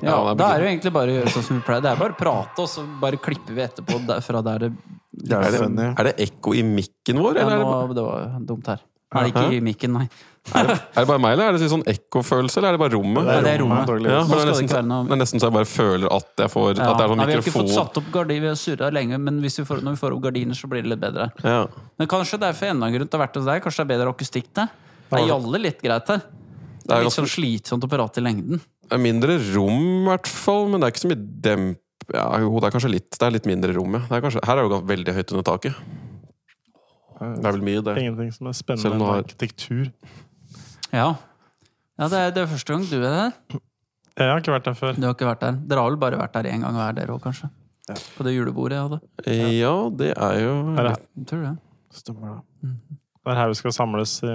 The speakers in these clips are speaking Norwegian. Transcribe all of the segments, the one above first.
Ja, Da er det jo egentlig bare å gjøre sånn som vi pleier. Det er bare å prate, og så bare klipper vi etterpå der- fra der det Det er Er det, er det ekko i mikken vår, ja, eller nå, Det var dumt her. Nei, ikke i mikken, nei. er det, er det bare meg, eller er det sånn ekkofølelse, eller er det bare rommet? Nei, det er rommet. rommet. Ja, det, er nesten, det er nesten så jeg bare føler at jeg får Ja. At det er sånn Nei, vi har ikke fått satt opp gardiner, vi har surra lenge, men hvis vi får, når vi får opp gardiner, så blir det litt bedre. ja. Men kanskje det er for enda en grunn til å ha vært hos deg. Kanskje det er bedre akustikk der? Det er jalle litt greit her. Det er litt sånn slitsomt å prate i lengden. Det er mindre rom, i hvert fall, men det er ikke så mye demp... Ja, jo, det er kanskje litt Det er litt mindre rom, ja. Det er kanskje, her er det jo veldig høyt under taket. Det er vel mye, det. Ingenting som er spennende enn har- arkitektur. Ja. ja det, er, det er første gang du er der. Jeg har ikke vært der før. Du har ikke vært der. Dere har vel bare vært der én gang hver, dere òg, kanskje? På det julebordet jeg hadde. Ja, det er jo Er det, Jeg tror det. Stemmer det. det er her vi skal samles i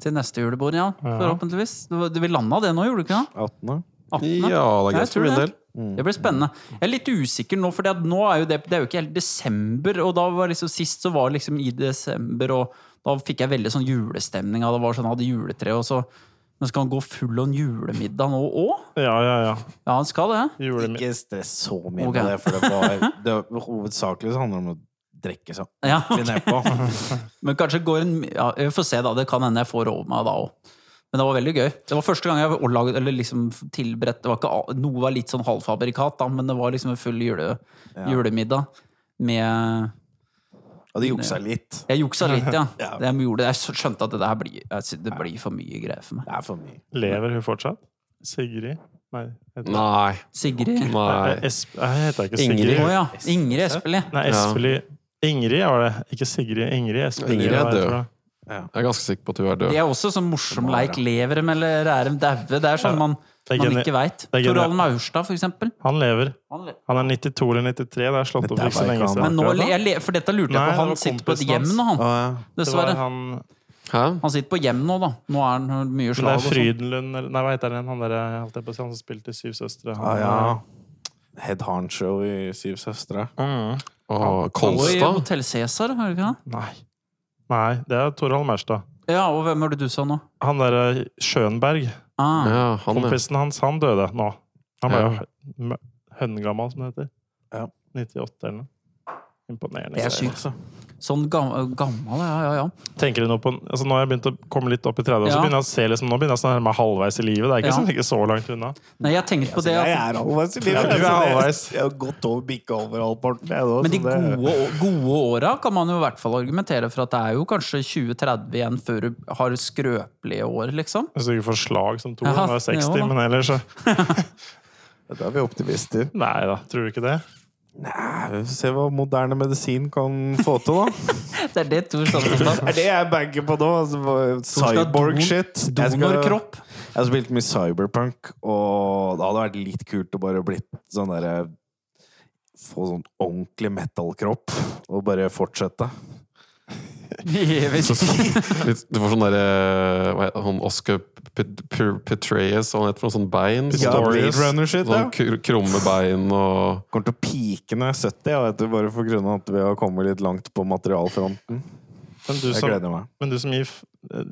Til neste julebord, ja. Ja. Forhåpentligvis. Du, du, vi landa det nå, gjorde du ikke det? 18. 18. Ja, det er greit for min del. Det blir spennende. Jeg er litt usikker nå, for nå er jo det, det er jo ikke helt desember. Og da var liksom sist så var det liksom i desember, og da fikk jeg veldig sånn julestemning. Det var sånn, jeg hadde juletre, og så Men skal han gå full on julemiddag nå òg? Ja, ja, ja. Ja, han skal det. Ikke stress så mye okay. med det, for det var det, Hovedsakelig så handler det om å drikke sånn Ja. okay. nedpå. Men kanskje går en ja, Vi får se, da. Det kan hende jeg får over meg da òg. Men det var veldig gøy. Det var første gang jeg lagde, eller liksom tilberedt det var ikke, Noe var litt sånn halvfabrikat, da, men det var liksom en full jule, julemiddag med Og det juksa litt. Jeg juksa litt, ja. Ja. Det Jeg, gjorde, jeg skjønte at det der blir, det blir for mye greier for meg. Det er for mye. Lever hun fortsatt? Sigrid? Nei. Nei. Sigrid Nei. Jeg heter ikke Sigrid. Ingrid. ja. Ingrid Espelid. Nei, Espelid Ingrid var det. Ikke Sigrid. Ingrid Espelid. Ingrid er død. Tror jeg. Er ganske sikker på at hun er død. Det er også sånn morsom leik. Lever dem, eller er de daue? Det er sånn man, er man ikke veit. Toralv Maurstad, for eksempel. Han lever. Han er 92 eller 93. Det er slått opp ikke så lenge siden. Men nå, jeg, for dette lurte jeg på. Han sitter på et hjem nå, han. Å, ja. Det var Dessverre. han Han sitter på hjem nå, da. Nå er han mye slag. det er sånn. Frydenlund eller Nei, hva heter han? Han, der, holdt jeg på å si, han som spilte i Syv søstre. Han- Ah, ja. Head Harnshow i Syv søstre. Mm. Og Kolstad? Hotell Cæsar, har du ikke det? Nei. Nei, det er Torhall Maurstad. Ja, og hvem er det du sa nå? Han derre Schönberg, Ah, Ja, han, kompisen hans, han døde nå. Han ble jo hø- høngammal, som det heter. Ja. 98 eller noe. Imponerende. Det er sykt. Sånn gam gammel, ja, ja, ja. Tenker du nå på altså Nå har jeg begynt å komme litt opp i 30 år, så begynner jeg å se liksom, nå begynner jeg å nærme meg halvveis i livet. Det er ikke, Ja. sånn, ikke så langt unna. Nei, jeg tenkte på det Jeg er halvveis i Ja, du er halvveis. Jeg har gått over bikka over halvparten. jeg nå, Men de gode, gode åra kan man jo i hvert fall argumentere for at det er jo kanskje 20-30 igjen før du har skrøpelige år, liksom. Hvis du ikke får slag som to Ja, når du er 60, jo men ellers så Da er vi optimister. Nei da, tror du ikke det? Nei, vi får se hva moderne medisin kan få til, da. Det er det Tor Sandstad er det jeg banker på nå. Altså, Cyborg-shit. Donorkropp. Jeg har spilt mye cyberpunk, og det hadde vært litt kult å bare blitt sånn derre Få sånn ordentlig metal-kropp, og bare fortsette. Jeg vet Du får sånn derre heter han, Oscar Pet- Pet- Petraeus, han heter noe sånn bein? Ja, Sånn, Blade Runner-shit, ja. sånn krumme bein og Kommer til å pike når jeg er 70, ja, vet du, bare for grunn av at vi har kommet litt langt på materialfronten. Men du Jeg som, gleder meg. men du som gir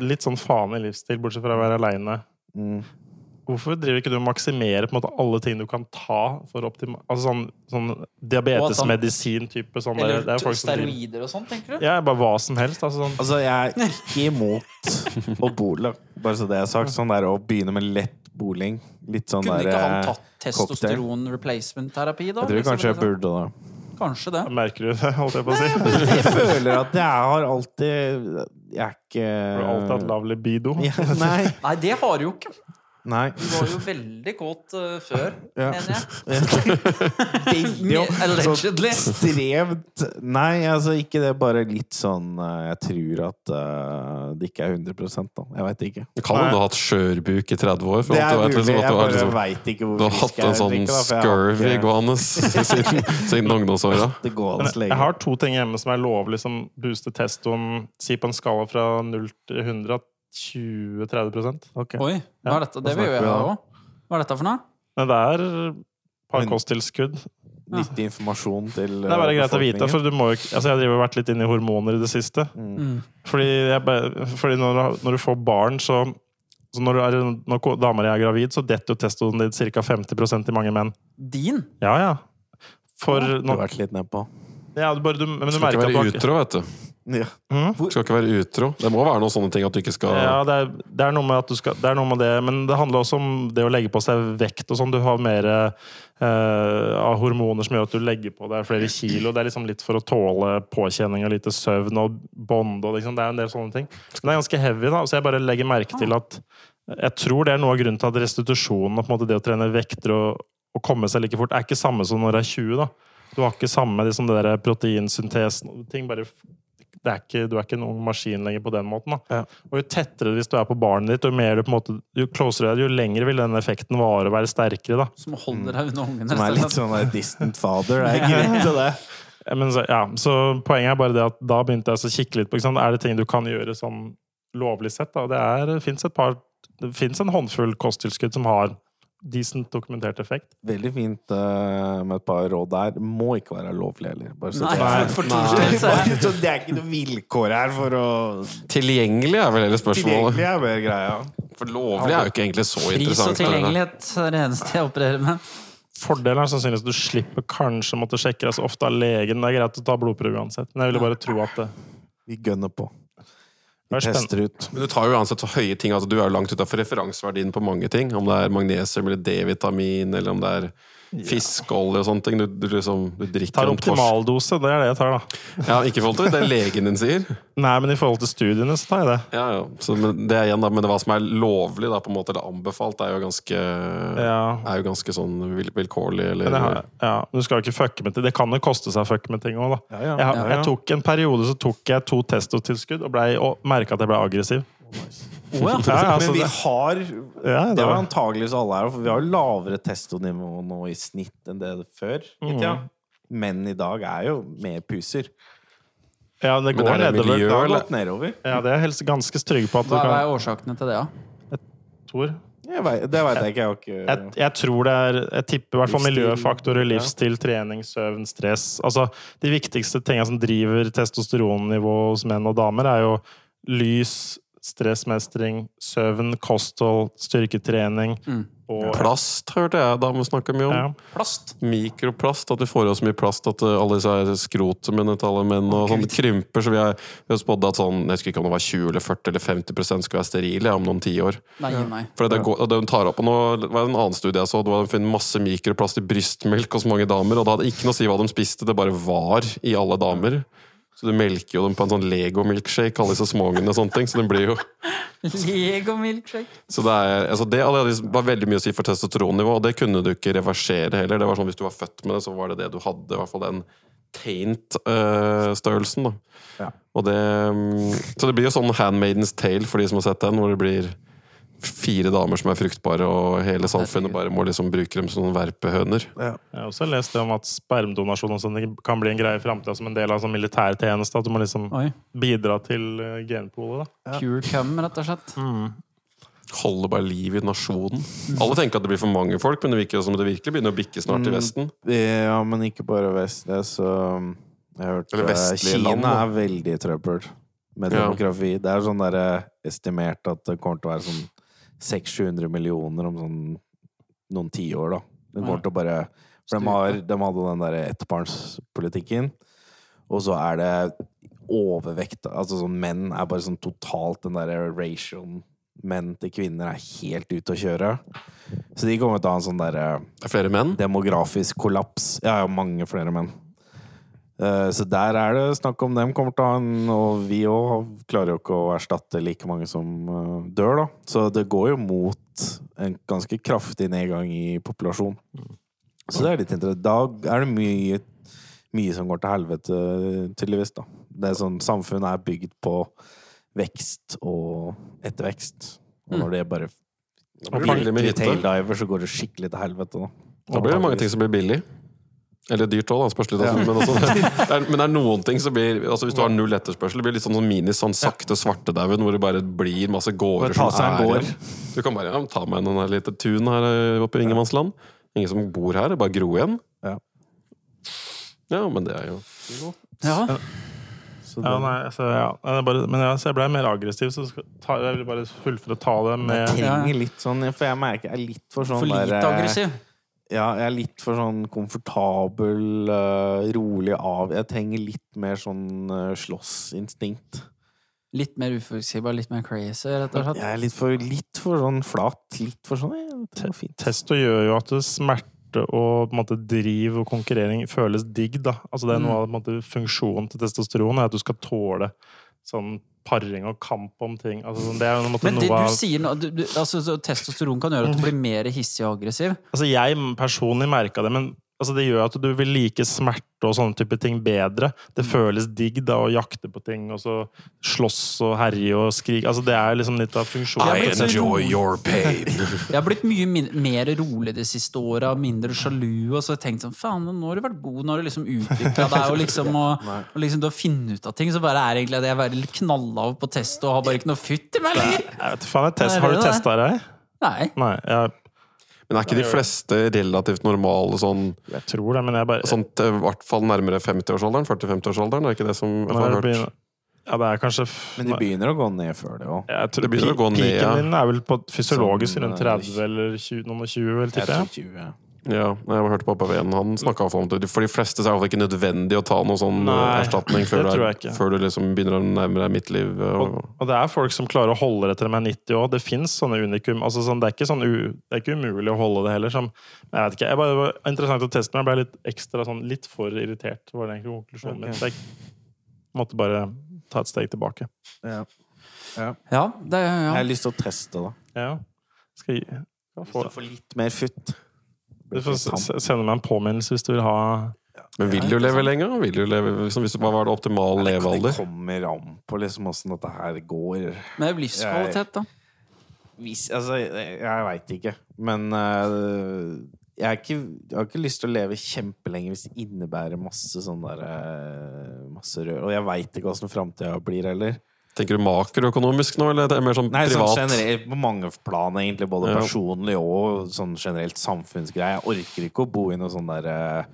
litt sånn faen i livsstil, bortsett fra å være aleine, Mm. Hvorfor driver ikke du og maksimerer på en måte alle ting du kan ta for optima... Altså sånn, sånn diabetesmedisin-type sånn Eller det er folk som driver steroider og sånn, tenker du? Ja, bare hva som helst. Altså sånn Altså, jeg er ikke imot å bole, bare så det er sagt. Sånn der å begynne med lett boling. Litt sånn Kunne der ikke han eh, tatt testosteron replacement-terapi, da? Jeg tror Liksom, kanskje jeg burde det. Kanskje det. Merker du det, holdt jeg på å si? Jeg føler at jeg har alltid Jeg er ikke Du har alltid hatt lav libido. Ja, Nei. Nei, det har du jo ikke. Nei. Du var jo veldig kåt uh, før, Ja. mener jeg. Veldig Me- Allegedly. Strevt Stremt Nei, altså ikke det, bare litt sånn eh, Jeg tror at uh, det ikke er 100 da. Jeg veit ikke. Du kan jo ha hatt skjørbuk i 30 år. For Det er mulig. liksom, at Jeg bare liksom, veit ikke du har hatt en sånn drikke, da, for jeg har scurvy ikke gående siden, siden ungdomsåra. Jeg har to ting hjemme som er lovlig som booster testoen Si på en skala fra 0 til 100 20-30 okay. Oi, hva er dette? Det vil jo jeg ha òg. Hva er dette for noe? Men det er par kosttilskudd. nyttig informasjon til Det er bare eh, greit å vite, for du må jo Altså, jeg har vært litt inne i hormoner i det siste. Mm. Fordi, jeg, fordi når, du når du får barn, så, så når, du er, når damer er gravid, så detter jo testoen din ca. 50% i mange menn. Din? Ja, ja. For Du nå, har vært litt nedpå. Ja, du bare, du, men du Skal merker ikke at du være har utro, vet du. Ja. Skal ikke være utro. Det må være noen sånne ting at du ikke skal Ja, det er, det er noe med at du skal Det er noe med det, men det handler også om det å legge på seg vekt og sånn. Du har mer eh, av hormoner som gjør at du legger på deg flere kilo. Det er liksom litt for å tåle påkjenning og lite søvn og bånd og liksom. Det er en del sånne ting. Men det er ganske heavy, da. Så jeg bare legger merke til at jeg tror det er noe av grunnen til at restitusjonen og på en måte det å trene vekter og, og komme seg like fort, er ikke samme som når du er 20. da. Du har ikke samme liksom det der proteinsyntesen og ting bare det er ikke, Du er ikke en ung maskin lenger på den måten. da. Ja. Og jo tettere hvis du er på barnet ditt, jo, mer du på en måte, jo closere er det, jo lenger vil den effekten vare og være sterkere. da. Som holder deg unna ungene. Som er litt sånn der distant father. Det er grunn til det. Men så, ja, så poenget er bare det at da begynte jeg å kikke litt på ikke sant? Er det ting du kan gjøre sånn lovlig sett. da? Det, er, det fins et par Det fins en håndfull kosttilskudd som har decent dokumentert effekt. Veldig fint uh, med et par råd der. Må ikke være lovlig heller. Bare så Nei, det for- for Nei. Torstein så det er ikke noe vilkår her for å Tilgjengelig er vel hele spørsmålet. Tilgjengelig er vel greia. For lovlig er jo ikke egentlig så Pris og tilgjengelighet er det eneste jeg opererer med. Fordelen er sannsynligvis at du slipper kanskje å måtte sjekke deg så ofte av legen. Det er greit å ta blodprøve uansett, men jeg ville bare tro at det Vi gønner på. Det Vi er spennende. Tester ut. Men du tar jo uansett så høye ting. altså Du er jo langt utafor referanseverdien på mange ting. Om det er magnesium eller D-vitamin, eller om det er fiskeolje og sånne ting. Du, du, liksom, du drikker tar optimaldose, det er det jeg tar, da. Ja, ikke i forhold til det legen din sier. Nei, men i forhold til studiene så tar jeg det. Ja, ja. Så, men det er igjen da, men det hva som er lovlig, da, på en måte, eller anbefalt, er jo ganske, Ja. er jo ganske sånn vil, vilkårlig, eller Men har, ja, du skal jo ikke fucke med ting. Det kan jo koste seg å fucke med ting òg, da. Ja, ja. Jeg, jeg tok En periode så tok jeg to testotilskudd og, og merka at jeg ble aggressiv. Å ja. Ja, altså, Men vi har ja, Det er var antageligvis alle her, for vi har jo lavere testonivå nå i snitt enn det før. tida. Menn i dag er jo mer puser. ja, det går er det nedover. miljø, Det har gått nedover. Ja, det er jeg helst ganske trygg på at Hva kan er årsakene til det, da? Jeg Tor. vet, det veit jeg ikke. Jeg ikke Jeg, jeg tror det er Jeg tipper i hvert fall Livsstil, miljøfaktorer, ja. livsstil, trening, søvn, stress. Altså, de viktigste tingene som driver testosteronnivået hos menn og damer, er jo lys, stressmestring, søvn, kosthold, styrketrening Mm. og Plast hørte jeg damer snakke mye om. ja. Plast. Mikroplast. At vi får i oss så mye plast at uh, alle disse skrotumene til alle menn og sånn krymper. Så vi har, vi har spådd at sånn, jeg husker ikke om det var 20 eller 40 eller 50% skal være sterile om noen tiår. Nei, nei. For det, går, det tar opp, og nå var det en annen studie jeg så, det var funnet masse mikroplast i brystmelk hos mange damer, og det hadde ikke noe å si hva de spiste, det bare var i alle damer. Så du melker jo dem på en sånn Lego-milkshake, alle disse småungene og sånne ting. Så den blir jo Lego milkshake. Så det, er, altså det var veldig mye å si for testosteronnivå, og det kunne du ikke reversere heller. Det var sånn Hvis du var født med det, så var det det du hadde. I hvert fall den taint-størrelsen. Uh, Ja. Og det, mm, så det blir jo sånn Handmaidens Tale for de som har sett den, hvor det blir fire damer som er fruktbare, og hele samfunnet bare må liksom bruke dem som verpehøner. ja. Jeg har også lest det om at spermdonasjon og sånn kan bli en greie i framtida som en del av sånn militærtjeneste. At du må liksom Oi. bidra til eh, genpolet. da. Pure cum, rett og slett. Holde bare liv i nasjonen. Alle tenker at det blir for mange folk, men det virker som det virkelig begynner å bikke snart i Mm. Vesten. Ja, men ikke bare Vesten. Så jeg har hørt Eller eh, vestlige Kina land, er veldig trøbbel med Ja. demografi. Det er sånn der, eh, estimert at det kommer til å være sånn 600-700 millioner om sånn noen tiår, da. Det kommer til å bare For de, har, de hadde den derre ettbarnspolitikken, og så er det overvekt Altså sånn menn er bare sånn totalt den derre ration menn til kvinner er helt ute å kjøre. Så de kommer til å ha en sånn derre er flere menn. demografisk kollaps. Ja, ja, mange flere menn. Eh, Så der er det snakk om dem kommer til å ha en Og vi òg klarer jo ikke å erstatte like mange som eh, dør, da. Så det går jo mot en ganske kraftig nedgang i populasjon. Så det er litt interessant. Da er det mye, mye som går til helvete, tydeligvis, da. Det er sånn Samfunnet er bygd på vekst og ettervekst. Og når det bare blir det taildiver, så går det skikkelig til helvete, da. Da blir det mange ting som blir billig. Eller dyrt òg, da. Spørs litt. altså. Men, altså, det er, men det er noen ting som blir altså Hvis du har null etterspørsel, det blir litt sånn, sånn mini sånn sakte svartedauden, hvor det bare blir masse gårder som er gård. Du kan bare ja, ta meg en lite tun her eh, oppe i ingenmannsland. Ingen som bor her, det er bare gro igjen. Ja. Ja, men det er jo Ja. Så Ja, nei, så, ja. Det Bare, men ja, så jeg ble mer aggressiv, så skal, ta, jeg vil bare fullføre ta det Jeg trenger litt sånn For jeg merker jeg er litt for sånn For lite der, eh, aggressiv. Ja, jeg er litt for sånn komfortabel, eh, rolig av Jeg trenger litt mer sånn uh, slåssinstinkt. Litt mer uforutsigbar, litt mer crazy, rett og slett. Jeg er litt for, litt for sånn flat. Litt for sånn ja, fint. Testo gjør jo at smerte og på en måte, driv og konkurrering føles digg. Da. Altså, det er noe av på en måte, funksjonen til testosteron, er at du skal tåle sånn paring og kamp om ting. Altså, sånn, det er måte Men det noe du sier nå altså, Testosteron kan gjøre at du blir mer hissig og aggressiv. Altså, jeg personlig merka det, men altså, det gjør at du vil like smerte og sånne type ting bedre. Det føles digg da å jakte på ting, og så slåss og herje og skrike. Altså, det er liksom litt av funksjonen. I enjoy your pain. Jeg har blitt mye min mer rolig de siste åra, mindre sjalu. Og så har jeg tenkt sånn Faen, nå har du vært god, nå har du liksom utvikla deg. Og liksom, og, og liksom du har funnet ut av ting. Så bare er egentlig at jeg er litt knalla på test og har bare ikke noe futt i meg lenger. Jeg vet, faen, jeg test, Er har du testa deg? Nei. Nei, jeg, Men er ikke de fleste relativt normale sånn, jeg tror det, men jeg bare sånn i hvert fall nærmere 50-årsalderen? 40-50-årsalderen? Er ikke det som jeg har hørt? begynner- Ja, det er kanskje Men de begynner å gå ned før det òg. De tror Det begynner å gå ned, Piken ja. din er vel på fysiologisk rundt eh, 30 eller 20, noen og 20, vel, Jeg tipper jeg. 20. Ja, jeg har hørt pappa Ven, han snakka om det. For de fleste er det ikke nødvendig å ta noe sånn Nei, eh, erstatning før, det du tror er- jeg ikke. før du liksom begynner å nærme deg midtliv. Og, Og, og det er folk som klarer å holde det til de er 90 òg. Det fins sånne unikum. Altså, sånn, det, er ikke sånn u, det er ikke umulig å holde det heller. Som, jeg vet ikke, jeg bare, det var interessant å teste, men jeg ble litt ekstra sånn, litt for irritert. var det egentlig konklusjonen min. Jeg måtte bare ta et steg tilbake. Ja. Ja, det, Jeg har lyst til å teste, da. Ja. Skal jeg, skal få, Få litt mer futt. Du får sende meg en påminnelse hvis du vil ha men vil du leve lenger? Vil du leve, liksom, hvis, bare var det optimale Det levealder? kommer an på liksom åssen dette her går. Men det er livskvalitet, da. Hvis, altså, jeg, jeg veit ikke. Men uh, jeg, er ikke, jeg har ikke lyst til å leve kjempelenge hvis det innebærer masse sånn der uh, Masse rør. Og jeg veit ikke åssen framtida blir heller. Tenker du makroøkonomisk nå, eller det er mer sånn Nei, sånn privat? generelt på mange plan, egentlig. Både Ja. personlig og sånn generelt samfunnsgreie. Jeg orker ikke å bo i noe sånn der øh,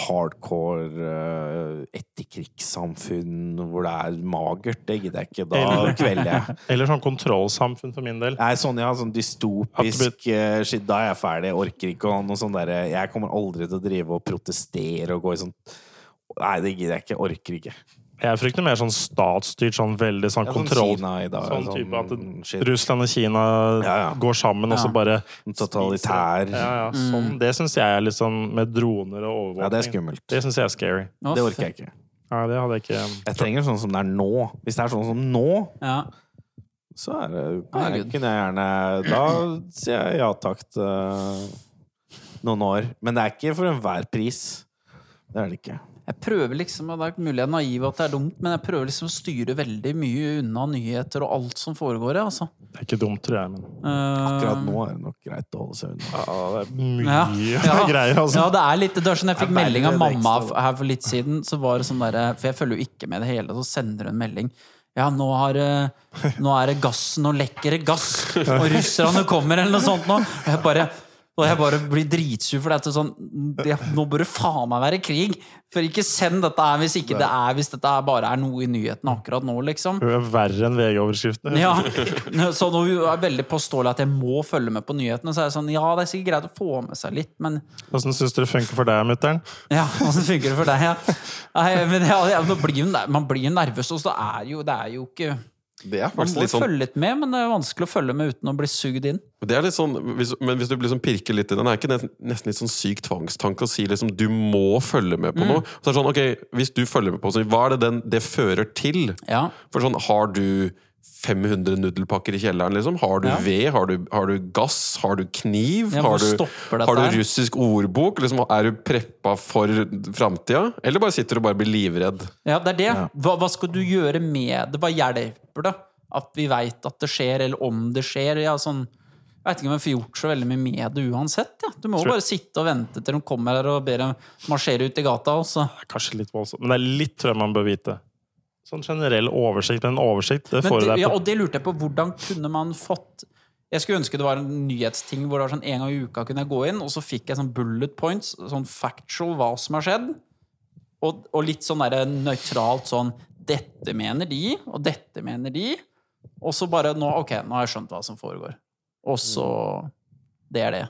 hardcore uh, etterkrigssamfunn hvor det er magert. Det gidder jeg ikke. Da Eller- kvelder jeg. Eller sånn kontrollsamfunn for min del. Nei, sånn, ja, sånn dystopisk eh, shit. Da er jeg ferdig. Jeg orker ikke å ha noe sånn derre Jeg kommer aldri til å drive og protestere og gå i sånn Nei, det gidder jeg ikke. Orker ikke. Jeg frykter mer sånn statsstyrt, sånn veldig sånn Ja, sånn kontroll. Kina i dag. Sånn type at shit. Russland og Kina Ja, ja. går sammen, og så bare Totalitær. Ja, ja, sånn. Det syns jeg er litt sånn med droner og overvåkning. Ja, det er skummelt. Det syns jeg er scary. Å, Det orker jeg ikke. Ja, det hadde jeg ikke Jeg trenger sånn som det er nå. Hvis det er sånn som nå, Ja. så er det jeg, kunne jeg gjerne Da sier jeg ja takk til noen år. Men det er ikke for enhver pris. Det er det ikke. Jeg prøver liksom, og det er mulig jeg er naiv at det er dumt, men jeg prøver liksom å styre veldig mye unna nyheter og alt som foregår. ja, Altså. Det er ikke dumt, tror jeg, men uh, Akkurat nå er det nok greit å holde seg unna. ja, det er mye Ja, ja. greier, altså. Ja, det er litt Det er sånn jeg fikk melding av mamma her for litt siden. Så var det sånn der, For jeg følger jo ikke med det hele, så sender hun en melding. Ja, nå, har, nå er det gass, nå lekker det gass, og russerne kommer, eller noe sånt nå. Jeg bare, og jeg bare blir dritsur, for det er sånn det, Nå bør det faen meg være krig! For ikke send dette her hvis ikke det er Hvis dette bare er noe i nyhetene akkurat nå, liksom. Hun er verre enn VG-overskriftene. Ja, så nå er jeg veldig påståelig at jeg må følge med på nyhetene. Så er det sånn, ja, det er sikkert greit å få med seg litt, men Åssen syns du det funker for deg, mutter'n? ja, Åssen funker det for deg? Ja? Nei, men ja, ja, blir hun, man blir jo nervøs, og så er jo, det er jo ikke Det er faktisk litt sånn... Man må følge litt med, men det er vanskelig å følge med uten å bli sugd inn. Det er litt sånn, hvis, men hvis du liksom pirker litt i den, er ikke det nesten litt sånn syk tvangstanke å si liksom du må følge med på noe? Så er det sånn, ok, Hvis du følger med på noe, hva er det den, det fører til? Ja, For sånn, Har du 500 nudelpakker i kjelleren? liksom? Har du Ja. ved? Har du, har du gass? Har du kniv? Ja, har, du, har du russisk ordbok? Liksom, er du preppa for framtida? Eller bare sitter du og bare blir livredd? ja det er det. Hva, hva skal du gjøre med det? Hva hjelper det at vi veit at det skjer, eller om det skjer? Ja, sånn, jeg vet ikke om jeg får gjort så veldig mye med det uansett. Ja. Du må jo bare sitte og vente til de kommer her og ber dem marsjere ut i gata. Og så. Det er Kanskje litt voldsomt, men det er litt tror jeg man bør vite. Sånn generell oversikt, men en oversikt det får du deg på. ja, og det lurte jeg på. Hvordan kunne man fått Jeg skulle ønske det var en nyhetsting hvor det var sånn en gang i uka kunne jeg gå inn, og så fikk jeg sånn bullet points, sånn factual hva som har skjedd. og, og litt sånn derre nøytralt sånn Dette mener de, og dette mener de. Og så bare nå, Ok, nå har jeg skjønt hva som foregår. Og så Det er det.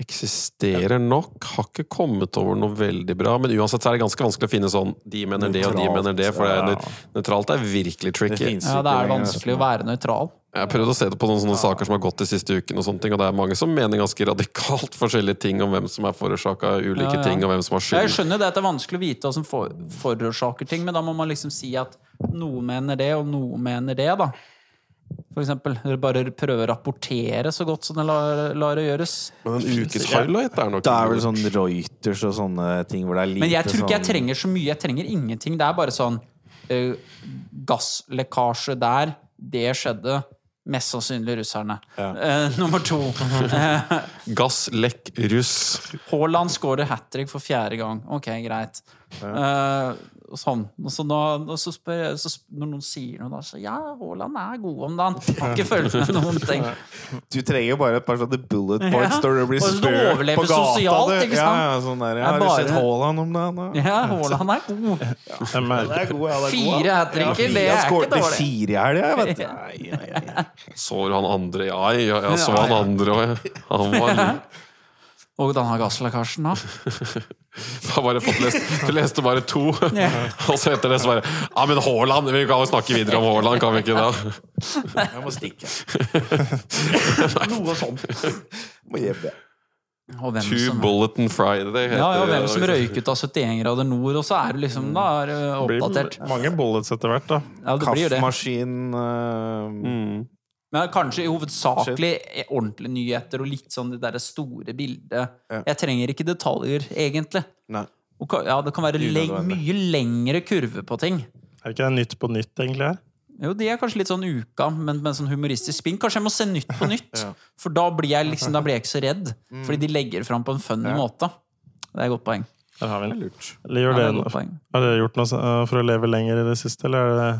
Eksisterer nok. Har ikke kommet over noe veldig bra. Men uansett så er det ganske vanskelig å finne sånn De mener det, og de mener det. For det er, ja. nøytralt er virkelig tricky. Det Ja, det er vanskelig å være nøytral. Jeg har prøvd å se det på noen sånne saker som har gått de siste ukene, og sånne ting, og det er mange som mener ganske radikalt forskjellige ting om hvem som er forårsaka ulike Ja, ja. ting, og hvem som har skyld. Jeg skjønner det at det er vanskelig å vite hva som forårsaker ting, men da må man liksom si at noe mener det, og noe mener det, da. Eksempel. Bare prøve å rapportere så godt som det lar, lar det gjøres. Men en ukes highlight er nok Det er vel sånn Reuters og sånne ting hvor det er lite Men jeg tror ikke jeg sånn trenger så mye. Jeg trenger ingenting. Det er bare sånn uh, Gasslekkasje der. Det skjedde. Mest sannsynlig russerne. Eh, nummer to. Uh, Gass, lekk, russ. Haaland skårer hat trick for fjerde gang. Ok, greit. Sånn. Og så, nå, og så spør jeg, så når noen sier noe, da så ja, Haaland er god om dagen. Har ikke følt med noen ting. Du trenger bare et par sånne bullet points Ja. når du blir Og spurt på gata. sosialt, du. ikke sant? Ja, ja, sånn der, ja, har du sett bare- Haaland om dagen? da? Ja, Haaland er god. Jeg merker- er god, ja, det er Fire hat tricker, det er ikke skåret dårlig. fire i helga, vet du. Så han andre Ja, ja, jeg så han andre òg. Han var lur. Og denne har gasslekkasjen, da? Har bare fått lest Du leste bare to, og så etter det så bare Ja, men Haaland! Vi kan jo snakke videre om Haaland, kan vi ikke da? Jeg må stikke. Noe sånt. Må hjem. Og hvem Two som, Bulletin Friday heter ja, ja, hvem som røyket av 71 grader nord, og så er det liksom Da er det blir mange bullets etter hvert, da. Ja. Kaffemaskin uh, Mm. Men kanskje hovedsakelig ordentlige nyheter og litt sånn det derre store bildet. Ja. Jeg trenger ikke detaljer, egentlig. Nei. Og, ja, det kan være leng mye lengre kurve på ting. Er det ikke det Nytt på nytt, egentlig? her? Jo, de er kanskje litt sånn uka, men med sånn humoristisk spinn. Kanskje jeg må se Nytt på nytt, Ja. for da blir jeg liksom Da blir jeg ikke så redd. Fordi de legger fram på en funny måte. Det er et godt poeng. Der har vi den. lurt. Eller Ja, gjør det har dere gjort noe for å leve lenger i det siste, eller er det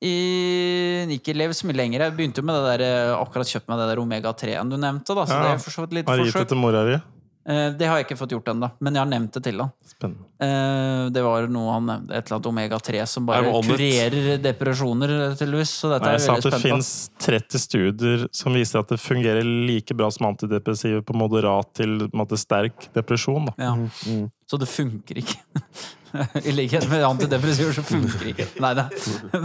I, så mye lenger. Jeg begynte jo med det der, eh, akkurat kjøpt meg det der Omega-3-en du nevnte. da Så Ja. det er litt Har du gitt det til mora di? Eh, Det har jeg ikke fått gjort ennå, men jeg har nevnt det til han. Spennende. Eh, Det var noe han nevnte, et eller annet omega-3 som bare kurerer depresjoner, tydeligvis. Så dette Nei, er jeg sa jeg at det veldig fins 30 studier som viser at det fungerer like bra som antidepressive på moderat til på en måte, sterk depresjon. Da. Ja. Så det funker ikke. I likhet med antidepressiver så funker ikke. Nei da.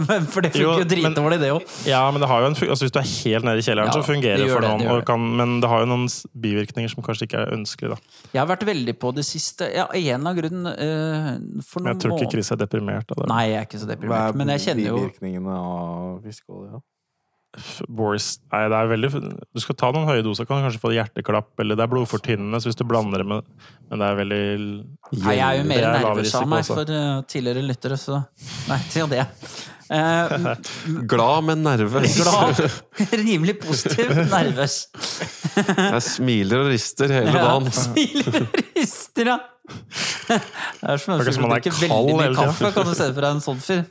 Men For det funker Jo, jo dritdårlig, det òg. Ja, men det har jo en, altså, Hvis du er helt nede i kjelleren, Ja, så fungerer det det for noen. det det. og kan, men det har jo noen bivirkninger som kanskje ikke er ønskelige. Da. Jeg har vært veldig på det siste. Ja, en av grunnen uh, for Men jeg tror ikke Chris er deprimert av det. Nei, jeg er ikke så Hva deprimert. er Men jeg kjenner jo bivirkningene av fiskeolje? da? Boris, nei, det er veldig Du skal ta noen høye doser, kan du kanskje få hjerteklapp, eller det er blodfortynnende, så hvis du blander det med Men det er veldig Nei, jeg er jo mer er nervøs av meg for eh, tidligere lyttere, så Nei, til det. Uh, Glad, men nervøs. glad, rimelig positiv, nervøs. Jeg smiler og rister hele Ja, dagen. smiler og rister, ja. Det er som Akkurat som å man er drikke veldig mye kaffe, kan du se for deg en sånn fyr.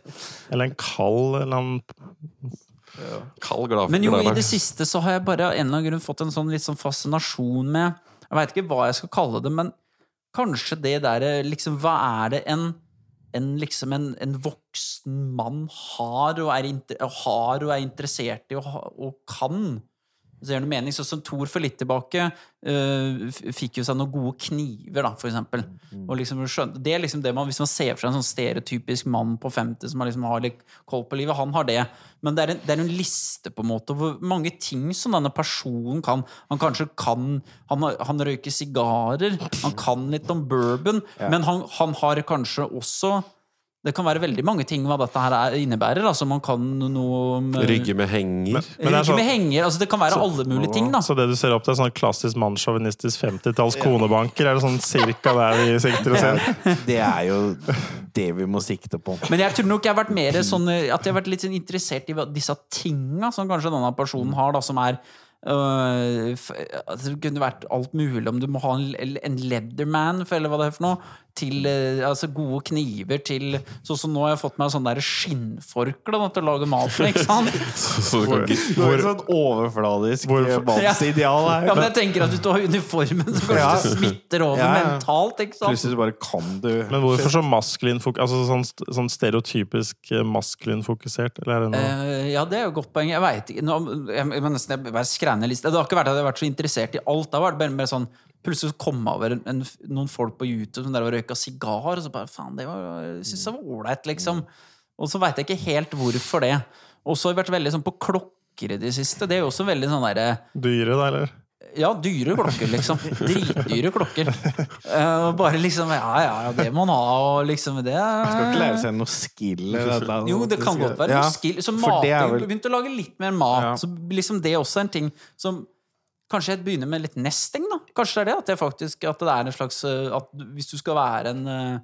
Eller en kald eller Kald, glad, Men jo, i det siste så har jeg bare av en eller annen grunn fått en sånn litt sånn fascinasjon med Jeg veit ikke hva jeg skal kalle det, men kanskje det derre liksom Hva er det en en, liksom en, en voksen mann har og er, har og er interessert i og, og kan. Så gjør det mening, sånn som Thor for litt tilbake uh, fikk jo seg noen gode kniver, da, for eksempel. Og liksom, det er liksom det man, Hvis man ser for seg en sånn stereotypisk mann på 50 som har, liksom, har litt koll på livet, han har det. Men det er, en, det er en liste på en måte hvor mange ting som denne personen kan. Han kanskje kan Han, han røyker sigarer, han kan litt om bourbon, men han, han har kanskje også det kan være veldig mange ting hva dette her er, innebærer. Altså Man kan noe om øh, Rygge med henger. Men det er Rygge sånn- med henger. Altså det kan være alle mulige ting. da Så det du ser opp til, er sånn klassisk mannssjåvinistisk 50-talls konebanker? Er det sånn cirka der vi sikter oss inn? Det er jo det vi må sikte på. Men jeg tror nok jeg har vært mer sånn eh, At jeg har vært litt sånn interessert i disse tinga som kanskje denne personen har, da, som er altså, det kunne vært alt mulig, om du må ha en, en leatherman, eller hva det er for noe. Til eh, altså, gode kniver til Sånn som nå har jeg fått meg sånn skinnforkle da, til å lage mat med, ikke sant? Så, så hvor, Det er sånn overfladisk matsideal mannsideal her. Ja, men jeg tenker at du har uniformen, så kanskje Ja. det smitter over Ja, ja. mentalt, ikke sant? Plutselig bare kan du Men hvorfor så maskulin Altså sånn, sånn stereotypisk eh, maskulin fokusert, eller er det noe uh, ja, det er jo et godt poeng. Jeg vet ikke Nå, jeg, jeg må nesten bare skrænne liste. Det har ikke vært at jeg har vært så interessert i alt. Det har vært bare bare sånn Plutselig så kom jeg over en, en, noen folk på YouTube som der og røyka sigar, og så bare faen, det var, synes jeg var ålreit, liksom. Og så veit jeg ikke helt hvorfor det. Og så har jeg vært veldig sånn på klokker i det siste. Det er jo også veldig sånn derre Dyre, da, eller? Ja, dyre klokker, liksom. Dritdyre klokker. Uh, bare liksom Ja, ja, ja, det må man ha, og liksom det Skal ikke lære seg noe skill jo, det kan godt være Ja, noe skill. Så mating, vel- begynte å lage litt mer mat. Ja. Så liksom det også er en ting som Kanskje jeg begynner med litt nesting, da. Kanskje det er det at, det faktisk, at det er en slags eh, At hvis du skal være en eh,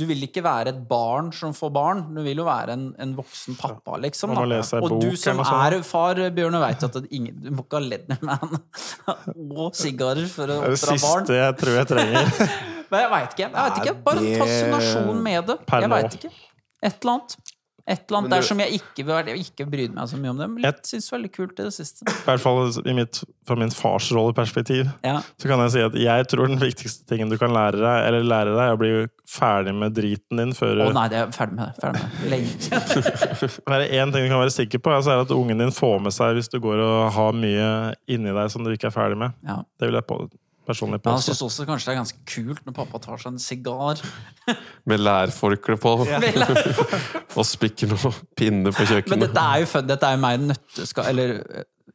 Du vil ikke være et barn som får barn. Du vil jo være en, en voksen pappa, liksom. Og bok du som er far, Bjørn, veit at ingen, du må ikke ha Leatherman og sigarer for å oppdra barn. Det er det barn. siste jeg tror jeg trenger. Men jeg veit ikke. Jeg vet ikke. Bare en fascinasjon med det. Jeg veit ikke. Et eller annet. Et eller annet du, der som jeg ikke, ikke brydde meg så mye om. Det men jeg syns det veldig kult i det siste. I hvert fall i mitt, fra min farsrolleperspektiv. Ja. Så kan jeg si at jeg tror den viktigste tingen du kan lære deg, eller lære deg, er å bli ferdig med driten din før Å nei, det er ferdig med det. Ferdig med det. Lenge siden. Er det én ting du kan være sikker på, så er det at ungen din får med seg hvis du går og har mye inni deg som du ikke er ferdig med. Ja. Det vil jeg på, personlig Men han påstå. syns også kanskje det er ganske kult når pappa tar seg en sigar. Med lærforkle på og spikker noen pinner på Men kjøkkenet. dette er jo fun. dette er jo meg i nøtteskall Eller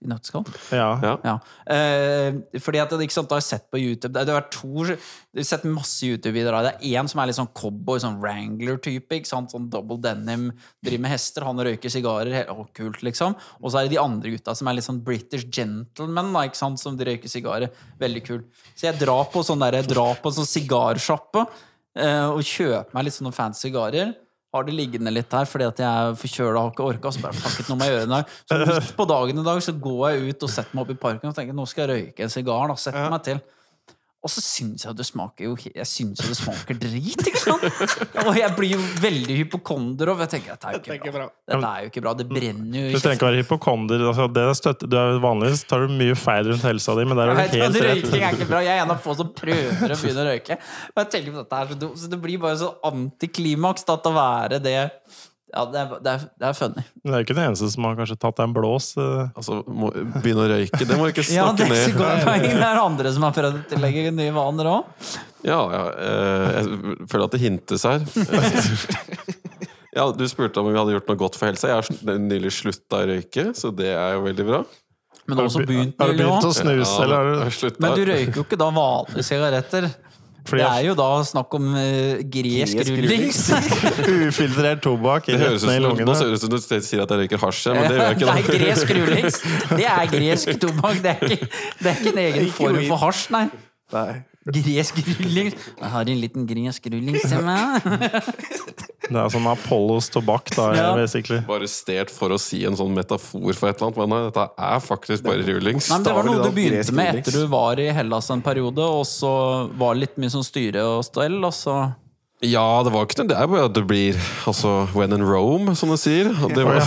i nøtteskall? Ja. Ja. Ja. Eh, fordi at ikke sant, da har jeg sett på YouTube Det har vært to Jeg har sett masse YouTube-videoer det. Det er en som er litt sånn cowboy, sånn Wrangler-type. ikke sant? Sånn double denim, driver med hester, han røyker sigarer. Å, kult, liksom. Og så er det de andre gutta som er litt sånn British gentlemen, da, ikke sant? som de røyker sigarer. Veldig kult. Så jeg drar på sånn der, jeg drar på sånn sigarsjappe eh, og kjøper meg litt sånne fancy sigarer. Har det liggende litt her fordi at jeg er forkjøla og har ikke orka. Så bare fuck it, nå må jeg gjøre det. Så midt på dagen i dag så går jeg ut og setter meg opp i parken og tenker nå skal jeg røyke en sigar. da, Setter meg til. Og så syns jeg det smaker jo Jeg syns jo det smaker drit, ikke sant? Og jeg blir jo veldig hypokonder og jeg tenker dette er jo ikke bra. Dette er jo ikke bra. Det brenner jo Du trenger ikke være hypokonder. Altså, det er støtte, du er vanligvis tar du mye feil rundt helsa di, men der er du helt rett. Røyking er ikke bra. Jeg er en av få som prøver å begynne å røyke. Men jeg tenker på dette her så. Så det blir bare så antiklimaks da, til å være det Ja, det er, det er, det er funny. Men det er ikke den eneste som har kanskje tatt deg en blås. Uh... Altså, må, begynne å røyke, det må du ikke Ja, det er, ned. poeng. det er andre som har prøvd å tillegge nye vaner òg. Ja, ja. Uh, Jeg føler at det hintes her. Ja, Du spurte om vi hadde gjort noe godt for helsa. Jeg har nylig slutta å røyke, så det er jo veldig bra. Men også begynt Har du begynt å snuse? snuse, eller har du. Men du røyker jo ikke da vanlige sigaretter. Fordi Det er jo da snakk om uh, gresk rullings. Ufiltrert tobakk Det høres ut i som, nå lungene. ser det ut som du sier at jeg røyker hasj, men det gjør jeg ikke. Nei, gresk rullings. Det er gresk tobakk. Det er ikke, det er ikke en egen Ikke form for hasj, nei. Nei. Gresk rullings. Jeg har en liten gresk rullings til meg. Det er sånn Apollos tobakk, da, Ja. basically. Bare stert for å si en sånn metafor for et eller annet, men nei, dette er faktisk bare rullings. Nei, men det var noe du begynte gresk med etter du var i Hellas en periode, og så var det litt mye sånn styre og stell, og så Ja, det var ikke det. Det er bare at det blir altså, when in Rome, som de sier. Var,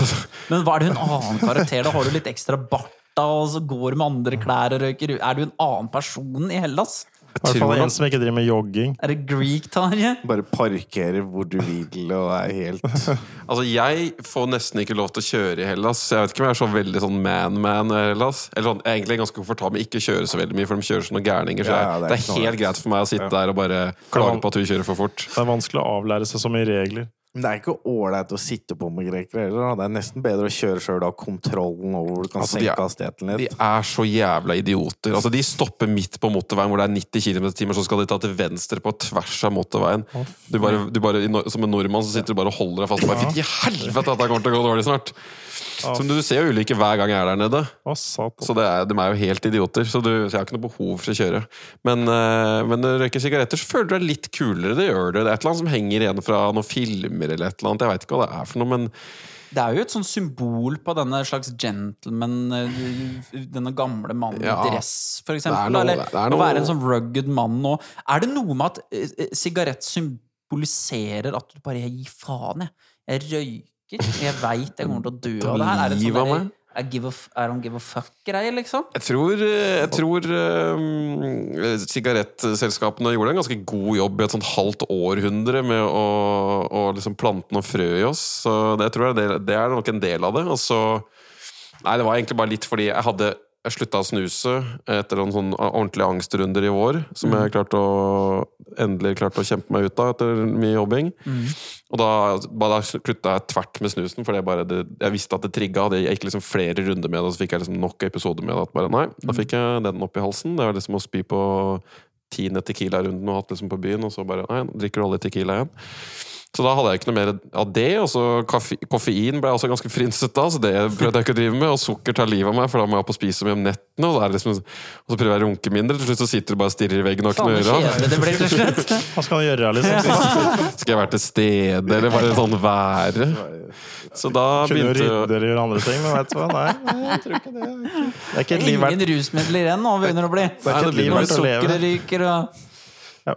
Men hva er du en annen karakter? Da har du litt ekstra bart, da, og så går med andre klær og røyker Er du en annen person i Hellas? I hvert fall en som ikke driver med jogging. Er det Greek, Tarje? Bare parkere hvor du vil og er helt altså, jeg får nesten ikke lov til å kjøre i Hellas. Jeg vet ikke om jeg er så veldig sånn man-man i Hellas. Eller sånn, jeg er egentlig ganske komfortabel med ikke kjøre så veldig mye, for de kjører sånne gærninger. Så Ja, jeg, ja, det er det er helt greit for meg å sitte der og bare klage på at hun kjører for fort. Det er vanskelig å avlære seg så mye regler. Men det er ikke ålreit å sitte på med grekere heller. Det er nesten bedre å kjøre sjøl og ha kontrollen over hvor du kan Altså, senke hastigheten De er så jævla idioter. Altså, de stopper midt på motorveien hvor det er 90 km i timen, så skal de ta til venstre på tvers av motorveien. Du bare, du bare, som en nordmann så sitter du bare og holder deg fast. Bare, Fytti helvete, dette kommer til å gå dårlig snart! Som du ser jo ulike hver gang jeg er der nede. Å, satan. Så det er, de er jo helt idioter, så, du, så jeg har ikke noe behov for å kjøre. Men, uh, men når du røyker sigaretter, så føler du deg litt kulere. Det gjør du. Det er et eller annet som henger igjen fra noen filmer eller et eller annet. Jeg veit ikke hva det er for noe, men Det er jo et sånn symbol på denne slags gentleman eh, Denne gamle mannen i Ja. dress, for eksempel. noe- eller er å være en sånn rugged mann nå. Er det noe med at eh, sigarett symboliserer at du bare gir faen, jeg. Jeg røyker. Jeg veit jeg kommer til å dø av det her. Er det sånn der. I give a, I don't give a fuck-greie, liksom? Jeg tror, jeg tror um, sigarettselskapene gjorde en ganske god jobb i et sånt halvt århundre med å, å liksom plante noen frø i oss. Så det tror jeg det, det er nok en del av det. Og så Nei, det var egentlig bare litt fordi jeg hadde jeg slutta å snuse etter noen sånn ordentlige angstrunder i vår, som jeg klarte å endelig klarte å kjempe meg ut av etter mye jobbing. Og da, da slutta jeg tvert med snusen, for jeg visste at det trigga. det- gikk liksom flere runder med det, og så fikk jeg liksom nok episoder med det. At bare, nei, da fikk jeg den opp i halsen. Det var liksom å spy på tiende Tequila-runden og hatt liksom på byen, og så bare Nei, nå drikker du aldri Tequila igjen. Så da hadde jeg ikke noe mer av det. Og så kaffe, koffein ble jeg også ganske frinset av, så det prøvde jeg ikke å drive med. Og sukker tar livet av meg, for da må jeg opp og spise mye om nettene. Og, så er liksom, og så prøver jeg å runke mindre, til slutt så sitter du bare og stirrer i veggen og har ikke noe å gjøre. Hva skal du gjøre, liksom? Skal jeg være til stede, eller bare sånn være? Så da Kunne begynte rydde eller gjøre andre ting, men vet du hva? Nei, nei, jeg tror ikke det. Det er ikke et liv verdt Ingen rusmidler igjen nå, begynner det å bli. Det er ikke et liv verdt å leve. sukkeret ryker og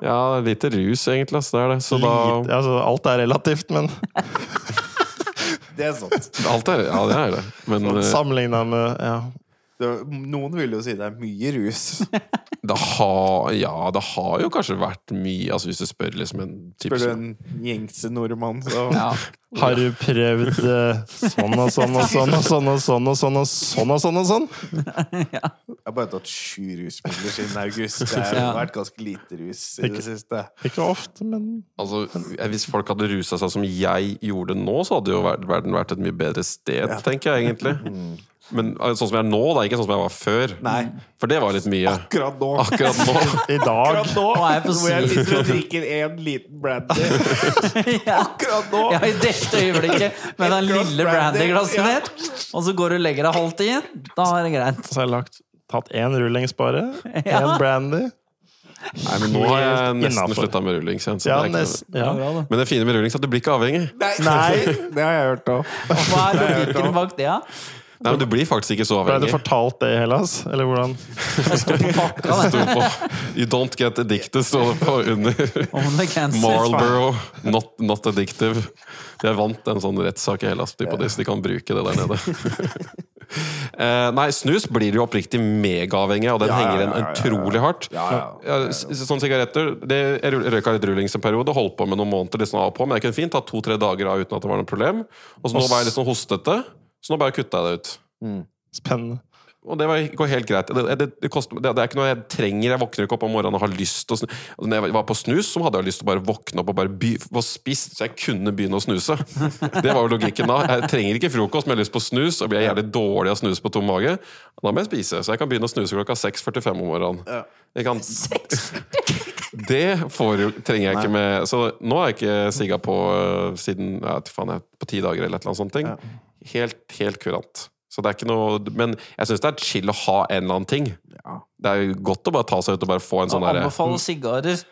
Ja, lite rus, egentlig. Altså, Det er det. Så da Lite, altså, alt er relativt, men Det er sant. Alt er Ja, det er det. Men eh, sammenligna med ja. Noen vil jo si det er mye rus. det har, ja, det har jo kanskje vært mye altså Hvis du spør liksom en type Spør du en gjengse nordmann, så ja. Har du prøvd eh, sånn og sånn og sånn og sånn og sånn og sånn og sånn og sånn? og sånn? Jeg har bare tatt sju rusmidler siden august. Det har vært ganske lite rus i det siste. Ikke ofte, men Altså, eh, Hvis folk hadde rusa seg som jeg gjorde nå, så hadde jo verden vært et mye bedre sted, tenker jeg egentlig. Mm. Men eh, sånn som jeg er nå, da. Ikke sånn som jeg var før. Nei. For det var litt mye. Akkurat nå. Akkurat nå. i dag Akkurat nå Nå er jeg på hvor jeg sitter og drikker en liten brandy. Akkurat nå! ja, i dette øyeblikket med den lille lille brandy, brandyglasset ja. ditt, og så går du og legger deg halvt inn da er det greit. så har jeg lagt, tatt én rullings bare. Ja. Brandy. Nei, men nå har jeg nesten slutta med rullings. Ja, ja. Men det fine med rullings er at du blir ikke avhengig. Nei, det har jeg hørt òg. Hva er logikken bak det? Ja? Nei, men Du blir faktisk ikke så avhengig. Ble du fortalt det i Hellas? Eller hvordan? Jeg står på pakka, det. Sto på You don't get addicted, står det på under. Det. Marlboro, not, not addictive. De vant en sånn rettssak i Hellas på det, så de kan bruke det der nede. Eh, nei, snus blir jo oppriktig megaavhengig, og den Ja, henger igjen ja, ja. utrolig hardt. Ja, ja, Ja, s- Sånn sigaretter det, Jeg røyka litt rullings en periode, holdt på med noen måneder liksom av og på, men jeg kunne fint ta to-tre dager av uten at det var noe problem. Og så nå var jeg litt sånn hostete, så nå bare kutta jeg det ut. Spennende. Og det går helt greit. Det, det, det, koster, det, det er ikke noe jeg trenger. Jeg våkner ikke opp om morgenen og har lyst til å snu. Altså, når jeg var på snus, så hadde jeg lyst til å bare våkne opp og bare by, få spist, så jeg kunne begynne å snuse. Det var jo logikken da. Jeg trenger ikke frokost, men jeg har lyst på snus, og blir jeg jævlig dårlig av snus på tom mage. Da må jeg spise. Så jeg kan begynne å snuse klokka 6.45 om morgenen. Jeg kan, det får trenger jeg ikke med Så nå har jeg ikke sigga på øh, siden ja, faen, jeg, på ti dager eller et eller annet sånt. Helt, helt kurant. Så det er ikke noe Men jeg syns det er chill å ha en eller annen ting. Det er godt å bare ta seg ut og bare få en sånn derre Anbefale sigarer.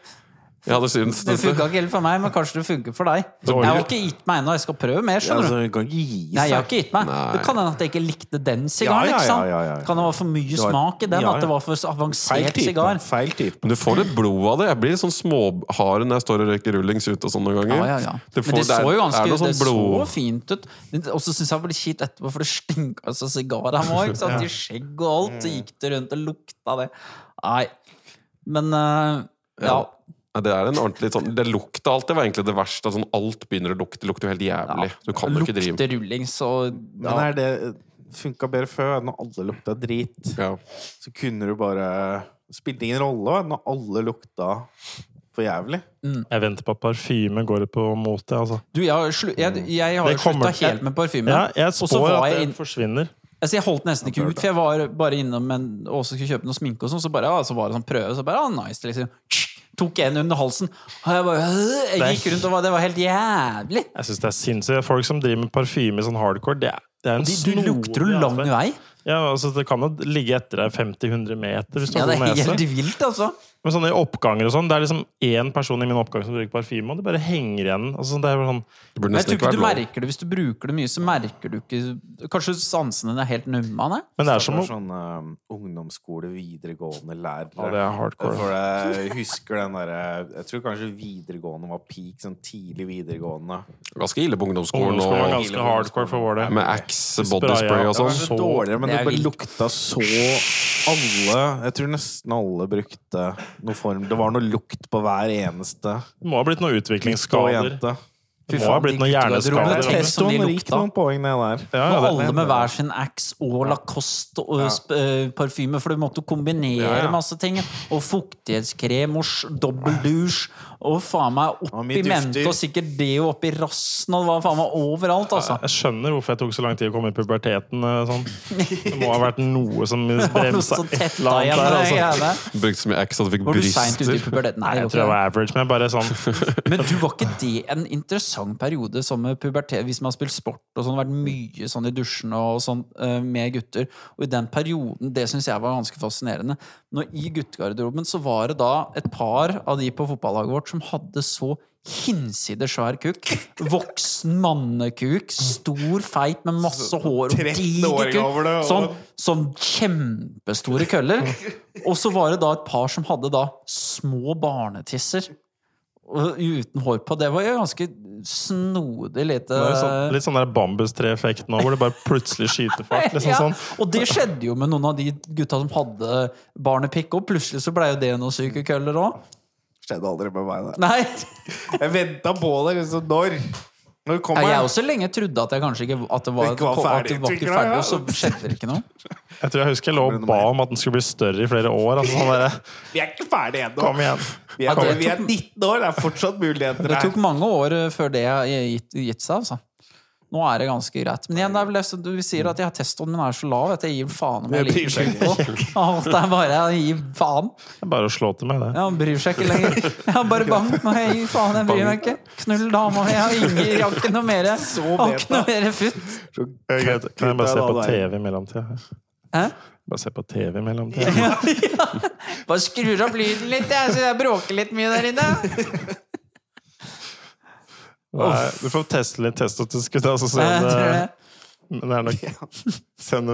Ja, det syntes Det funka ikke helt for meg, men kanskje det funker for deg. Jeg har ikke gitt meg ennå, jeg skal prøve mer. skjønner Altså, du du kan ikke gi Nei, jeg har ikke gitt meg. Nei. Det kan hende at jeg ikke likte den sigaren. Ja, ja, ja, ja, ja. Kan det være for mye var- smak i den? ja, At det var for avansert sigar? Feil type. Men du får litt blod av det. Jeg blir sånn småhard når jeg står og røyker rullings ute og sånn noen ganger. Ja, ja, ja. Det Men får- det så jo er ganske sånn Det så fint ut. Og så syns jeg det var litt kjipt etterpå, for det stinka så sigar han òg. I skjegg og alt. Så gikk det rundt og lukta det. Nei. Men eh, ja. Det er en ordentlig sånn Det lukta. Det var egentlig det verste. Sånn, alt begynner å lukte. Det lukter jo helt jævlig. Du kan jo ikke drive Lukter rullings og Men er det funka bedre før, når alle lukta drit? ja. Så kunne du bare Spilte ingen rolle når alle lukta for jævlig. Jeg venter på at parfyme går på mote. Altså. Du, jeg, har slu- jeg, jeg har slutta helt med parfyme. Ja, jeg spår at det inn, forsvinner. altså jeg holdt nesten ikke ut, for jeg var bare innom en, og skulle kjøpe noe sminke og sånn, så bare, ja, så var det sånn prøve, så bare, ja, nice, liksom. Tok en under halsen, og jeg bare, jeg gikk rundt og var, det var helt jævlig. Jeg synes det er sinnssykt. Folk som driver med parfyme sånn hardcore, det er Det er en De, du lukter jo lang vei. Ja, altså, det kan jo ligge etter deg 50-100 meter hvis du Ja, det er helt vilt, altså. Men sånne oppganger og sånn, det er liksom én person i min oppgang som bruker parfyme, og det bare henger igjen. Altså, det er bare sånn, Det burde jeg tror ikke du merker det hvis du bruker det mye. Så merker du ikke Kanskje sansene dine er helt numma? nei? men det er som å sånn uh, ungdomsskole, videregående lærere. Ja, det er hardcore. For jeg husker den derre Jeg tror kanskje videregående var peak, sånn tidlig videregående. Ganske ille på ungdomsskolen. Ungdomsskolen var Og, ganske hardcore for vår del. med Axe bodyspray og Det var sånn. så Så- dårligere, men det det, bare lukta så Alle Jeg tror nesten alle brukte form Det var noe lukt på hver eneste Det må ha blitt noen gutt Det må ha blitt noen hjerneskader. Testoen gikk noen poeng ned der. Ja, Og ja, alle med hver sin Axe og Lacoste og Ja. eh, parfyme, for du måtte jo kombinere Ja, ja. masse ting. Og fuktighetskrem og sj- dobbeldusj og faen meg opp oppi mye mente og sikkert det og oppi rassen og det var faen meg overalt, altså. jeg skjønner hvorfor jeg tok så lang tid å komme i puberteten. eh, Sånn. Det må ha vært noe som Det bremsa et eller annet der. Altså. Brukte så mye Axe at du fikk Var du seint ute i puberteten? Nei, Nei, jeg tror jeg var average, men bare sånn. Men du, var ikke det en interessant periode som med pubertet, hvis man har spilt sport og sånn, vært mye sånn i dusjen og sånn eh, med gutter, og i den perioden, det syns jeg var ganske fascinerende. Når i guttegarderoben så var det da et par av de på fotballaget vårt som hadde så hinsides svær kuk. Voksen mannekuk. Stor, feit med masse hår og diger kuk. Sånn, sånn kjempestore køller. Og så var det da et par som hadde da små barnetisser. Uten hår på. Det var jo ganske snodig lite sånn, Litt sånn der bambustreeffekt nå, hvor det bare plutselig skyter fart. Liksom ja, sånn. Og det skjedde jo med noen av de gutta som hadde barnepikk, og plutselig så blei jo det noen syke køller òg. Skjedde aldri med meg, det. Nei, Jeg venta på det. Liksom, når? Når kommer jeg jeg? også lenge trodde at jeg kanskje ikke At det var, Ikke var at det ferdig, var ikke ferdig, ja. og så skjedde det ikke noe. Jeg tror jeg husker jeg lå og ba om at den skulle bli større i flere år. Altså, sånn der, Vi er ikke ferdige ennå. Kom. Vi er, vi er 19 år, det er fortsatt muligheter Det tok mange år eh, før det gitt, gitt seg, altså. Nå er det ganske greit. Men igjen, det er vel det du sier at jeg har testoen min er så lav at jeg gir faen om jeg liker seg på. Alt er bare jeg gir faen. Det er bare å slå til meg, det. Ja, Han bryr seg ikke lenger. Ja, bare bang. Gir faen, jeg bryr meg ikke. Knull dama. Jeg har ingen, jeg har ikke noe mer. Ikke noe mer futt. Så Kan jeg bare se på TV i mellomtida? Hæ? Bare se på TV i mellomtida. Bare skrur opp lyden litt, jeg, så jeg bråker litt mye der inne. Nei, Du får teste litt testotilskudd, altså. Så Jeg tror det, men det er nok sende,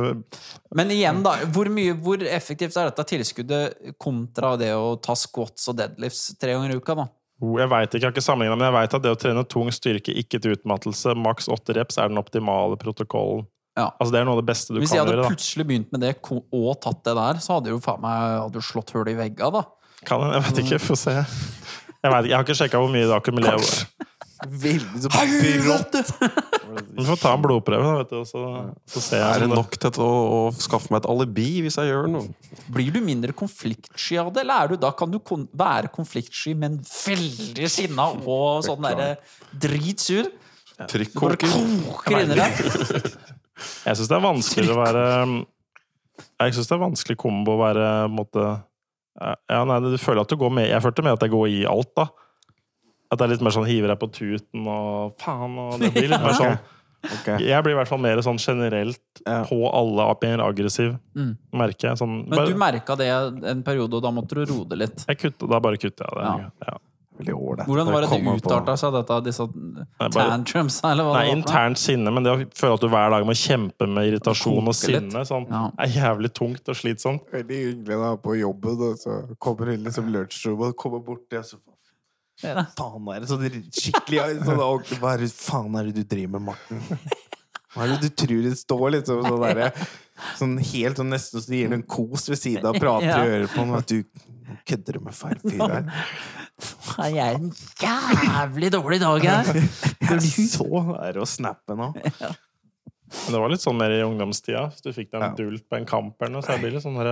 Men igjen, da. Hvor, mye, hvor effektivt er dette tilskuddet kontra det å ta squats og deadlifts tre ganger i uka? da? Oh, Jeg vet ikke, jeg har ikke sammenlignet, men jeg vet at det å trene tung styrke, ikke til utmattelse, maks åtte reps, er den optimale protokollen. Ja. Altså Det er noe av det beste du Hvis jeg hadde gjøre. plutselig begynt med det og tatt det der, så hadde jo faen meg hadde jo slått hull i vegga, da. Kan jeg, jeg vet ikke, få se. Jeg, vet, jeg har ikke sjekka hvor mye det akkumulerer. Veldig så brått. Vi får ta en blodprøve, da, vet du, og så, så ser jeg. Er det nok til å, å skaffe meg et alibi hvis jeg gjør noe? Blir du mindre konfliktsky av det, eller er du da kan du kon være konfliktsky, men veldig sinna og sånn derre dritsur? Trykkoker? Jeg syns det er vanskelig å være Jeg syns det er vanskelig kombo å være på en måte ja, nei, Du føler at du går med Jeg følte med at jeg går i alt, da. At det er litt mer sånn hiver deg på tuten og faen og Det blir litt mer sånn okay. Jeg blir i hvert fall mer sånn generelt Ja. på alle mer aggressiv, Mm. merker jeg. Sånn, Men du merka det en periode, og da måtte du roe det litt. jeg kutter, da bare kutter jeg det. Ja. Ja. Hvordan var det det utarta seg, dette, disse tantrums? Eller hva Nei, det var internt sinne, men det å føle at du hver dag må kjempe med irritasjon og sinne, sånn, Ja. er jævlig tungt og slitsomt. Veldig hyggelig da på jobben, og så kommer hun liksom lunsjrommet og kommer bort til oss. Ja. Faen, er det sånn skikkelig sånn, Hva er det faen er det du driver med, Morten? Hva er det du tror det står liksom sånn der, Sånn helt sånn nesten så du gir en kos ved siden av prater Ja. i øret på ham at du kødder du med feil fyr her. Nei, Jeg er en jævlig dårlig dag her. Så er det å snappe nå. Men det var litt sånn mer i ungdomstida. Hvis du fikk deg en Ja. dult på en kamp eller noe, så blir det sånn her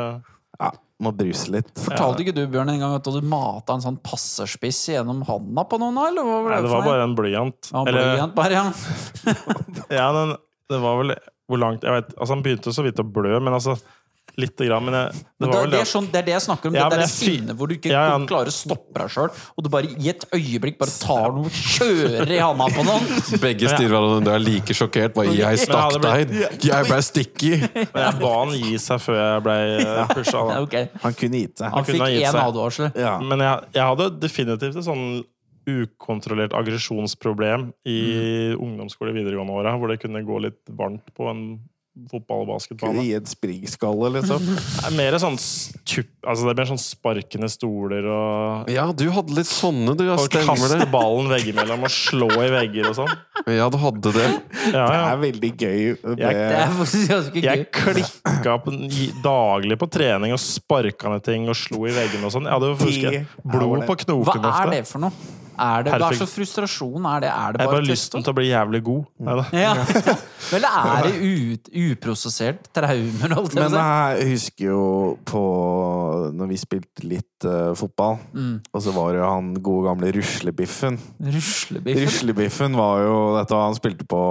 Ja, må bruse litt. Fortalte ikke du, Bjørn, en gang at du mata en sånn passerspiss gjennom handa på noen? Eller hva var det Nei, det var bare en blyant. Ja, Eller, blyant bare, ja. ja, men det var vel Hvor langt Jeg vet Altså, han begynte så vidt å blø, men altså Lite grann, men jeg, det Men var vel det, det er sånn, det er det jeg snakker om. Ja, det der sinnet hvor du ikke Ja, ja. klarer å stoppe deg sjøl, og du bare i et øyeblikk bare tar noe kjører i handa på noen. Begge stirrer hverandre er like sjokkert. Bare, jeg stakk deg! Jeg ble sticky! Men jeg ba han gi seg før jeg ble pusha. Ja, Da. ok. Han kunne gitt seg. Han han fikk én advarsel. Ja. Men jeg, jeg hadde definitivt et sånn ukontrollert aggresjonsproblem i ungdomsskole videregående åra, hvor det kunne gå litt varmt på en fotball- og Kunne basketbane. gi et springskalle, liksom. Det er mer sånn altså det er mer sånn sparkende stoler og Ja, du hadde litt sånne, du. Ja, og kaste det. ballen veggimellom og slå i vegger og sånn. Ja, du hadde det. Ja, Det er veldig gøy. Jeg- Det er faktisk ganske gøy. Jeg klikka på, daglig på trening og sparka ned ting og slo i veggene og sånn. Jeg hadde jo blod på Hva er det for noe? Er det, hva er så frustrasjon er det? Er det Jeg har bare bare lysten til å bli jævlig god. Eller, Ja. Eller er det ut, uprosessert traumer? Holdt jeg men jeg husker jo på Når vi spilte litt uh, fotball, Mm. og så var det jo han gode gamle Ruslebiffen. Ruslebiffen. Ruslebiffen var jo dette Han spilte på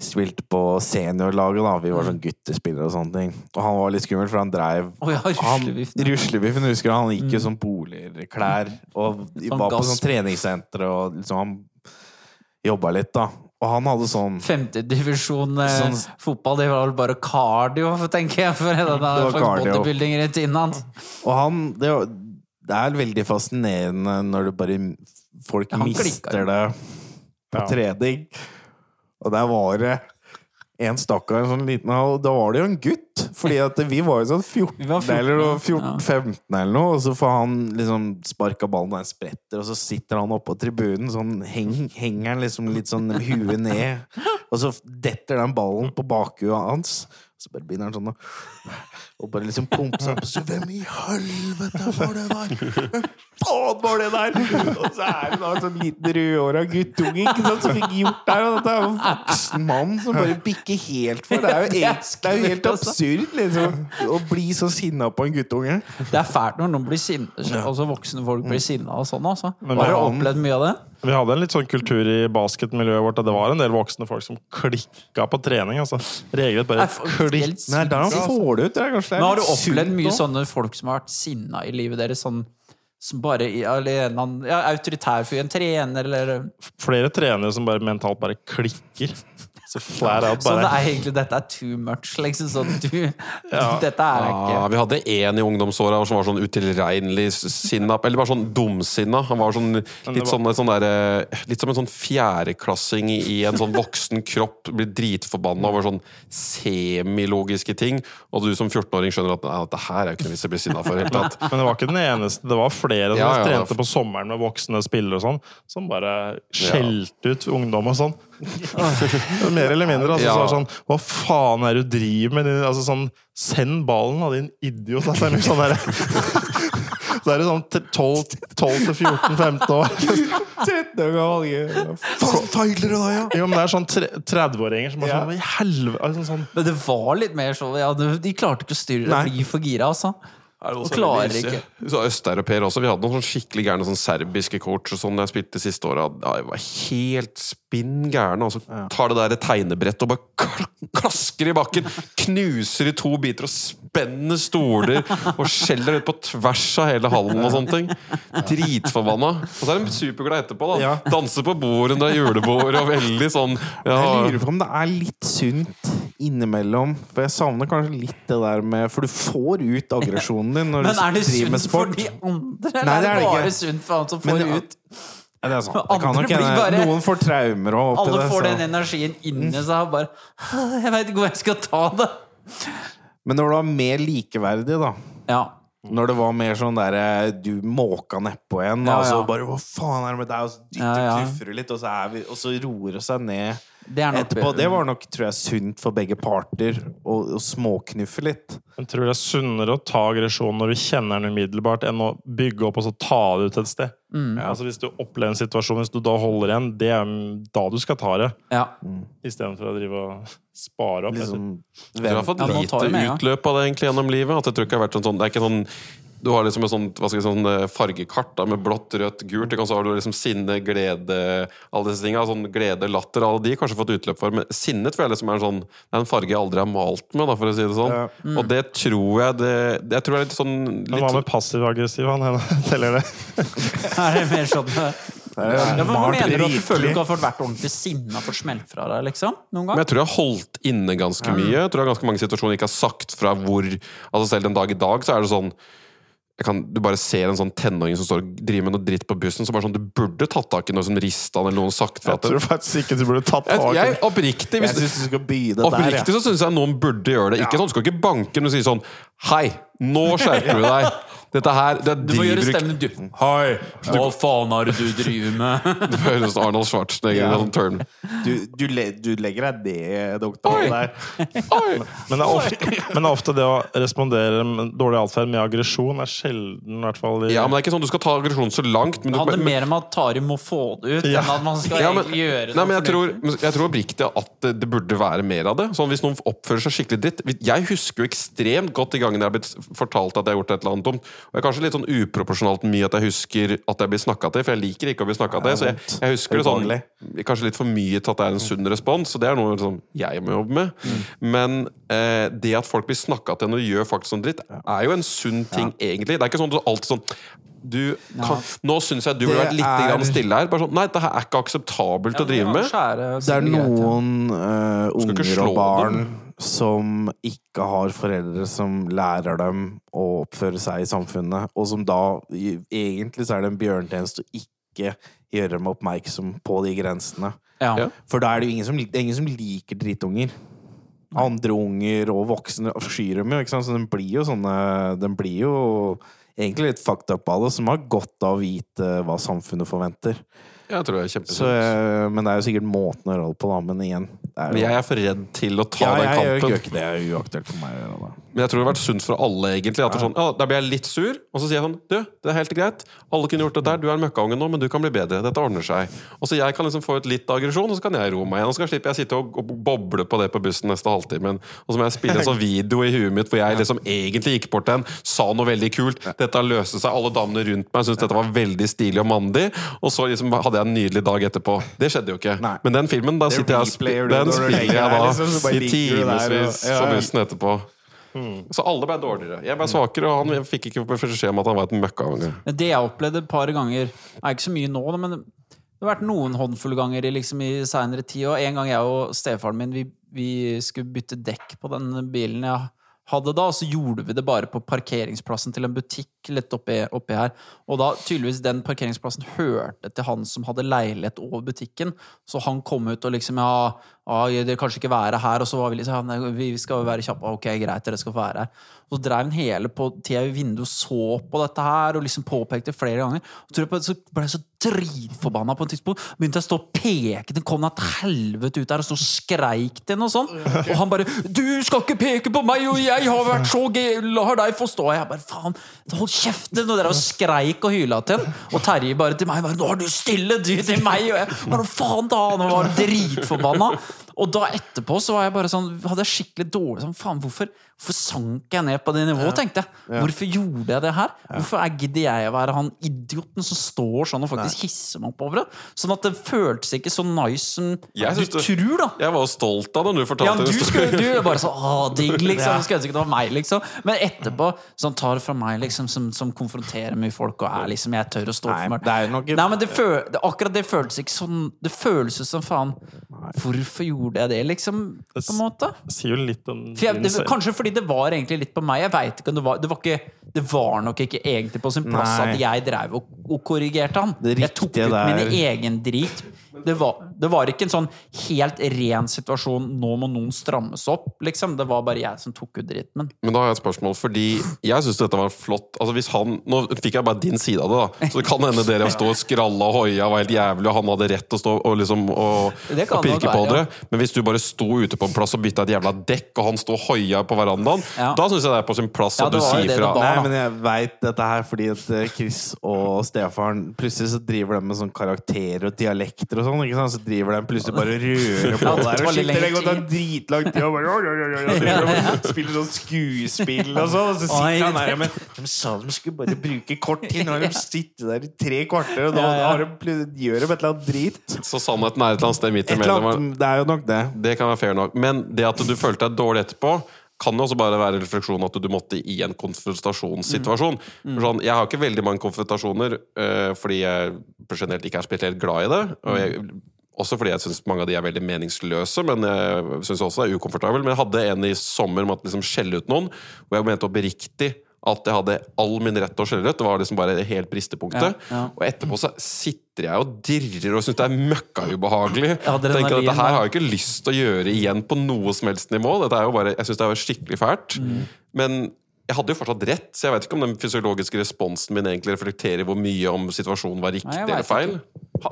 Spilte på seniorlaget, da. Vi var sånn guttespillere og sånne ting. Og han var litt skummel, for han dreiv ja, han, ruslebiffen. Ruslebiffen husker du? han gikk jo sånn boligklær og Sånn var på sånn treningssenter og liksom han jobba litt, da. Og han hadde sånn Femtedivisjon eh, Sånn- fotball, det var vel bare cardio, tenker jeg. For det en var slags cardio. bodybuilding-rutinen hans. Og han det, det er veldig fascinerende når du bare Folk Ja, mister klikker. det på Ja. trening. Og der var det en stakkar, en sånn liten halv Da var det jo en gutt! Fordi at vi var jo sånn 14, Vi var 14, eller ja. 14-15 eller noe, og så får han liksom sparka ballen, og den spretter, og så sitter han oppå tribunen, sånn heng, henger han liksom litt sånn med huet ned, og så detter den ballen på bakhuet hans. Så bare begynner han sånn og, Og bare liksom pumpe seg opp. Så hvem i helvete var det der? Faen var det der? Og så er det da en sånn liten rødhåra guttunge ikke sant, som fikk gjort det her. Og dette er jo en voksen mann som bare bikker helt for. Det er jo, helt, det er jo helt absurd, liksom. Å bli så sinna på en guttunge. Det er fælt når noen blir sinne, altså voksne folk blir sinna og sånn. Altså. Har du opplevd mye av det? Vi hadde en litt sånn kultur i basketmiljøet vårt at det var en del voksne folk som klikka på trening. altså. Regelrett bare klikk. Nei, der er får du ut. Det kanskje det er Men har du opplevd mye sånne folk som har vært sinna i livet deres? Sånn, som bare annen ja, autoritær fyr, en trener eller Flere trenere som bare mentalt bare klikker. Så flat out Så det er egentlig dette er too much, liksom. Sånn, du, Dette er ikke Ja, ikke vi hadde en i ungdomsåra som var sånn utilregnelig sinna. Eller bare sånn dumsinna. Han var sånn, litt, sånn, sånn der, litt som en sånn fjerdeklassing i en sånn voksen kropp. Blir dritforbanna over sånn semilogiske ting. Og du som 14-åring skjønner at "Nei, dette her er jo ikke noe vits i å bli sinna for. Helt tatt. Men det var ikke den eneste. Det var flere som Ja, ja, trente på sommeren med voksne spillere og sånn, som bare skjelte ut ungdom og sånn. Mer eller mindre. Altså, Ja. så sånn Hva faen er det du driver med? Altså, sånn, Send ballen, da, din idiot! Altså, det er sånn der, så er det sånn 12 12-14-15 år. 13 år gammel. Faen, feiler det ja? Jo, men det er sånn 30-åringer som bare sånn ja. i helvete? Altså, sånn, Men det var litt mer sånn ja, de, de klarte ikke å styre det. Bli for gira, altså. Er det Og klarer ikke. Så Østeuropeere også. Vi hadde noen sånn skikkelig gærne sånn serbiske coacher sånn, da jeg spilte det siste året. Ja, jeg var helt spinn gæren. Og så tar det der tegnebrettet og bare klasker i bakken. Knuser i to biter og spenner stoler og skjeller ut på tvers av hele hallen og sånne ting. Dritforbanna. Og så er de superglade etterpå. da Danser på bordet under julebord og veldig sånn ja, Jeg lurer på om det er litt sunt innimellom. For jeg savner kanskje litt det der med For du får ut aggresjonen din når Men er det du driver med sunt for de andre, eller Nei, er det det er det bare sunt for han som Men får det- ut? Ja, det er sant. Det kan nok hende. Noen får traumer og oppi Alle det. får så- den energien inni seg og bare Jeg veit ikke hvor jeg skal ta det. Men når det var mer likeverdig, da Ja. Når det var mer sånn derre Du måka nedpå da, Ja, og så bare Hva faen er det med deg? Og så dytter Ja, ja. litt, og så, er vi, og så roer det seg ned Det er nok etterpå. Det var nok, tror jeg, sunt for begge parter å, å småknuffe litt. Jeg tror det er sunnere å ta aggresjon når du kjenner den umiddelbart, enn å bygge opp og så ta det ut et sted. Mm. Altså Hvis du opplever en situasjon, hvis du da holder igjen, det er da du skal ta det. Ja. Istedenfor å drive og spare opp. Liksom, Jeg har fått Ja, nå lite ja. utløp av det egentlig gjennom livet. At jeg tror ikke det har vært sånn Det er ikke sånn Du har liksom et sånt, hva skal jeg si, sånn eh, fargekart da, med blått, rødt, gult. Og så har du liksom sinne, glede, alle disse tingene. Sånn glede, latter, alle de kanskje fått utløp for. Men sinnet føler jeg liksom er en sånn Det er en farge jeg aldri har malt med, da, for å si det sånn. Ja. Og det tror jeg det, det Jeg tror det er litt sånn litt, hva med passiv-aggressiv? Han teller det? Er det mer sånn ja, er men mener du at du føler du ikke har fått vært ordentlig sinna for smelt fra deg, liksom? Noen Men jeg tror jeg har holdt inne ganske mye. Jeg tror jeg har ganske mange situasjoner jeg ikke har sagt fra hvor Altså Selv den dag i dag så er det sånn kan, Du bare ser en sånn tenåring som står og driver med noe dritt på bussen. Så bare sånn, Du burde tatt tak i noe som rista eller noen sagt fra Jeg tror faktisk ikke du burde tatt tak i jeg. Oppriktig, Jeg synes du skal begynne der, oppriktig ja. så syns jeg noen burde gjøre det. Ikke sånn, Du skal ikke banke, men si sånn Hei, nå skjerper du deg! Dette her det er Du må gjøre stemmen dyp. Hei! Hva faen er det du driver med? Det høres ut som Arnold Schwarzenegger Ja. sånn turn. Du, du, le, du legger deg det, doktor. Oi. Der. Oi! Men det, er ofte, men det er ofte det å respondere med dårlig atferd med aggresjon er sjelden, i hvert fall i Ja, men det er ikke sånn du skal ta aggresjonen så langt. Men Det handler mer om at Tari må få det ut, Ja. enn at man skal Ja, men- gjøre Nei, men jeg tror, jeg tror oppriktig at det, det burde være mer av det. Sånn Hvis noen oppfører seg skikkelig dritt Jeg husker jo ekstremt godt de gangene jeg har blitt fortalt at jeg har gjort et eller annet dumt. Og det er kanskje litt sånn uproporsjonalt mye at jeg husker at jeg blir snakka til, for jeg liker ikke å bli snakka til. Så jeg, jeg husker det sånn Kanskje litt for mye til at det er en sunn respons, så det er noe liksom, jeg må jobbe med. Men eh, det at folk blir snakka til når de gjør faktisk sånn dritt, er jo en sunn ting, egentlig. Det er ikke sånn at alltid sånn du kan, Nå syns jeg du burde vært litt er- grann stille her. Bare sånn, Nei, det her er ikke akseptabelt å drive med. Det er noen uh, unger og barn som ikke har foreldre som lærer dem å oppføre seg i samfunnet, og som da Egentlig så er det en bjørnetjeneste å ikke gjøre dem oppmerksom på de grensene. Ja. For da er det jo ingen som, det er ingen som liker drittunger. Andre unger og voksne skyr dem jo, ikke sant? så den blir jo sånne Den blir jo egentlig litt fucked up av det, som har godt av å vite hva samfunnet forventer. Jeg tror det er Så, eh, men det er jo sikkert måten å gjøre det på, da. Men igjen det er jo, Men jeg er for redd til å ta ja, den jeg, kampen. ikke det. Det er uaktuelt for meg å gjøre det. Men jeg tror det har vært sunt for alle, egentlig. At er sånn, ja, Da blir jeg litt sur, og så sier jeg sånn Du, det er helt greit. Alle kunne gjort det der. Du er en møkkaunge nå, men du kan bli bedre. Dette ordner seg. Og så jeg kan liksom få ut litt aggresjon, og så kan jeg roe meg igjen. Og så slipper jeg sitte og, og boble på det på bussen neste halvtimen. Og så må jeg spille en sånn video i huet mitt hvor jeg liksom egentlig gikk bort til en, sa noe veldig kult. Dette løste seg. Alle damene rundt meg syntes dette var veldig stilig og mandig. Og så liksom hadde jeg en nydelig dag etterpå. Det skjedde jo ikke. Nei. Men den filmen, da sitter jeg og spiller jeg da liksom, i timevis på bussen etterpå. Så alle ble dårligere. Jeg ble svakere, og han fikk ikke beskjed om at han var et møkkaunge. Det jeg opplevde et par ganger er ikke så mye nå, men det har vært noen håndfulle ganger liksom, i seinere tid. Og en gang jeg og stefaren min vi, vi skulle bytte dekk på den bilen jeg hadde da, og så gjorde vi det bare på parkeringsplassen til en butikk litt oppi, oppi her. Og da tydeligvis den parkeringsplassen hørte til han som hadde leilighet over butikken. Så han kom ut og liksom ja, ja dere kanskje ikke være her. Og så var vi liksom ja, vi skal være kjappe. Ok, greit, dere skal få være her. Og så drev han hele på tida i vinduet og så på dette her og liksom påpekte flere ganger. Og tror jeg på- så ble jeg så dritforbanna på et tidspunkt. Begynte jeg å stå og peke Den Kom da til helvete ut der og så skreik til noe sånt. Og han bare 'Du skal ikke peke på meg, og jeg har vært så gøy, la deg få stå'. Og jeg bare 'faen, hold kjeften'. Og dere skreik og hyla til han. Og Terje bare til meg bare 'Nå er du stille, du, til meg'. Og jeg bare 'faen, da'. Nå var han dritforbanna. Og da etterpå så var jeg bare sånn hadde jeg skikkelig dårlig sånn, faen, hvorfor, hvorfor sank jeg ned på det nivået, tenkte jeg. Hvorfor gjorde jeg det her? Hvorfor er- gidder jeg å være han idioten som står sånn og faktisk hisser meg opp over det? Sånn at det føltes ikke så nice som Jeg du tror, da. Jeg var jo stolt av det når du Ja, fortalte du den skulle du er bare sånn Å, digg, liksom. Du skulle ønske det var meg, liksom. Men etterpå, sånn tar det fra meg, liksom, som, som konfronterer mye folk og er liksom Jeg tør å stå for meg. Nei, men det føl, det, akkurat det føltes ikke sånn Det føles som faen Hvorfor gjorde jeg det, liksom? På en måte? Det sier jo litt om For jeg, det, kanskje fordi det var egentlig litt på meg. Jeg vet ikke om Det var Det var, ikke, det var nok ikke egentlig på sin plass Nei. at jeg drev og, og korrigerte han. Jeg tok ut min egen drit. Det var, det var ikke en sånn helt ren situasjon 'nå må noen strammes opp', liksom. Det var bare jeg som tok ut rytmen. Men da har jeg et spørsmål, fordi jeg syns dette var flott. Altså hvis han, Nå fikk jeg bare din side av det, da. Så det kan hende dere stå og skralla og hoia og var helt jævlig, og han hadde rett til å stå og liksom og, og pirke på dere. Men hvis du bare sto ute på en plass og bytta et jævla dekk, og han sto og hoia på verandaen, Ja. da syns jeg det er på sin plass Ja, at du sier fra. var. Nei, men jeg veit dette her fordi at eh, Chris og stefaren plutselig så driver de med sånn karakterer og dialekter og sånn, ikke sant? så driver de plutselig bare og rører på Ja, der. Og skifter det går tar dritlang tid og bare oi, og og Spiller sånn skuespill og sånn. Og så sitter han der Men de sa de skulle bare bruke kort tid. Nå har de sittet der i tre kvarter, og da, de gjør de et eller annet drit. Så sannheten er et eller annet sted midt imellom. det er jo nok det. Det kan være fair nok. Men det at du følte deg dårlig etterpå, kan jo også bare være en refleksjon at du måtte i en konfrontasjonssituasjon. Mm. Sånn, jeg har ikke veldig mange konfrontasjoner uh, fordi jeg generelt ikke er spesielt glad i det. Og jeg, også fordi jeg syns mange av de er veldig meningsløse, men jeg syns også det er ukomfortabel. Men jeg hadde en i sommer om at liksom skjelle ut noen, hvor jeg mente oppriktig at jeg hadde all min rett til å skjelle ut. Det var liksom bare det helt bristepunktet. Ja, ja. Og etterpå så sitter jeg og dirrer og syns det er møkkaubehagelig. Adrenalin, Tenker at dette her har jeg ikke lyst til å gjøre igjen på noe som helst nivå. Dette er jo bare, jeg syns det er skikkelig fælt. Mm. Men jeg hadde jo fortsatt rett, så jeg vet ikke om den fysiologiske responsen min egentlig reflekterer hvor mye om situasjonen var riktig Nei, eller feil.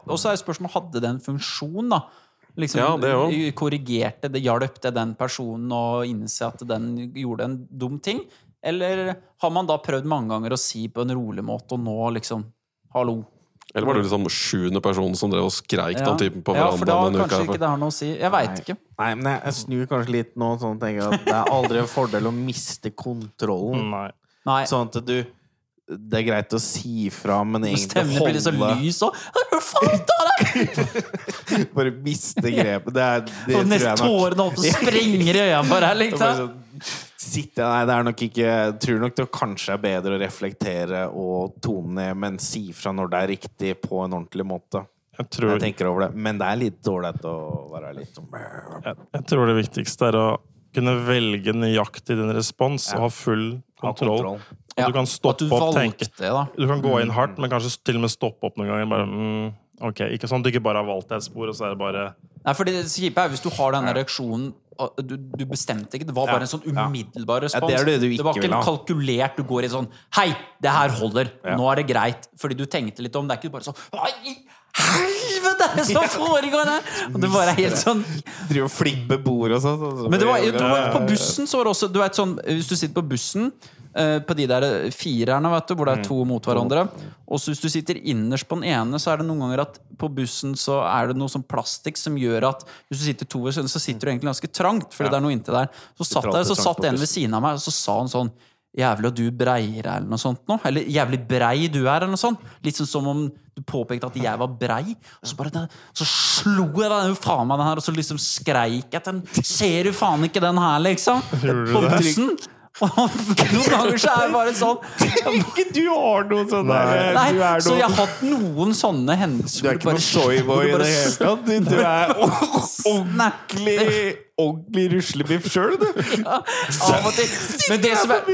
Og så er spørsmålet hadde det en funksjon, da? Liksom, Ja, det også. korrigerte det, hjalp det den personen å innse at den gjorde en dum ting? Eller har man da prøvd mange ganger å si på en rolig måte, og nå liksom Hallo. Eller var det liksom sjuende person som drev og skreik Ja, den typen på ja for da kanskje uka, for... ikke det har noe å si. Jeg veit ikke. Nei, men jeg, jeg snur kanskje litt nå sånn jeg tenker at det er aldri en fordel å miste kontrollen. Nei. Nei. Sånn at du Det er greit å si fra, men egentlig stemmen blir litt så lys òg. Bare miste grepet. Det, er, det Og tror nesten jeg nok. tårene opp og sprenger i øynene på deg, Og bare liksom. Sitte, nei, det er nok ikke Jeg tror nok det kanskje er bedre å reflektere og tone ned, men si fra når det er riktig, på en ordentlig måte. Jeg tror, Jeg tenker over det. Men det er litt dårlig å være litt sånn jeg, jeg tror det viktigste er å kunne velge nøyaktig din respons og ha full Ha kontroll. Og ja. du kan At du stoppe opp, tenke det, da. Du kan gå inn hardt, men kanskje til og med stoppe opp noen ganger. Bare, mm, ok, Ikke sånn at du ikke bare har valgt et spor, og så er det bare Nei, for det kjipe er hvis du har den reaksjonen du, du bestemte ikke, det var bare en sånn umiddelbar respons. det er det du ikke var ikke kalkulert. Du går i sånn Hei, det her holder. Nå er det greit. Fordi du tenkte litt om det. er ikke bare sånn Hva i helvete er det som foregår her?! Og det bare er helt sånn Driver og flipper bord og sånn. og så Men det var, det var på bussen så var det også Du vet sånn Hvis du sitter på bussen på de der firerne, vet du, hvor det er to mot hverandre. Og så hvis du sitter innerst på den ene, så er det noen ganger at på bussen så er det noe sånn plastikk som gjør at hvis du sitter to ved siden, så sitter du egentlig ganske trangt, fordi det er noe inntil der. Så satt der, så satt en ved siden av meg, og så sa han sånn Jævlig, og du breier eller noe sånt nå. Eller jævlig brei du er, eller noe sånt. Litt sånn som om du påpekte at jeg var brei. Og så bare den- Så slo jeg den faen meg den her, og så liksom skreik jeg til den. Ser du faen ikke den her, liksom? På bussen. Noen ganger så er det bare sånn. Ikke du har noe sånn Nei, Nei, du er så jeg har hatt noen sånne hendelser Du er ikke noen soyboy i det hele tatt. Du, du er ordentlig Ordentlig ruslebiff sjøl, du. Av og til. Men det som er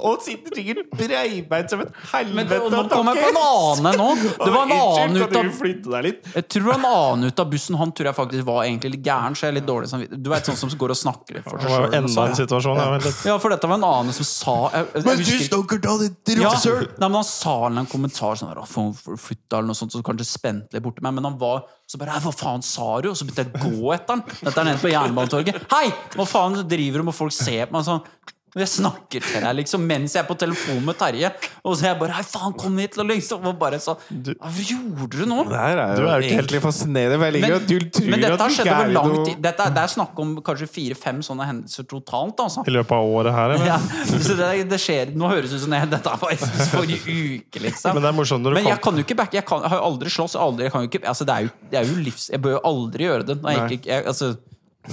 Og sitter sikkert breibeint som et men helvete. Nå kom jeg på en annen nå. Det var en annen ut av? Jeg tror det var en annen ut av bussen. Han tror jeg faktisk var egentlig litt gæren. Så jeg er litt dårlig samvitt- Du veit sånn som går og snakker for seg sjøl. enda en situasjon. Ikke. Ja, for dette var en annen som sa jeg, jeg, Men du snakker da, ditt ja, nei, men Han sa en kommentar sånn der, «Å, få- få eller noe sånt, så kanskje spente litt borti meg. Men han var så bare Hva faen sa du? Og så begynte jeg å gå etter han. Dette er nede på Jernbanetorget. Hei! Hva faen driver du med folk ser på meg sånn? Jeg snakker til deg liksom mens jeg er på telefon med Terje. Og så er jeg bare Hei, faen, kom hit! Og liksom og bare sånn Hva gjorde du nå? Det her er Du er jo ikke helt- fascinerende. Men, Jeg liker at du tror men dette at har skjedd over er lang noe tid. Dette, er- det er snakk om kanskje fire-fem sånne hendelser totalt. Altså. I løpet av året her, eller? Ja, så det, det skjer Nå høres det ut som det, dette var forrige uke, liksom. Men det er morsomt når du Men jeg kan jo ikke backe. Jeg, kan, jeg har jo aldri slåss. Aldri, jeg kan jo ikke, altså det, er jo, det er jo livs... Jeg bør jo aldri gjøre det. Når jeg ikke, jeg, altså,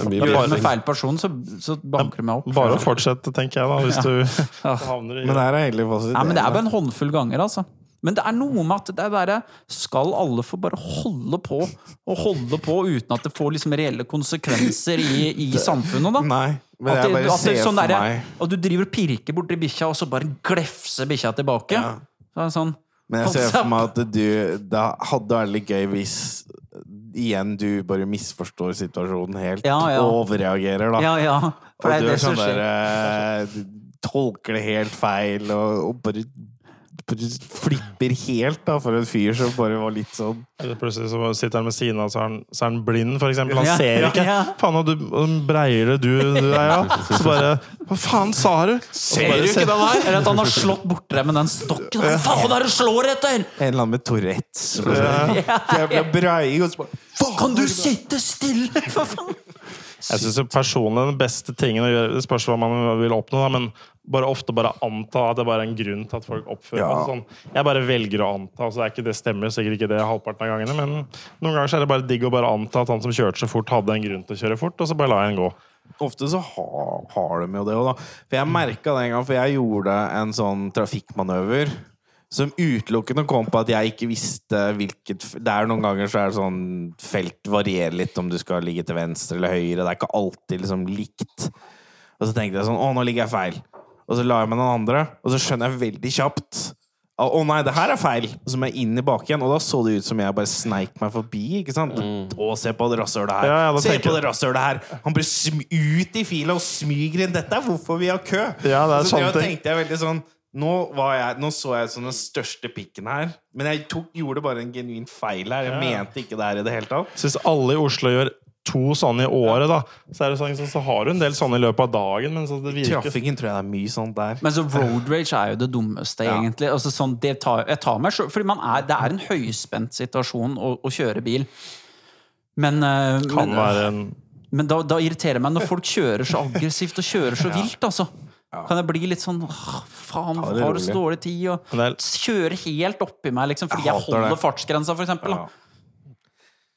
gjør det med feil person, så, så banker du meg opp. Bare å fortsette, tenker jeg da, hvis du havner i Men det er egentlig fasit. Ja, men det er bare en håndfull ganger, altså. Men det er noe med at det er bare Skal alle få bare holde på og holde på uten at det får liksom reelle konsekvenser i, i samfunnet, da? Nei, men At jeg bare at det ser er sånn for der, meg Og du driver og pirker borti bikkja, og så bare glefser bikkja tilbake. Ja. Så er det sånn Men jeg ser for meg at du Det hadde vært litt gøy hvis igjen du bare misforstår situasjonen helt Ja, ja. og overreagerer, da. Ja, ja. For og det er du er det sånn derre eh, Tolker det helt feil og, og bare flipper helt da for en fyr som bare var litt sånn Plutselig så sitter han ved siden av, så er han, så er han blind, for eksempel. Han Ja, ser ikke. ja. Faen, og du og breier det du, du er, ja. Så bare Hva faen sa du? Ser du ikke den her? Eller at han har slått borti deg med den stokken. Hva faen er det du slår etter?! En eller annen med Tourettes. Jævla breiing, og så bare Faen! Kan du sitte stille, for faen?! Jeg synes personlig den beste tingen å gjøre Det spørs hva man vil oppnå, da, men bare ofte bare anta at det bare er en grunn til at folk oppfører Ja. seg sånn. Jeg bare velger å anta. altså det, er ikke, det stemmer sikkert ikke det halvparten av gangene, men noen ganger så er det bare digg å bare anta at han som kjørte så fort, hadde en grunn til å kjøre fort, og så bare la jeg han gå. Ofte så har, har de jo det òg, da. For jeg merka det en gang, for jeg gjorde en sånn trafikkmanøver som utelukkende kom på at jeg ikke visste hvilket Det er noen ganger så er det sånn Felt varierer litt om du skal ligge til venstre eller høyre. Det er ikke alltid liksom likt. Og så tenkte jeg sånn Å, nå ligger jeg feil. Og så la jeg meg den andre, og så skjønner jeg veldig kjapt å nei, det her er feil! Og så må jeg inn i bak igjen, og da så det ut som jeg bare sneik meg forbi. ikke sant? Å, se på det rasshølet her! Ja, ja, se på det rasshølet her! Han blir ut i fila og smyger inn. Dette er hvorfor vi har kø! Ja, det er så sant, tenkte jeg veldig sånn nå, var jeg, nå så jeg sånn den største pikken her, men jeg tok, gjorde bare en genuin feil her. Jeg Ja. mente ikke det her i det hele tatt. Så hvis alle i Oslo gjør to sånne i året, da, så, er det sånn, så har du en del sånne i løpet av dagen, men så det virker Trafikken tror jeg det er mye sånt der. Men så road rage er jo det dummeste, Ja. egentlig. Altså, sånn, det tar, jeg tar meg selv, fordi man er, Det er en høyspent situasjon å, å kjøre bil. Men, uh, kan men, være en men da, da irriterer det meg når folk kjører så aggressivt og kjører så vilt, altså. Kan jeg bli litt sånn åh, Faen, Ta har du så dårlig tid? Og kjøre helt oppi meg, liksom, fordi Jeg jeg, holder det. fartsgrensa, for eksempel. Ja.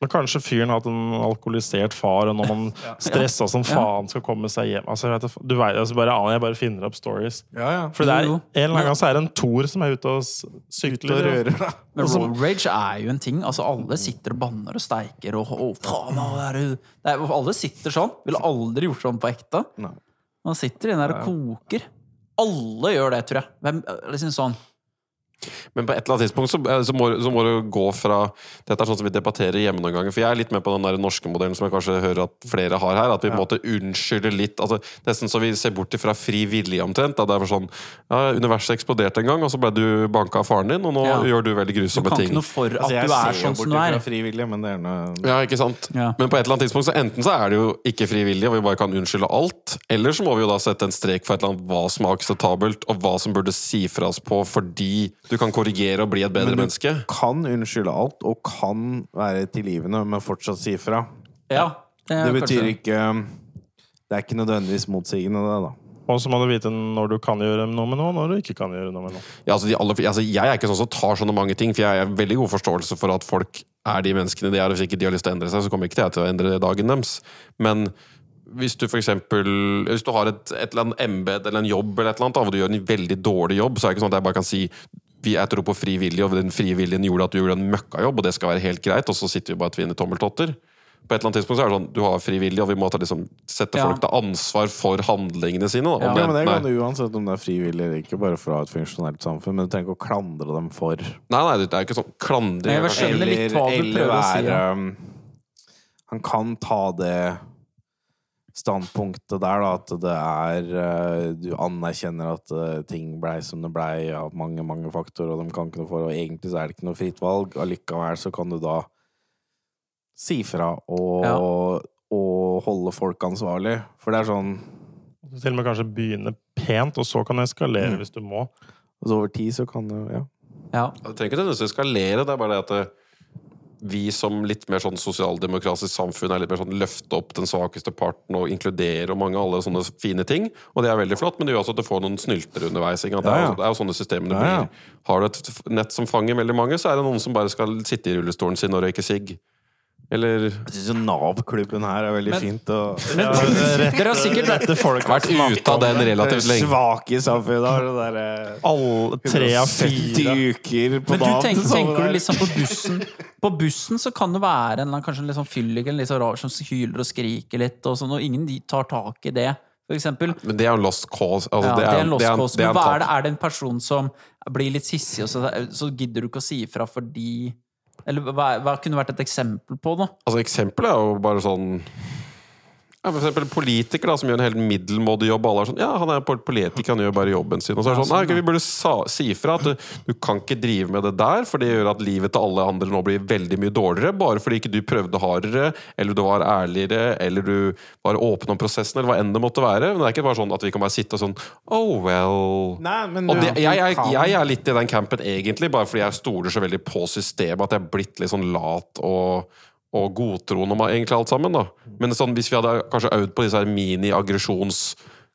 Men kanskje fyren har hatt en alkoholisert far, og når man stressa som faen skal komme seg hjem altså, jeg, vet, du vet, altså, bare, Jeg bare finner opp stories. Ja, ja. For det er, en eller annen gang så er det en Tor som er ute og sykler. Ute og rører. Men Altså- road rage er jo en ting. Altså Alle sitter og banner og steiker og og faen, er? Det er, alle sitter sånn. Ville aldri gjort sånn på ekte. Nei. Man sitter inne der og koker. Alle gjør det, tror jeg. Hvem, liksom sånn Men på et eller annet tidspunkt så, eh, så, må, så må du gå fra Dette er sånn som vi debatterer hjemme noen ganger. For jeg er litt med på den der norske modellen som jeg kanskje hører at flere har her. At vi på en måte unnskylder litt altså, Nesten så vi ser bort ifra fri vilje omtrent. Da det er sånn ja, Universet eksploderte en gang, og så ble du banka av faren din, og nå Ja. gjør du veldig grusomme ting. Du kan ting. ikke noe for at Altså, du er sånn som du er. fra frivillig, men det er noe Ja, ikke sant? Ja. Men på et eller annet tidspunkt så enten så er det jo ikke frivillig, og vi bare kan unnskylde alt, eller så må vi jo da sette en strek for et eller annet hva som er akseptabelt, og hva som burde sifras på fordi du kan korrigere og bli et bedre menneske? Men du- menneske. kan unnskylde alt og kan være tilgivende, men fortsatt si ifra. Ja, det, Det betyr kanskje- ikke Det er ikke nødvendigvis motsigende, det, da. Og så må du vite når du kan gjøre noe med noe, når du ikke kan gjøre noe med noe. Ja, altså de aller, altså jeg er ikke sånn som tar sånne mange ting, for jeg har veldig god forståelse for at folk er de menneskene de er, og hvis ikke de har lyst til å endre seg, så kommer ikke jeg til å endre dagen deres. Men hvis du for eksempel Hvis du har et, et eller annet embete eller en jobb eller et eller annet, da, hvor du gjør en veldig dårlig jobb, så er det ikke sånn at jeg bare kan si vi er tro på fri vilje, og den frie viljen gjorde at du gjorde en møkkajobb, og det skal være helt greit, og så sitter vi bare og tvinner tommeltotter. På et eller annet tidspunkt så er det sånn, du har fri vilje, og vi må ta liksom, sette Ja. folk til ansvar for handlingene sine. Da. Ja. Men det kan du uansett om det er frivillig eller ikke, bare for å ha et funksjonelt samfunn. Men du trenger ikke å klandre dem for nei, nei, det er ikke sånn klandring. Eller, eller å si, ja. um, Han kan ta det standpunktet der, da, at det er uh, Du anerkjenner at uh, ting blei som det blei av mange, mange faktorer, og de kan ikke noe for, og egentlig så er det ikke noe fritt valg. Allikevel så kan du da si fra og, Ja. og holde folk ansvarlig. For det er sånn Du til og med kanskje begynne pent, og så kan det eskalere Mm. hvis du må. altså Over tid så kan du Ja. Ja. Det trenger ikke nødvendigvis eskalere, det er bare det at det, vi som litt mer sånn sosialdemokratisk samfunn er litt mer sånn løfte opp den svakeste parten og inkludere og mange alle sånne fine ting. Og det er veldig flott, men det gjør også at du får noen snyltere underveis. Ikke? At Det, er, jo- det sånne systemene Ja, ja. blir. Har du et nett som fanger veldig mange, så er det noen som bare skal sitte i rullestolen sin og røyke sigg. Eller Jeg syns Nav-klubben her er veldig Men- fint. Og Men dere har sikkert Rette folk vært ute av den relativt lenge. svake i samfunnet har det derre Alle tre av 70 fire uker på Men du tenker, tenker du liksom på bussen På bussen så kan det være en eller annen, kanskje en litt sånn fyllik eller litt så rar som hyler og skriker litt, og sånn, og ingen de tar tak i det. Men det er en lost cause. Altså, Ja, det er en lost det er cause. det er Men en hva er det? Er det en person som blir litt hissig, og så, så gidder du ikke å si ifra fordi Eller hva, hva kunne vært et eksempel på noe? Altså, Eksempelet er jo bare sånn Ja, for eksempel politikere da, som gjør en helt middelmådig jobb. Alle er sånn, ja, han er pol- politiker, han gjør bare jobben sin. Og så er det sånn, nei, okay, vi burde sa, si fra at du, du kan ikke drive med det der, for det gjør at livet til alle andre nå blir veldig mye dårligere, bare fordi ikke du prøvde hardere, eller du var ærligere, eller du var åpen om prosessen, eller hva enn det måtte være. Men det er ikke bare sånn at vi kan bare sitte og sånn, oh well... Nei, men Og det, jeg, jeg, kan- jeg er litt i den campen egentlig, bare fordi jeg stoler så veldig på systemet, at jeg er blitt litt sånn lat og, og godtroende om egentlig alt sammen. da. Men sånn, hvis vi hadde kanskje øvd på disse her mini-aggresjons...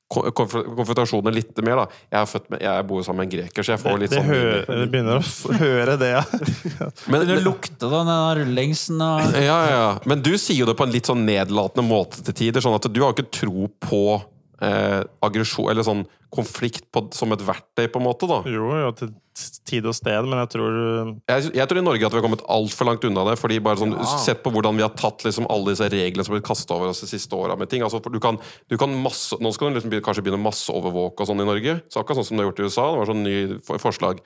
ko- Konfrontasjoner litt mer, da. Jeg, er født med, jeg bor sammen med en greker, så jeg får litt Det sånn hører, det begynner å f høre det, ja. men, Det lukter da, den rullingsen og ja, ja, ja. Men du sier jo det på en litt sånn nedlatende måte til tider. sånn at Du har jo ikke tro på eh, aggresjon, eller sånn konflikt på, som et verktøy, på en måte. da Jo, jo, til tid og sted, men jeg tror jeg, jeg tror i Norge at vi har kommet altfor langt unna det. fordi bare sånn, Ja. Sett på hvordan vi har tatt liksom alle disse reglene som har blitt kastet over oss de siste åra. med ting. Altså, du kan, du kan masse, nå skal du liksom kanskje begynne å masseovervåke og sånn i Norge. Så akkurat sånn som det har gjort i USA. Det var sånn ny forslag.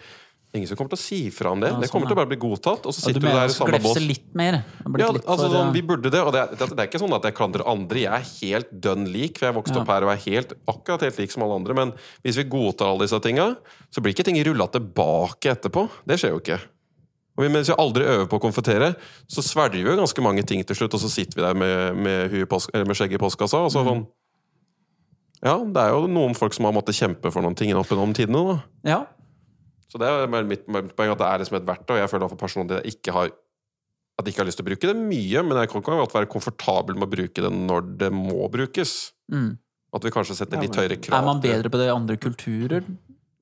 Ingen som kommer til å si fra om det. Ja, det kommer sånn, til å bare bli godtatt. Og så sitter Du du mener der i samme bås. litt mer? Ja, litt altså sånn, eh, Vi burde det, og det er, det er ikke sånn at jeg klandrer andre. Jeg er helt dønn lik, for jeg vokste Ja. opp her og er helt, akkurat helt lik som alle andre. Men hvis vi godtar alle disse tinga, så blir ikke ting rulla tilbake etterpå. Det skjer jo ikke. Og vi- mens vi aldri øver på å konfrontere, så svelger vi jo ganske mange ting til slutt, og så sitter vi der med, med, med skjegget i postkassa. Og så sånn Ja, det er jo noen folk som har måttet kjempe for noen ting opp gjennom tidene. da Ja. Så det er mitt, mitt poeng at det er liksom et verktøy. Jeg føler for personlig at jeg ikke har at jeg ikke har lyst til å bruke det mye, men jeg kan kan godt være komfortabel med å bruke det når det må brukes. Mm. At vi kanskje setter litt høyere krav. Er man bedre på det i andre kulturer?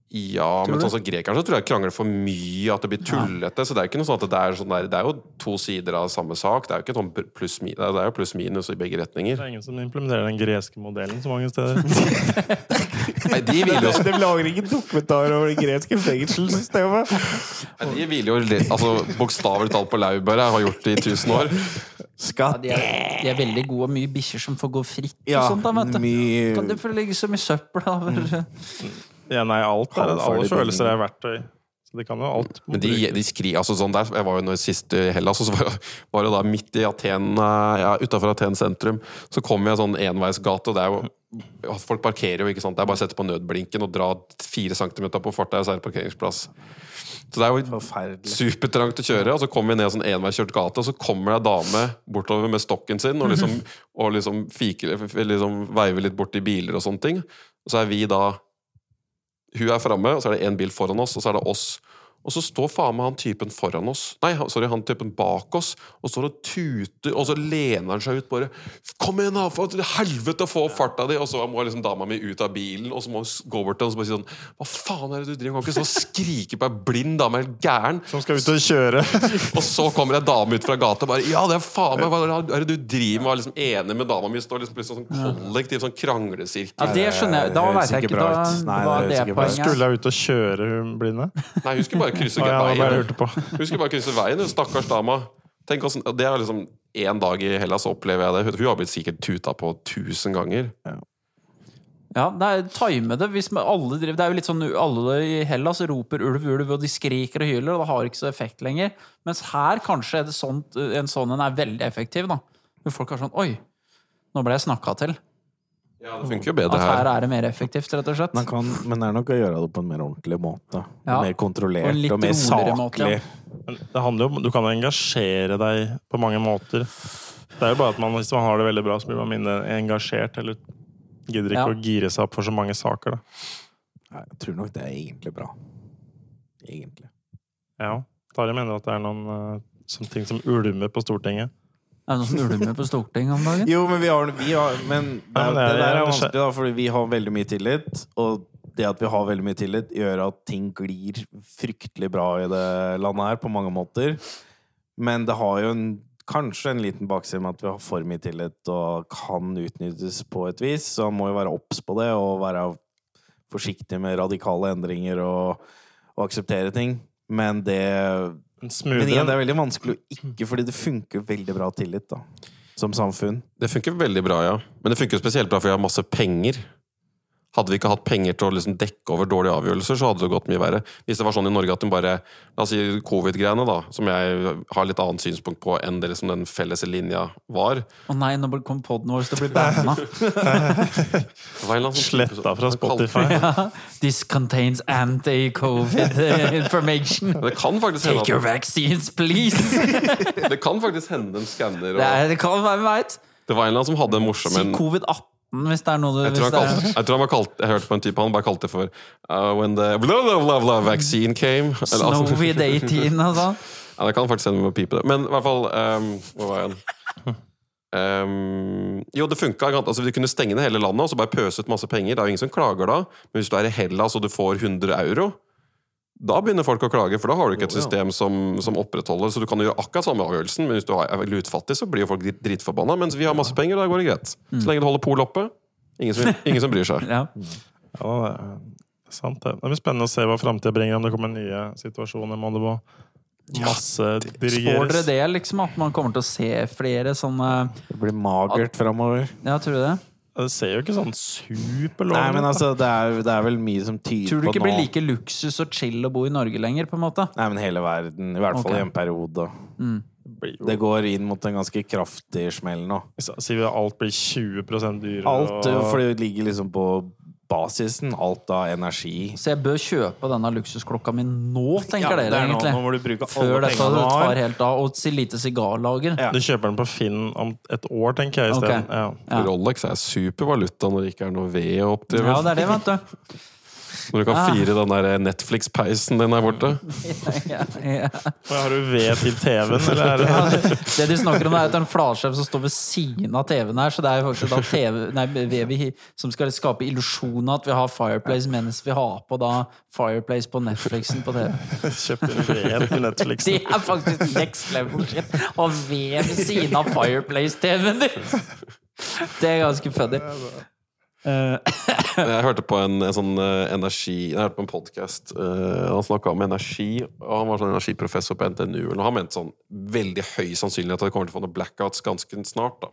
Ja, men sånn som grekeren så tror jeg krangler for mye, at det blir tullete. Så det er jo ikke noe sånn at det er sånn der, Det er jo to sider av samme sak. Det er jo ikke sånn pluss det er jo pluss minus i begge retninger. det er ingen som implementerer den greske modellen så mange steder. Nei, de vil jo, De lager ikke dokumentar over det greske fengselssystemet. nei, de vil jo altså, bokstavelig talt på laurbæret. Har gjort det i tusen år. Ja, Skatt. de, er, de er veldig gode, og mye bikkjer som får gå fritt Ja, og sånt. Da, vet du. mye Kan du få legge så mye søppel over Ja, nei, alt er, alle følelser er verktøy. Så de kan jo alt. Men de, de skri, altså sånn der, Jeg var jo nå sist i Hellas, og så var, jeg- var da midt i Aten, ja, utafor Aten sentrum. Så kom jeg sånn enveisgate, og det er jo Folk parkerer jo, ikke sant. Det er bare å sette på nødblinken og dra fire centimeter på farta, så er det parkeringsplass. Så det er jo supertrangt å kjøre, og så kommer vi ned en sånn enveiskjørt gate, og så kommer det ei dame bortover med stokken sin og liksom, og liksom, fiker, liksom veiver litt borti biler og sånne ting. Og så er vi da Hun er framme, og så er det én bil foran oss, og så er det oss. Og så står faen meg han typen foran oss Nei, sorry, han typen bak oss og står og tuter, og så lener han seg ut bare 'Kom igjen, da! For helvete, få opp farta di!' Og så må liksom dama mi ut av bilen, og så må hun gå bort til ham og så bare si sånn 'Hva faen er det du driver med?' Kan ikke stå og skrike på ei blind dame, helt gæren? Som skal ut og kjøre. Og så kommer ei dame ut fra gata og bare 'Ja, det er faen meg Hva er det du driver med?' Og er liksom enig med dama mi. Står liksom plutselig sånn kollektiv sånn kranglesirkel. Ja, det skjønner jeg. Da Det veit jeg ikke. Da. Nei, det, det det poenget. Skulle hun ut og kjøre, hun blinde? Nei, hun skulle bare krysse ja, bare veien. Hun skulle bare krysse veien, hun stakkars dama. Tenk hvordan, Det er liksom én dag i Hellas opplever jeg det. Hun har blitt sikkert tuta på tusen ganger. Ja, det er time det. Hvis alle driver, det er jo litt sånn alle i Hellas roper ulv, ulv, og de skriker og hyler, og det har ikke så effekt lenger. Mens her kanskje er det sånt, en sånn en er veldig effektiv. da. Hvor folk er sånn Oi, nå ble jeg snakka til. Ja, Det funker jo bedre At her her. er det mer effektivt, rett og slett. Man kan, men det er nok å gjøre det på en mer ordentlig måte. Ja. Mer kontrollert og, og mer saklig. måte, ja. Det handler jo om Du kan engasjere deg på mange måter. Det er jo bare at man, Hvis man har det veldig bra, så blir man mindre engasjert. Eller gidder ikke Ja. å gire seg opp for så mange saker. da. Nei, Jeg tror nok det er egentlig bra. Egentlig. Ja. Tarjei mener at det er noen uh, sånne ting som ulmer på Stortinget. Er det noen som ulmer på Stortinget om dagen? Jo, men vi har, vi har Men det, Ja, men det, det er- der er vanskelig, da, fordi vi har veldig mye tillit. Og det at vi har veldig mye tillit, gjør at ting glir fryktelig bra i det landet her, på mange måter. Men det har jo en, kanskje en liten bakside med at vi har for mye tillit og kan utnyttes på et vis. Så man må jo være obs på det og være forsiktig med radikale endringer og, og akseptere ting. Men det En Men igjen, det er veldig vanskelig å ikke, fordi det funker veldig bra tillit, da. Som samfunn. Det funker veldig bra, ja. Men det funker jo spesielt bra fordi jeg har masse penger. Hadde vi ikke hatt penger til å liksom dekke over dårlige avgjørelser, så hadde det gått mye verre. Hvis det var sånn i Norge at hun bare La oss si covid-greiene, da, som jeg har litt annet synspunkt på enn det liksom den felles linja var. Å nei, nå kom poden vår til å bli banna. En Sletta fra Spotify. Ja. This contains anti-covid information. Det kan faktisk hende Take your vaccines, please! det kan faktisk hende en skanner Det, er, det kan være veit. Det var en eller annen som hadde en morsom Si covid-18 hvis det er noe du jeg tror, han kalt, jeg tror han var kalt Jeg hørte på en type, han bare kalte det for uh, When the blah, blah, blah, blah, vaccine came. Eller, altså, Snowy-18 og sånn. ja, det kan faktisk hende vi må pipe det. Men i hvert fall um, Hvor var jeg? Um, jo, det funka. Altså, du kunne stenge ned hele landet og så bare pøse ut masse penger. Det er jo ingen som klager da. Men hvis du er i Hellas og du får 100 euro, da begynner folk å klage, for da har du ikke et system som, som opprettholder. Så du kan gjøre akkurat samme avgjørelsen, men hvis du er lutfattig, så blir jo folk drit- dritforbanna. Mens vi har masse penger, da går det greit. Så lenge du holder pol oppe. Ingen som, ingen som bryr seg. Ja. Ja, det er sant det. Det blir spennende å se hva framtida bringer, om det kommer nye situasjoner. Må det må masse Spår dere det, liksom? At man kommer til å se flere sånne Det blir magert framover. Ja, tror du det? Det ser jo ikke sånn superlovende Nei, men altså, det er, det er vel mye som tyder på nå Tror du ikke det blir like luksus og chill å bo i Norge lenger, på en måte? Nei, men hele verden. I hvert fall okay. i en periode. Mm. Det går inn mot en ganske kraftig smell nå. Sier vi at alt blir 20 dyrere Alt, og- for det ligger liksom på basisen. Alt av energi. Så jeg bør kjøpe denne luksusklokka mi nå, tenker Ja, det dere er nå, egentlig? nå må du bruke Før alle dette du tar helt av. Og si lite sigarlager. Ja. Du kjøper den på Finn om et år, tenker jeg, isteden. Okay. Ja. Ja. Rolex er supervaluta når det ikke er noe ved å oppdrive. Ja, det er det, vet du. Når du kan Ah. fire den der Netflix-peisen din der borte. Ja, ja. Har du ved til TV-en, eller er det Det de snakker om, er at det er en flatskjerm som står ved siden av TV-en her. Så det er jo faktisk da TV, nei, vev som skal skape illusjonen at vi har Fireplace mens vi har på da Fireplace på Netflixen på TV. Kjøpte ved til Netflix? Det er faktisk next level shit. Å ved ved siden av Fireplace-TV-en din! Det er ganske funny. Eh, Jeg hørte på en, en sånn eh, energi Jeg hørte på en podkast. han snakka om energi, og han var sånn energiprofessor på NTNU. Og han mente sånn veldig høy sannsynlighet at vi kommer til å få noen blackouts ganske snart. da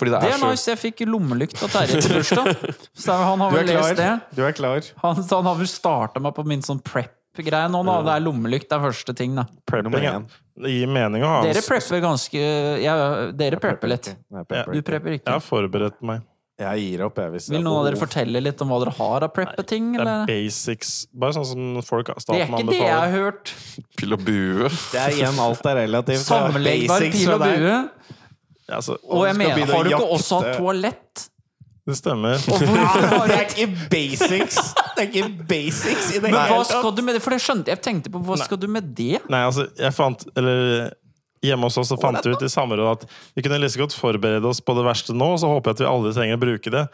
Fordi det det er, er så nice. Jeg fikk lommelykt av Terje til bursdag. Så han har vel er lest det. Du er klar? Han, så han har vel starta meg på min sånn prep-greie nå. Da. Det er lommelykt det er første ting. da Prepping, Det gir mening å ha Dere prepper ganske ja, Dere prepper litt. Du prepper ikke. Jeg har forberedt meg. Jeg gir opp, jeg. Hvis Vil er noen av dere fortelle litt om hva dere har av preppe-ting? Det er basics. Bare sånn som folk Det er ikke det jeg har hørt. pil og bue. Det er igjen alt er relativt. Sammenleggbar pil og bue. Ja, altså, Og jeg mener, har du ikke jakte. også hatt toalett? det stemmer. Og hvorfor har Det du er ikke basics! Det er ikke basics i det hele tatt. Men hva skal du med det? For det skjønte jeg. Jeg tenkte på hva Nei. skal du med det? Nei, altså, jeg fant Eller hjemme hos oss så fant vi ut i samråd at vi kunne like godt forberede oss på det verste nå, og så håper jeg at vi aldri trenger å bruke det.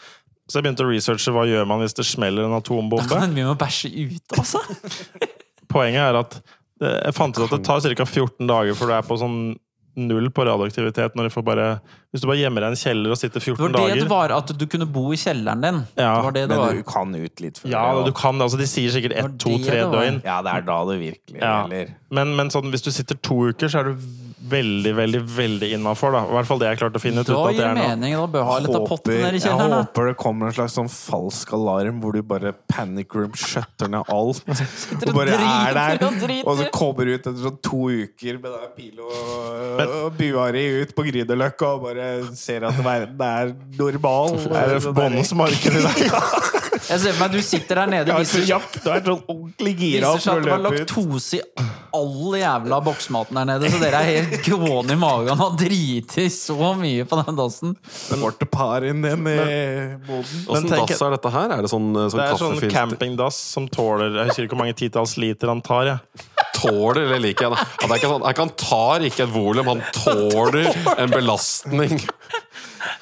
Så jeg begynte å researche hva gjør man hvis det smeller en Da atombombe. kan vi må bæsje ut, altså. Poenget er at jeg fant ut at det tar ca. 14 dager før du er på sånn null på radioaktivitet. Når du får bare, hvis du bare gjemmer deg i en kjeller og sitter Det 14 var det det dager var, at du kunne bo i kjelleren din. Ja, det var det det var. Men du kan ut litt før. Ja, det, du kan det. Altså, de sier sikkert Det var ett, to, det tre det var. døgn. ja, det er da det virkelig Ja. gjelder. Men, men sånn, hvis du sitter to uker, så er du veldig, veldig veldig innafor. I hvert fall det jeg klarte å finne ut. Da gir det det noe. mening. Da bør ha litt av potten Håper- i jeg kjelleren. håper det kommer en slags sånn falsk alarm hvor du bare panic room shutter ned alt. Og bare er der, og så kommer du ut etter sånn to uker med den pil og, og bua ut på Grünerløkka og bare ser at verden er normal. Er det bondens marked i dag? Jeg ser for meg at du sitter der nede. Ja, Viser, jakt, du er sånn ordentlig gira viser seg at å det var laktose i all jævla boksmaten der nede, så dere er helt gående i magen og har driti så mye på den dassen. Det ble par inn den i boden. Åssen dass er dette her? Er det sånn, kaffefilter? sånn Det er sånn campingdass som tåler Jeg husker ikke hvor mange titalls liter han tar. Jeg. Tåler, eller liker jeg det er ikke sånn, han tar ikke et volum, han tåler en belastning.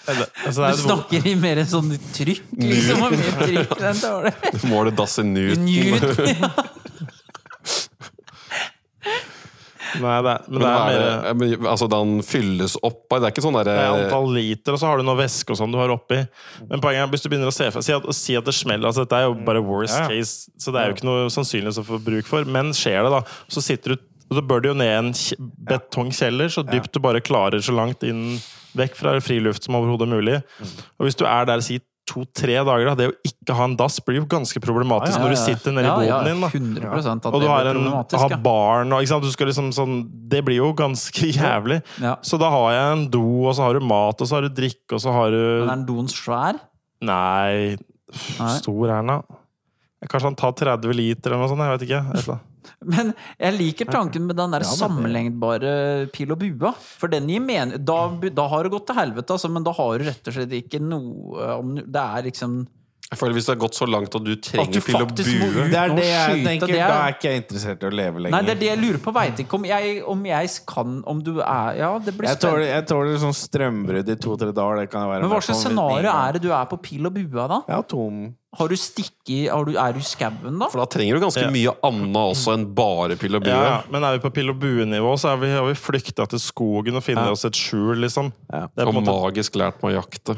Altså, Du er snakker i mer sånn trykk, liksom. Og mer trykk den tåler. Måler dass i Newton. Newton. Nei, det men Men det er mer er det, men, altså, den fylles opp av Det er ikke sånn er derre antall liter, og så har du noe væske og sånn du har oppi. Men poenget er, hvis du begynner å se si at, si at det smeller altså Dette er jo bare worst Ja, ja. case, så det er jo ikke noe sannsynlighet å få bruk for. Men skjer det, da, så sitter du og så bør du jo ned en kje- betongkjeller, så dypt du bare klarer så langt inn vekk fra friluft som overhodet mulig. Og hvis du er der si to-tre dager. Da. Det å ikke ha en dass blir jo ganske problematisk når du sitter nede i boden din. da. 100 at Og du har, en, har barn og ikke sant? Du skal liksom sånn, Det blir jo ganske jævlig. Så da har jeg en do, og så har du mat, og så har du drikke, og så har Men du er den doen svær? Nei. stor er den, da. Kanskje han tar 30 liter eller noe sånt. Jeg vet ikke. Men jeg liker tanken med den der sammenlengbare pil og bua. For den gir mening. Da, da har det gått til helvete, altså, men da har du rett og slett ikke noe om Det er liksom Jeg føler Hvis det har gått så langt at du At trenger du pil og bue. Det er det jeg tenker. det er- Da er ikke jeg interessert i å leve lenger. Nei, det er det jeg lurer på. Veit ikke om jeg, om jeg kan Om du er Ja, det blir Jeg tåler, spennende. jeg tåler sånn strømbrudd i to-tre dager. Det kan jeg være Men hva slags scenario er det du er på pil og bue da? Ja, tom. Har du stikket har du, Er du i skauen, da? For da trenger du ganske Ja. mye annet også enn bare pill og bue. Ja. Men er vi på pill og bue-nivå, så er vi, har vi flykta til skogen og funnet Ja. oss et skjul, liksom. Ja. Det er Og måte magisk lært meg å jakte.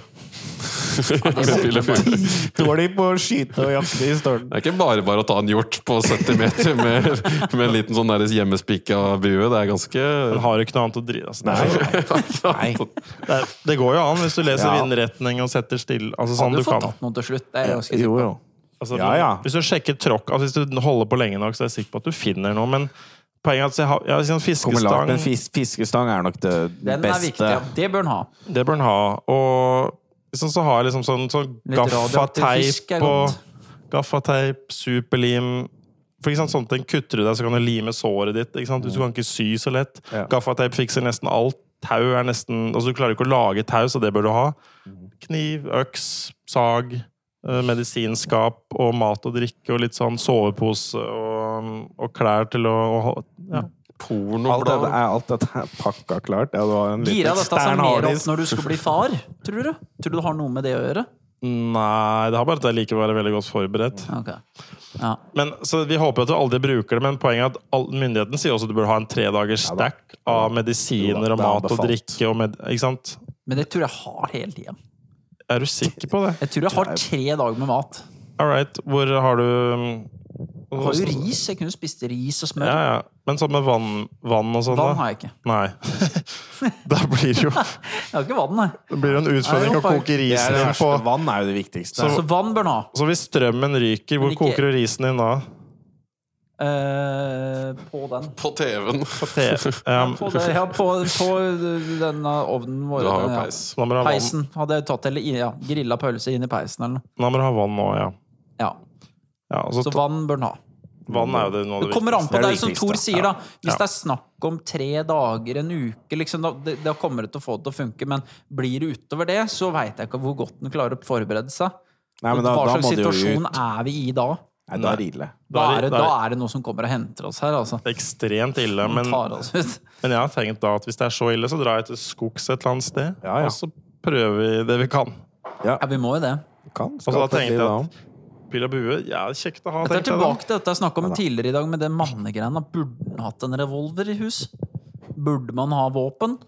Dårlig på å skyte og jakte i stålen. Det er ikke bare bare å ta en hjort på 70 meter med, med en liten sånn hjemmespikka bue. Det er ganske Men har du ikke noe annet å drive altså, Nei. Nei. det, det går jo an hvis du leser Ja. vindretning og setter stille. Altså, sånn Hadde du du fått kan. tatt noe til slutt? Det er ganske sikker på. jo. Altså, Ja, ja. Hvis du sjekker tråkk altså, Hvis du holder på lenge nok, så er jeg sikker på at du finner noe. Men poenget er at jeg har, fiskestang men fis fiskestang er nok det Den er beste. viktig. Ja. Det bør den ha. Det bør den ha. Og liksom, så har jeg liksom sånn, sånn gaffateip er og. Gaffateip, superlim For ikke sant, sånne ting kutter du deg, så kan du lime såret ditt. Ikke sant? Du kan ikke sy så lett. Ja. Gaffateip fikser nesten alt. Tau er nesten Altså, du klarer ikke å lage tau, så det bør du ha. Kniv, øks, sag, medisinskap og mat og drikke og litt sånn sovepose og, og klær til å, ja. Alt dette, er, alt dette er pakka klart. Ja, det Gira dette seg mer opp når du skal bli far, tror du? Tror du det har noe med det å gjøre? Nei, det har bare at jeg liker å være veldig godt forberedt. Okay. Ja. Men, så Vi håper at du aldri bruker det, men poenget er at all, myndigheten sier også at du bør ha en tredagers stack av medisiner og mat og drikke. Og med, ikke sant? Men det tror jeg har hele tida. Er du sikker på det? Jeg tror jeg har tre dager med mat. All right. Hvor har du Jeg har jo ris. Jeg kunne spist ris og smør. Ja, ja. Men sånn med vann, vann og sånn, Vann har jeg ikke. Nei. da blir det jo Jeg har ikke vann, nei. det blir jo en utfordring Nei, å koke risen din på. Vann er jo det viktigste. Så vann bør den ha. Så hvis strømmen ryker, hvor Men ikke- koker du risen din da? Eh, på den. På TV-en. På På, det, ja, på, på denne ovnen vår. Du har jo ja. peis. ha vann, Peisen hadde jeg tatt, eller ja, grilla pølse inn i peisen eller noe. da må du ha vann nå, ja. Ja. ja så Så vann bør den ha. vann er jo det noe Det det kommer an på, Det det det er som. Tor sier, da. Hvis Ja. det er snakk om tre dager, en uke, liksom, da, det- da kommer det til å få det til å funke. Men blir det utover det, så veit jeg ikke hvor godt den klarer å forberede seg. Nei, men da, Hva da slags må situasjon er vi i da? Nei, da er det ille. Da er det- da er det noe som kommer og henter oss her, altså. ekstremt ille. Men, men jeg har tenkt da at hvis det er så ille, så drar jeg til skogs et eller annet sted. Ja, ja. Og så prøver vi det vi kan. Ja, vi må jo det. Kan Og så da tenkte jeg at pil og bue, ja, kjekt å ha. Dette er tilbake til dette jeg snakka om tidligere i dag, med det mannegreiene. Burde man hatt en revolver i hus? Burde man ha våpen?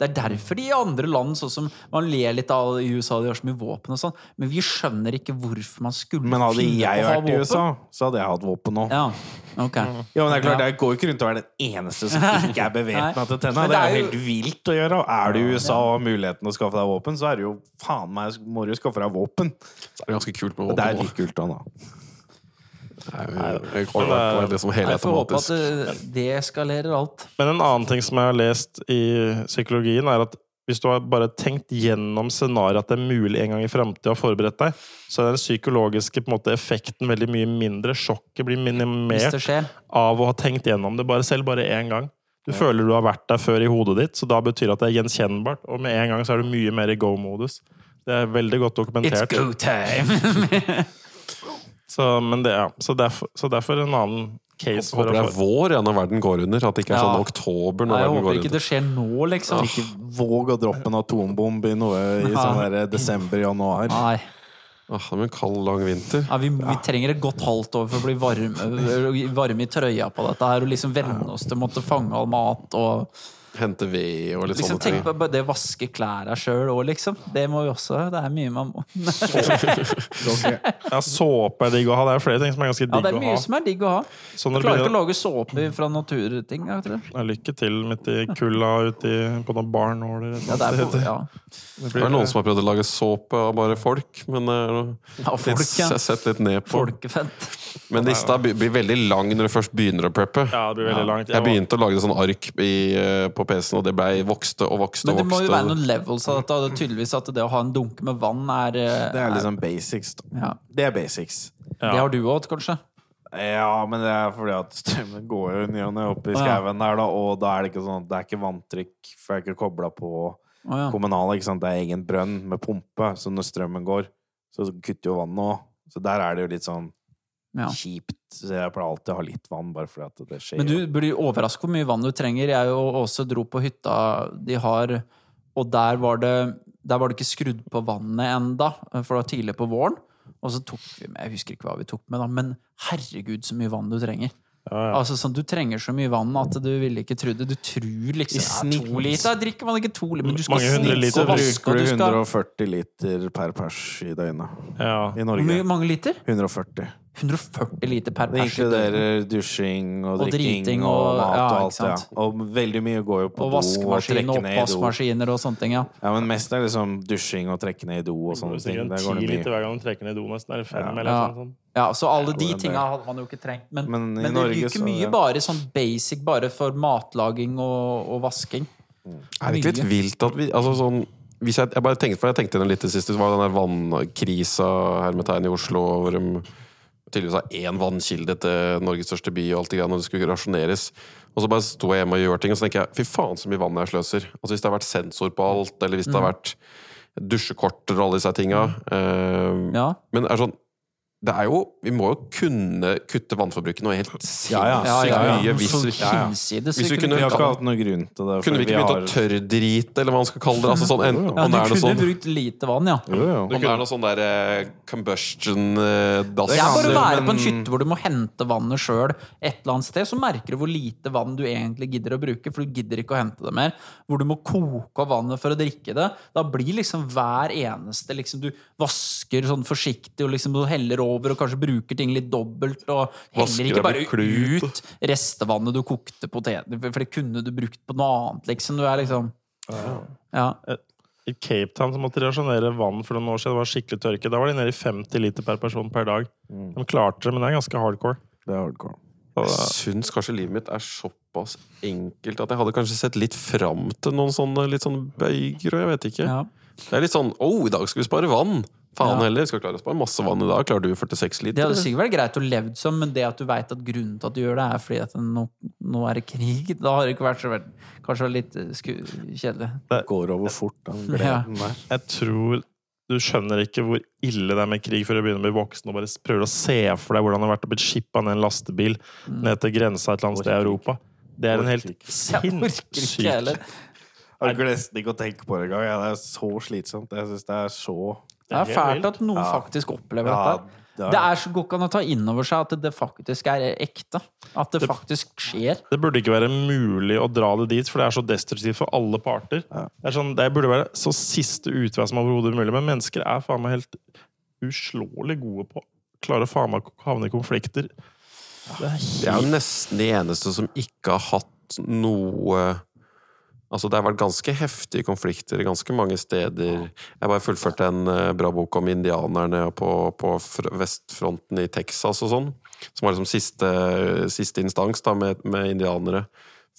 Det er derfor de i andre land, sånn som man ler litt av i USA, de har så mye våpen og sånn, men vi skjønner ikke hvorfor man skulle Men hadde finne jeg på å ha vært i. USA, så hadde jeg hatt våpen nå. Ja, ok. Ja, men det er klart, Jeg går jo ikke rundt og er den eneste som ikke er bevæpna til tenna. Det er det jo helt vilt å gjøre. Er du i USA og har muligheten til å skaffe deg våpen, så er det jo faen meg må du skaffe deg våpen. Så er det ganske kult med våpen. det er litt kult, da. da. Være liksom Jeg får håpe at det eskalerer alt. Men en annen ting som jeg har lest i psykologien, er at hvis du har bare tenkt gjennom scenarioet at det er mulig en gang i framtida å forberede deg, så er den psykologiske på en måte, effekten veldig mye mindre. Sjokket blir minimert av å ha tenkt gjennom det bare selv bare én gang. Du føler du har vært der før i hodet ditt, så da betyr det at det er gjenkjennbart. Og med en gang så er du mye mer i go-modus. Det er veldig godt dokumentert. It's go time! Så, men det, ja. så, derfor, så derfor en annen case. For Håper det er vår ja, når verden går under. At det ikke er Ja. sånn oktober når Nei, jeg håper ikke det skjer nå, liksom. Ikke våg å droppe en atombombe i noe i sånn der desember-januar. Nei. Ah, det blir en kald, lang vinter. Ja, vi, vi trenger et godt halvt år for å bli varme, varme i trøya på dette her, og liksom venne oss til å måtte fange all mat og hente ved og litt Liksom, sånne ting. tenk på det å vaske klærne sjøl òg, liksom. Det må vi også Det er mye man må. Ja, såpe er digg å ha. Det er flere ting som er ganske digg å ha. Ja, det er mye som er digg å ha. Så du det Klarer ikke å lage såpe fra naturting. du. ja, lykke til midt i kulda ute på noen barnåler. Ja, det er på, ja. Det Det er noen som har prøvd å lage såpe av bare folk, men er ja folk, ja. sett litt ned på. Folkefett. Men lista blir blir veldig lang når du først begynner å preppe. Ja, det blir veldig langt. Jeg begynte å lage sånn ark i, eh, på PC-en, og det ble vokste og vokste Men det må jo være noen levels av dette. Det er tydeligvis at det å ha en dunke med vann er, eh, Det er liksom basics. Ja. Det er basics. Det har du òg, kanskje? Ja, men det er fordi at strømmen går jo ny og ne opp i ja. skauen der, da, og da er det ikke sånn Det er ikke vanntrykk, for jeg er ikke kobla på ja. kommunale, ikke sant. Det er egen brønn med pumpe, så når strømmen går, så kutter jo vannet òg. Så der er det jo litt sånn Ja. kjipt. Så jeg pleier alltid å ha litt vann, bare fordi at det skjer. Men du blir overrasket hvor mye vann du trenger. Jeg og Åse dro på hytta de har, og der var det, der var det ikke skrudd på vannet enda, for det var tidlig på våren. Og så tok vi med, jeg husker ikke hva vi tok med, da, men herregud så mye vann du trenger. Ja, ja. Altså sånn, Du trenger så mye vann at du ville ikke trodd det. Du tror liksom I ja, to liter. Drikker man ikke to liter, men du skal liter og vaske, bruker du du skal 140 liter per pers i døgnet. Ja. I Norge. Hvor mange liter? 140. 140 liter per Det pers. i døgnet. inkluderer dusjing og Og drikking og, og- mat ja, og alt det. Ja. Og veldig mye går jo på Og do og trekke og ned i do. oppvaskmaskiner og sånne ting. ja Ja, men mest er liksom dusjing og trekke ned i do og sånne ting. Det går det liter hver gang du trekker ned i do, nesten. Eller fem, Ja. eller Ja. noe sånt. Ja, så alle de tinga hadde man jo ikke trengt. Men, Men i men, det Norge ryker så- mye ja. bare sånn basic bare for matlaging og, og vasking. Er det ikke litt vilt at vi altså sånn, hvis jeg, jeg bare tenkte, for jeg tenkte litt det siste, så var det den der vannkrisa hermetegn i Oslo, hvor de tydeligvis ha én vannkilde til Norges største by, og alt det greiene, og det skulle rasjoneres. Og så bare sto jeg hjemme og gjør ting, og så tenker jeg fy faen så mye vann jeg sløser. Altså Hvis det har vært sensor på alt, eller hvis det har vært dusjekorter og alle disse tinga. Uh, Ja. Men er sånn det er jo, Vi må jo kunne kutte vannforbruket noe helt sinnssykt Ja, ja. Ja, ja, mye. Hvis, vi- Hvis kunne- har ikke hatt noe grunn til det. kunne vi ikke begynt å tørrdrite, eller hva man skal kalle det? Altså sånn, en, ja, Du kunne sånn brukt lite vann, ja. Jo, jo. Om det er noe sånn der uh, combustion-dass Det er bare å være på en men- hytte hvor du må hente vannet sjøl et eller annet sted, så merker du hvor lite vann du egentlig gidder å bruke, for du gidder ikke å hente det mer. Hvor du må koke av vannet for å drikke det. Da blir liksom hver eneste liksom Du vasker sånn forsiktig og liksom du heller over og kanskje bruker ting litt dobbelt, og heller ikke bare ut restevannet du kokte poteter For det kunne du brukt på noe annet, liksom. Du er liksom Ja. I Cape Town så måtte de rasjonere vann for noen år siden. Det var skikkelig tørke. Da var de nede i 50 liter per person per dag. De klarte det, men det er ganske hardcore. Det er hardcore. Jeg syns kanskje livet mitt er såpass enkelt at jeg hadde kanskje sett litt fram til noen sånne litt sånn bøyger, og jeg vet ikke. ja. Det er litt sånn Å, i dag skal vi spare vann! Faen Ja. heller, skal klare å spare masse vann i dag. Klarer du 46 liter? Det hadde sikkert vært greit å levd som, men det at du veit at grunnen til at du gjør det, er fordi at nå, nå er det krig, da har det ikke vært så vært, kanskje litt eh, sku, kjedelig. Går over fort, den Ja. der. Jeg tror du skjønner ikke hvor ille det er med krig før du begynner å bli voksen og bare prøver å se for deg hvordan det har vært å bli shippa ned en lastebil ned til grensa et eller annet sted i Europa. Det er en helt sinnssyk orker nesten ikke å tenke på det engang. Ja, det er så slitsomt. Jeg syns det er så Det er fælt at noen Ja. faktisk opplever Ja, dette. Det er så godt an å ta inn over seg at det faktisk er ekte. At det faktisk skjer. Det burde ikke være mulig å dra det dit, for det er så destruktivt for alle parter. Det, er sånn, det burde være så siste utvei som overhodet mulig, men mennesker er faen meg helt uslåelig gode på å faen meg å havne i konflikter. Det er Det er jo nesten de eneste som ikke har hatt noe Altså, det har vært ganske heftige konflikter ganske mange steder. Jeg bare fullførte en eh, bra bok om indianerne på, på vestfronten i Texas og sånn. Som var liksom siste, siste instans da, med, med indianere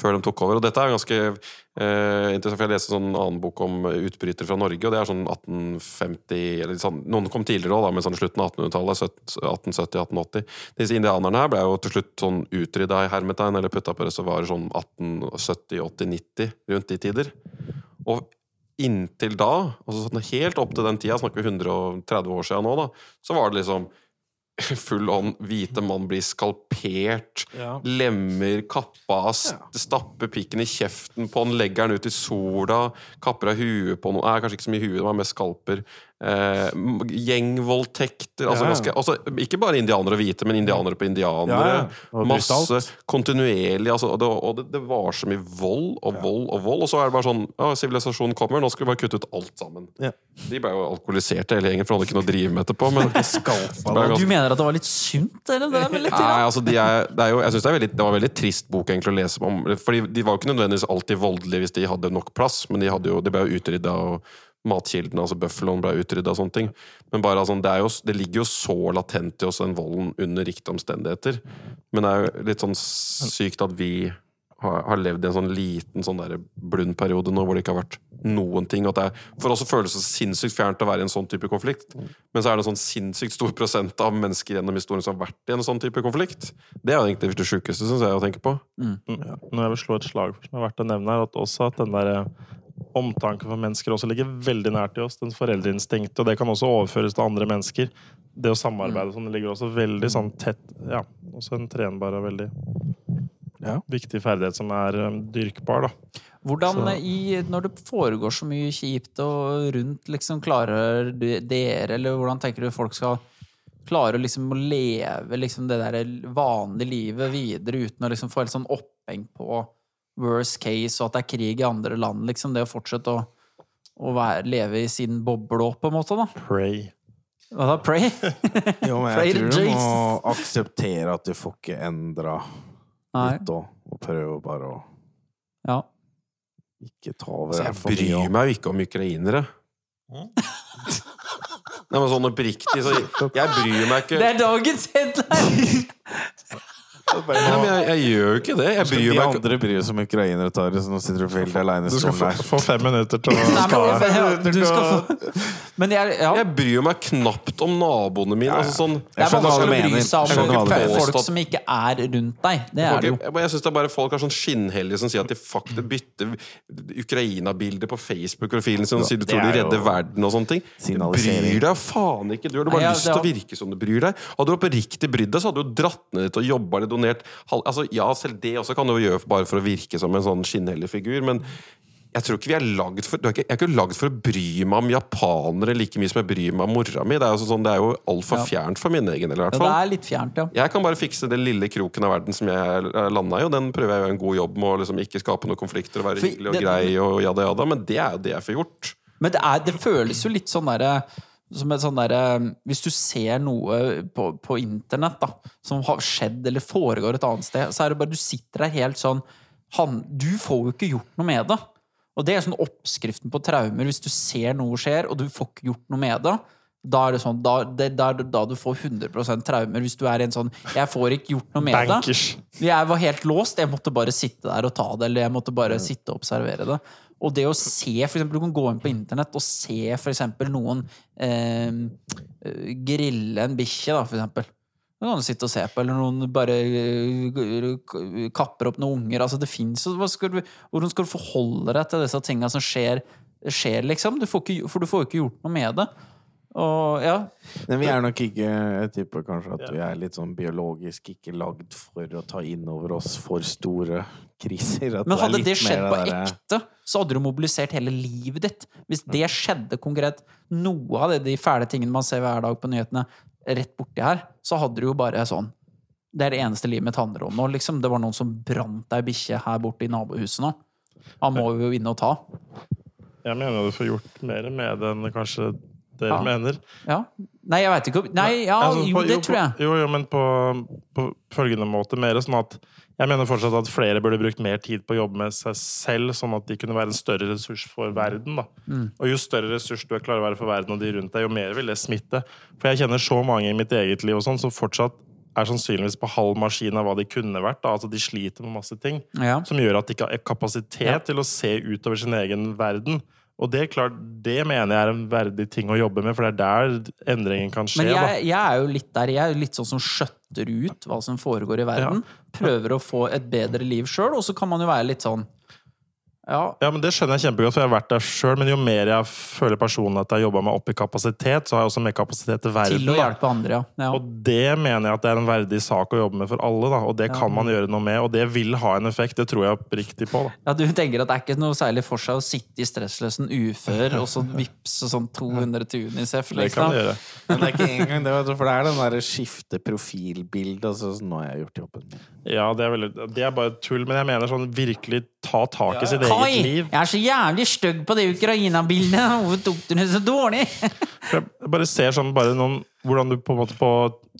før de tok over. Og dette er ganske eh, interessant, for jeg leste en sånn annen bok om utbrytere fra Norge, og det er sånn 1850 eller sånn, Noen kom tidligere òg, men sånn slutten av 1800-tallet. 1870-1880. Disse indianerne her ble jo til slutt sånn utrydda i hermetegn, eller putta på reservoarer sånn 1870-80-90, rundt de tider. Og inntil da, altså sånn helt opp til den tida, snakker vi 130 år siden nå, da, så var det liksom full on hvite mann blir skalpert, Ja. lemmer, kappa av, st- stapper pikken i kjeften på han, legger den ut i sola, kapper av huet på noe Nei, kanskje ikke så mye huet, det var mest skalper. Eh, gjengvoldtekter altså Ja, ja. ganske, altså, Ikke bare indianere og hvite, men indianere på indianere. Ja, ja. Masse kontinuerlig. Altså, og det, og det, det var så mye vold og vold og vold. Og så er det bare sånn Ja, sivilisasjonen kommer, nå skal vi bare kutte ut alt sammen. Ja. De ble jo alkoholiserte hele gjengen, for de hadde ikke noe å drive med etterpå. Men Du mener at det var litt sunt, eller? Det litt Nei, altså de er, det er jo, jeg synes det, det var en veldig trist bok egentlig å lese om. Fordi De var jo ikke nødvendigvis alltid voldelige hvis de hadde nok plass, men de, hadde jo, de ble jo utrydda, og matkildene, altså bøffeloen, ble utrydda og sånne ting. Men bare altså, det, er jo, det ligger jo så latent i oss, den volden, under riktige omstendigheter. Men det er jo litt sånn sykt at vi har, har levd i en sånn liten sånn der blundperiode nå hvor det ikke har vært noen ting. Og at det er, for oss føles det sinnssykt fjernt å være i en sånn type konflikt. Men så er det en sånn sinnssykt stor prosent av mennesker gjennom historien som har vært i en sånn type konflikt. Det er jo egentlig det sjukeste, syns jeg, å tenke på. Når jeg vil slå et slag for, som er verdt å nevne, er at også at den der eh, omtanken for mennesker også ligger veldig nært i oss. Den foreldreinstinktet, og det kan også overføres til andre mennesker. Det å samarbeide sånn, det ligger også veldig sånn tett Ja, også en trenbar og veldig Ja. viktig ferdighet som er um, dyrkbar, da. Hvordan i, når det foregår så mye kjipt og rundt, liksom klarer dere, eller hvordan tenker du folk skal klare liksom å leve liksom det der vanlige livet videre uten å liksom få helt sånn oppheng på worst case og at det er krig i andre land, liksom. Det å fortsette å, å være, leve i sin boble opp, på en måte, da. Pray. Hva da? Pray? Jo, men jeg tror du må akseptere at du får ikke endra litt òg, og prøve bare å Ja. ikke ta over Så jeg bryr meg jo ikke om ukrainere. Nei, men sånn oppriktig, så jeg, jeg bryr meg ikke Det er dagens headline! Nei, men jeg, jeg gjør jo ikke det. Jeg bryr de meg ikke andre bryr seg om ukrainere, Tare, så nå sitter du helt aleine i Du skal stolen få, få fem minutter til å Nei, men, ja, du skal få Men jeg, ja. Jeg bryr meg knapt om naboene mine. Altså, sånn, Det er skjønner hva du å bry mener. seg Jeg skjønner hva om du mener. folk som ikke er rundt deg. Det er det jo. jeg, jeg synes det er bare Folk er sånn skinnhellige som sier at de faktisk bytter Ukraina-bilder på Facebook-profilen sin og sier de tror de er jo redder verden og sånne ting. Du signalisering. bryr deg faen ikke! Du har bare Nei, ja, lyst det til å virke som du bryr deg. Hadde du oppriktig brydd deg, så hadde du jo dratt ned dit og jobba litt donert halv- altså, Ja, selv det også kan du jo gjøre bare for å virke som en sånn skinnhellig figur, men jeg tror ikke vi er lagd for er ikke, Jeg er ikke lagd for å bry meg om japanere like mye som jeg bryr meg om mora mi. Det er, jo sånn, det er jo altfor Ja. fjernt for min egen del, Ja, det er litt fjernt, ja. Jeg kan bare fikse den lille kroken av verden som jeg landa i, og den prøver jeg å gjøre en god jobb med å liksom ikke skape noen konflikter og være For hyggelig og det- grei og jada jada, men det er jo det jeg får gjort. Men det, er, det føles jo litt sånn derre som et sånn derre Hvis du ser noe på, på internett da, som har skjedd eller foregår et annet sted, så er det bare du sitter der helt sånn han, Du får jo ikke gjort noe med det. Og det er sånn oppskriften på traumer. Hvis du ser noe skjer, og du får ikke gjort noe med det, da er det sånn, da, det, da, da du får 100% traumer. Hvis du er en sånn 'jeg får ikke gjort noe med det'. Jeg var helt låst. Jeg måtte bare sitte der og ta det, eller jeg måtte bare sitte og observere det. Og det å se, for eksempel, Du kan gå inn på internett og se for eksempel noen eh, grille en bikkje, da, for eksempel. Det kan du sitte og se på, eller noen bare eh, kapper opp noen unger. Altså, det fins jo Hvordan skal du forholde deg til disse tinga som skjer, skjer liksom? Du ikke, for du får jo ikke gjort noe med det. Og ja, Men vi er nok ikke Jeg tipper kanskje at vi er litt sånn biologisk ikke lagd for å ta inn over oss for store kriser. At Men er hadde litt det skjedd mer på det ekte, så hadde du mobilisert hele livet ditt. Hvis det skjedde konkret, noe av det, de fæle tingene man ser hver dag på nyhetene, rett borti her, så hadde du jo bare sånn Det er det eneste livet mitt handler om nå, liksom. Det var noen som brant ei bikkje her borte i nabohuset nå. Han må vi jo inn og ta. Jeg mener du får gjort mer med det enn kanskje dere Ja. mener. Ja. Nei, jeg veit ikke Nei, ja, Altså, jo, på- det tror jeg. Jo, jo, men på, på følgende måte. Mer sånn at jeg mener fortsatt at flere burde brukt mer tid på å jobbe med seg selv, sånn at de kunne være en større ressurs for verden. Da. Mm. Og jo større ressurs du er klar å være for verden og de rundt deg, jo mer vil det smitte. For jeg kjenner så mange i mitt eget liv og sånn, som fortsatt er sannsynligvis på halv maskin av hva de kunne vært. Da. Altså De sliter med masse ting Ja. som gjør at de ikke har kapasitet til å se utover sin egen verden. Og det klart, det mener jeg er en verdig ting å jobbe med, for det er der endringen kan skje. Men jeg, jeg er jo litt der. Jeg er jo litt sånn som skjøtter ut hva som foregår i verden. Prøver å få et bedre liv sjøl, og så kan man jo være litt sånn Ja, Ja, men Det skjønner jeg kjempegodt, for jeg har vært der sjøl. Men jo mer jeg føler personlig at jeg har jobba meg opp i kapasitet, så har jeg også mer kapasitet til verden. til å hjelpe andre, ja. ja. Og det mener jeg at det er en verdig sak å jobbe med for alle. da, Og det Ja. kan man gjøre noe med, og det vil ha en effekt. Det tror jeg oppriktig på. da. Ja, Du tenker at det er ikke noe særlig for seg å sitte i stressløsen ufør og så vippse sånn 200 til Unicef, Det kan du det gjøre. Men det er ikke engang det, for det er den derre skifte profilbildet. Altså, nå har jeg gjort jobben min. Ja, det er, veldig, det er bare tull, men jeg mener sånn virkelig ta tak i sitt eget Kai, liv. jeg er så jævlig stygg på det Ukraina-bildet! Hvorfor tok du det så dårlig? Jeg bare ser sånn bare noen, hvordan du på en måte på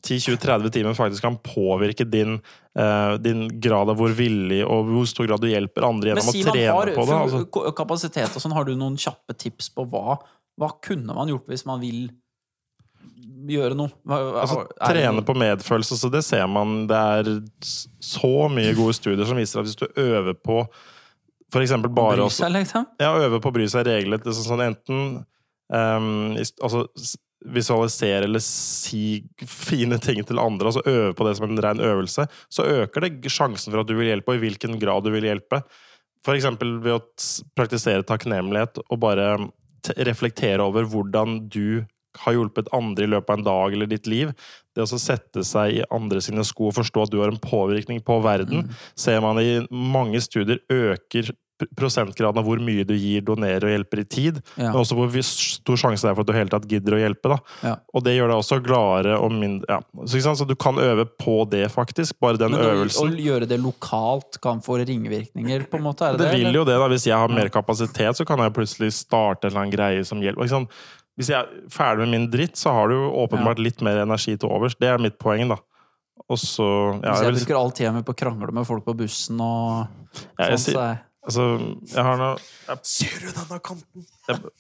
10-20-30 timer faktisk kan påvirke din, uh, din grad av hvor villig og hvor stor grad du hjelper andre gjennom si å trene har på det. Altså. kapasitet og sånn, har du noen kjappe tips på hva, hva kunne man gjort hvis man vil gjøre noe? Altså, trene på medfølelse, så det ser man. Det er så mye gode studier som viser at hvis du øver på for eksempel bare Bry seg, liksom? Ja, øve på å bry seg reglet. Er sånn, sånn enten um, altså, visualisere eller si fine ting til andre, altså øve på det som en ren øvelse, så øker det sjansen for at du vil hjelpe, og i hvilken grad du vil hjelpe. For eksempel ved å praktisere takknemlighet og bare reflektere over hvordan du har hjulpet andre i løpet av en dag eller ditt liv. Det å sette seg i andre sine sko og forstå at du har en påvirkning på verden, ser man i mange studier øker prosentgraden av hvor mye du gir, donerer og hjelper i tid, Ja. men også hvor stor sjanse det er for at du hele tatt gidder å hjelpe. Da. Ja. Og det gjør deg også gladere og mindre ja. så, så du kan øve på det, faktisk. Bare den Men å, å gjøre det lokalt kan få ringvirkninger, på en måte? Det Det det? vil eller? jo det, da. Hvis jeg har mer kapasitet, så kan jeg plutselig starte en eller annen greie som hjelper. Hvis jeg er ferdig med min dritt, så har du jo åpenbart litt mer energi til overs. Det er mitt poeng, da. Og så ja, Hvis jeg, jeg vil, bruker all tida mi på å krangle med folk på bussen og ja, jeg, sånn, sier- så er altså, jeg har noe jeg, Ser du denne kanten?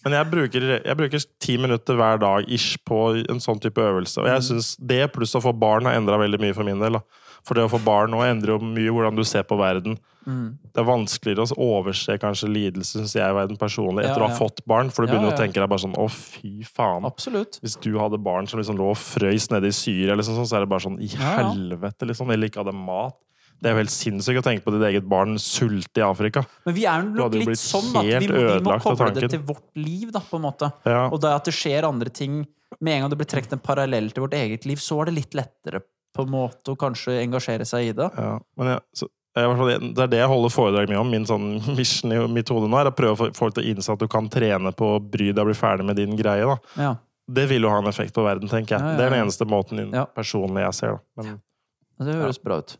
Men jeg bruker, jeg bruker ti minutter hver dag ish på en sånn type øvelse. Og jeg synes det pluss å få barn har endra veldig mye for min del. Da. For det å få barn nå endrer jo mye hvordan du ser på verden. mm. Det er vanskeligere å overse kanskje lidelse, syns jeg, i verden personlig, etter Ja, å ha fått barn. For du begynner ja. å tenke deg bare sånn Å, fy faen. Absolutt. Hvis du hadde barn som liksom lå og frøys nede i Syria, liksom, så er det bare sånn I Ja, ja. helvete, liksom. Eller ikke hadde mat. Det er jo helt sinnssykt å tenke på ditt eget barn sulte i Afrika. Men vi er nok litt sånn at vi må, vi må koble det til vårt liv, da, på en måte. Ja. Og det at det skjer andre ting Med en gang det blir trukket en parallell til vårt eget liv, så er det litt lettere på en måte å kanskje engasjere seg i det. Ja, men jeg, så, jeg, det er det jeg holder foredrag mye om. Min sånn mission i mitt hode nå er å prøve å få folk til å innse at du kan trene på å bry deg og bli ferdig med din greie. da. Ja. Det vil jo ha en effekt på verden, tenker jeg. Ja, ja, Det er den eneste måten din Ja. personlig jeg ser. da. Men Det høres bra ut.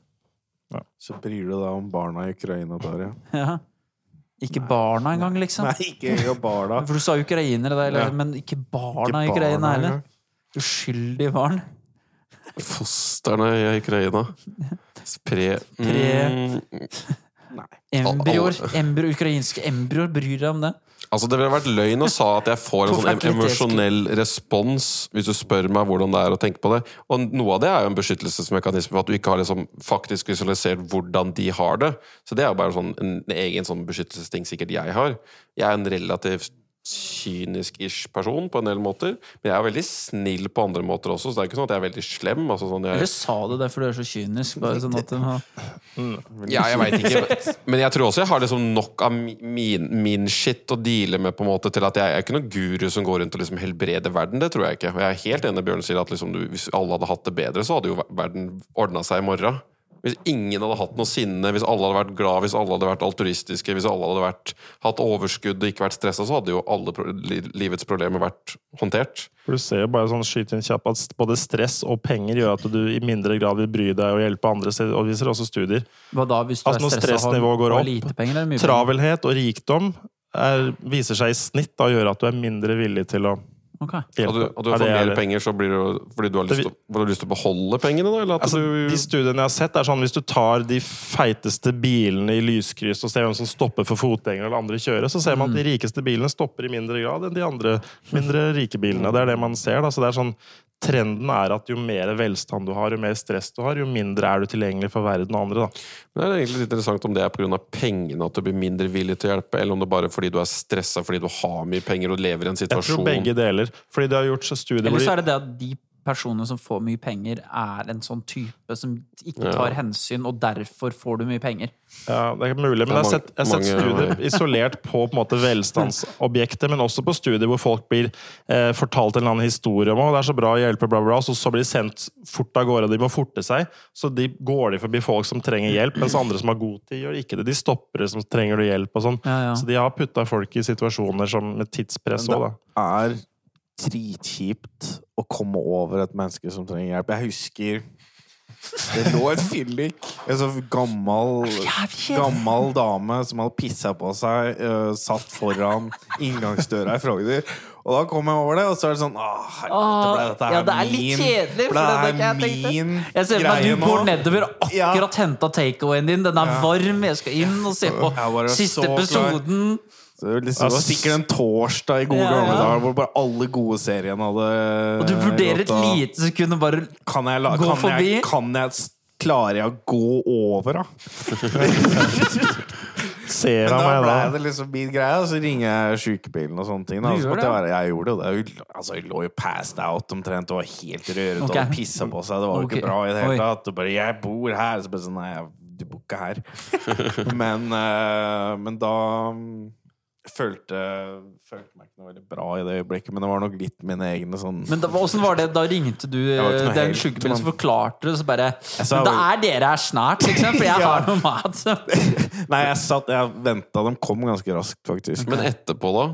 Så bryr du deg om barna i Ukraina, Tarjei. Ja. Ikke barna engang, liksom. Nei, ikke barna. For du sa ukrainere, da, Ja. men ikke barna Ikke i Ukraina heller. Uskyldige barn. Fostrene i Ukraina. Pre... Pre- Mm, Embryoer. Embryo, ukrainske embryoer. Bryr deg om det? altså Det ville vært løgn å sa at jeg får en sånn em- emosjonell respons hvis du spør meg hvordan det er å tenke på det. Og noe av det er jo en beskyttelsesmekanisme for at du ikke har liksom faktisk visualisert hvordan de har det. Så det er jo bare sånn en egen sånn beskyttelsesting sikkert jeg har. Jeg er en relativt kynisk-ish person på en del måter, men jeg er veldig snill på andre måter også, så det er ikke sånn at jeg er veldig slem. Altså sånn jeg, Eller sa du det fordi du er så kynisk? Bare sånn at har- Ja, jeg veit ikke. Men jeg tror også jeg har liksom nok av min, min shit å deale med på en måte til at jeg, jeg er ikke noen guru som går rundt og liksom helbreder verden. Det tror jeg ikke. Og jeg er helt enig med Bjørn sier at liksom du, hvis alle hadde hatt det bedre, så hadde jo verden ordna seg i morgen. Hvis ingen hadde hatt noe sinne, hvis alle hadde vært glad, hvis alle hadde vært altruistiske, hvis alle hadde vært, hatt overskudd og ikke vært stressa, så hadde jo alle pro li livets problemer vært håndtert. For Du ser jo bare sånn skyte inn kjapt at både stress og penger gjør at du i mindre grad vil bry deg og hjelpe andre. Og viser også studier. Hva da, hvis du Altså, når stressnivået går opp, lite penger? Mye? Travelhet og rikdom er, viser seg i snitt da, å gjøre at du er mindre villig til å Ok. Og du, og du får mer er det- penger så blir det fordi du har lyst, Det til, lyst til å beholde pengene, da? Eller at Altså, du de studiene jeg har sett, er sånn hvis du tar de feiteste bilene i lyskryss og ser hvem som stopper for fotgjengere eller andre kjøre, så ser man at de rikeste bilene stopper i mindre grad enn de andre mindre rike bilene. Det er det man ser. Da. Så det er sånn, trenden er at jo mer velstand du har, jo mer stress du har, jo mindre er du tilgjengelig for verden og andre. Da. Men det er egentlig litt interessant om det er pga. pengene at du blir mindre villig til å hjelpe, eller om det bare er fordi du er stressa fordi du har mye penger og lever i en situasjon Jeg tror begge deler. Fordi de har gjort så studier Eller så er det det at de personene som får mye penger, er en sånn type som ikke Ja. tar hensyn, og derfor får du mye penger. Ja, det er mulig, men jeg har sett, jeg har sett studier isolert på, på en måte velstandsobjekter, men også på studier hvor folk blir eh, fortalt en eller annen historie om at det er så bra å hjelpe, bla, bla, så, så blir de sendt fort av gårde. De må forte seg. Så de går de forbi folk som trenger hjelp, mens andre som har god tid, gjør ikke det. De stopper det som trenger du hjelp og sånn. Ja, ja. Så de har putta folk i situasjoner som med tidspress òg, det da. er dritkjipt å komme over et menneske som trenger hjelp. Jeg husker det lå en fyllik, en sånn gammel, gammel dame som hadde pissa på seg, uh, satt foran inngangsdøra i Frogner. Og da kom jeg over det, og så er det sånn Åh, helvete, ble dette her ja, det er litt min kjedelig. Ble det er her jeg greie nå? Jeg ser for meg at du går nedover, Ja. akkurat henta takeawayen din. Den er varm, jeg skal inn og se på siste episoden. klar. Det var liksom, det sikkert en torsdag i gode Ja, gamle dager hvor bare alle gode seriene hadde Og du vurderer et gått av- lite sekund og bare Kan jeg, la, Gå kan forbi. jeg, kan jeg Klarer jeg å gå over, da? Ser han meg da meg ble da? det liksom min greie, og så ringer jeg sykebilen og sånne ting. Da. Du Så måtte jeg, det? være, jeg gjorde det. Jeg, altså, jeg lå jo passed out omtrent og var helt røret okay. og pissa på seg. Det var jo okay. ikke bra i det hele tatt. Og bare 'Jeg bor her.' Så bare sånn Nei, du bor ikke her. men, uh, men da følte, følte meg ikke noe veldig bra i det øyeblikket. Men det var nok litt mine egne sånn Men åssen var det? Da ringte du den sjukebilen som forklarte det, så bare sa Men da er dere her snart, liksom, for jeg Ja. har noe mat. Nei, jeg satt Jeg venta. De kom ganske raskt, faktisk. Men etterpå, da?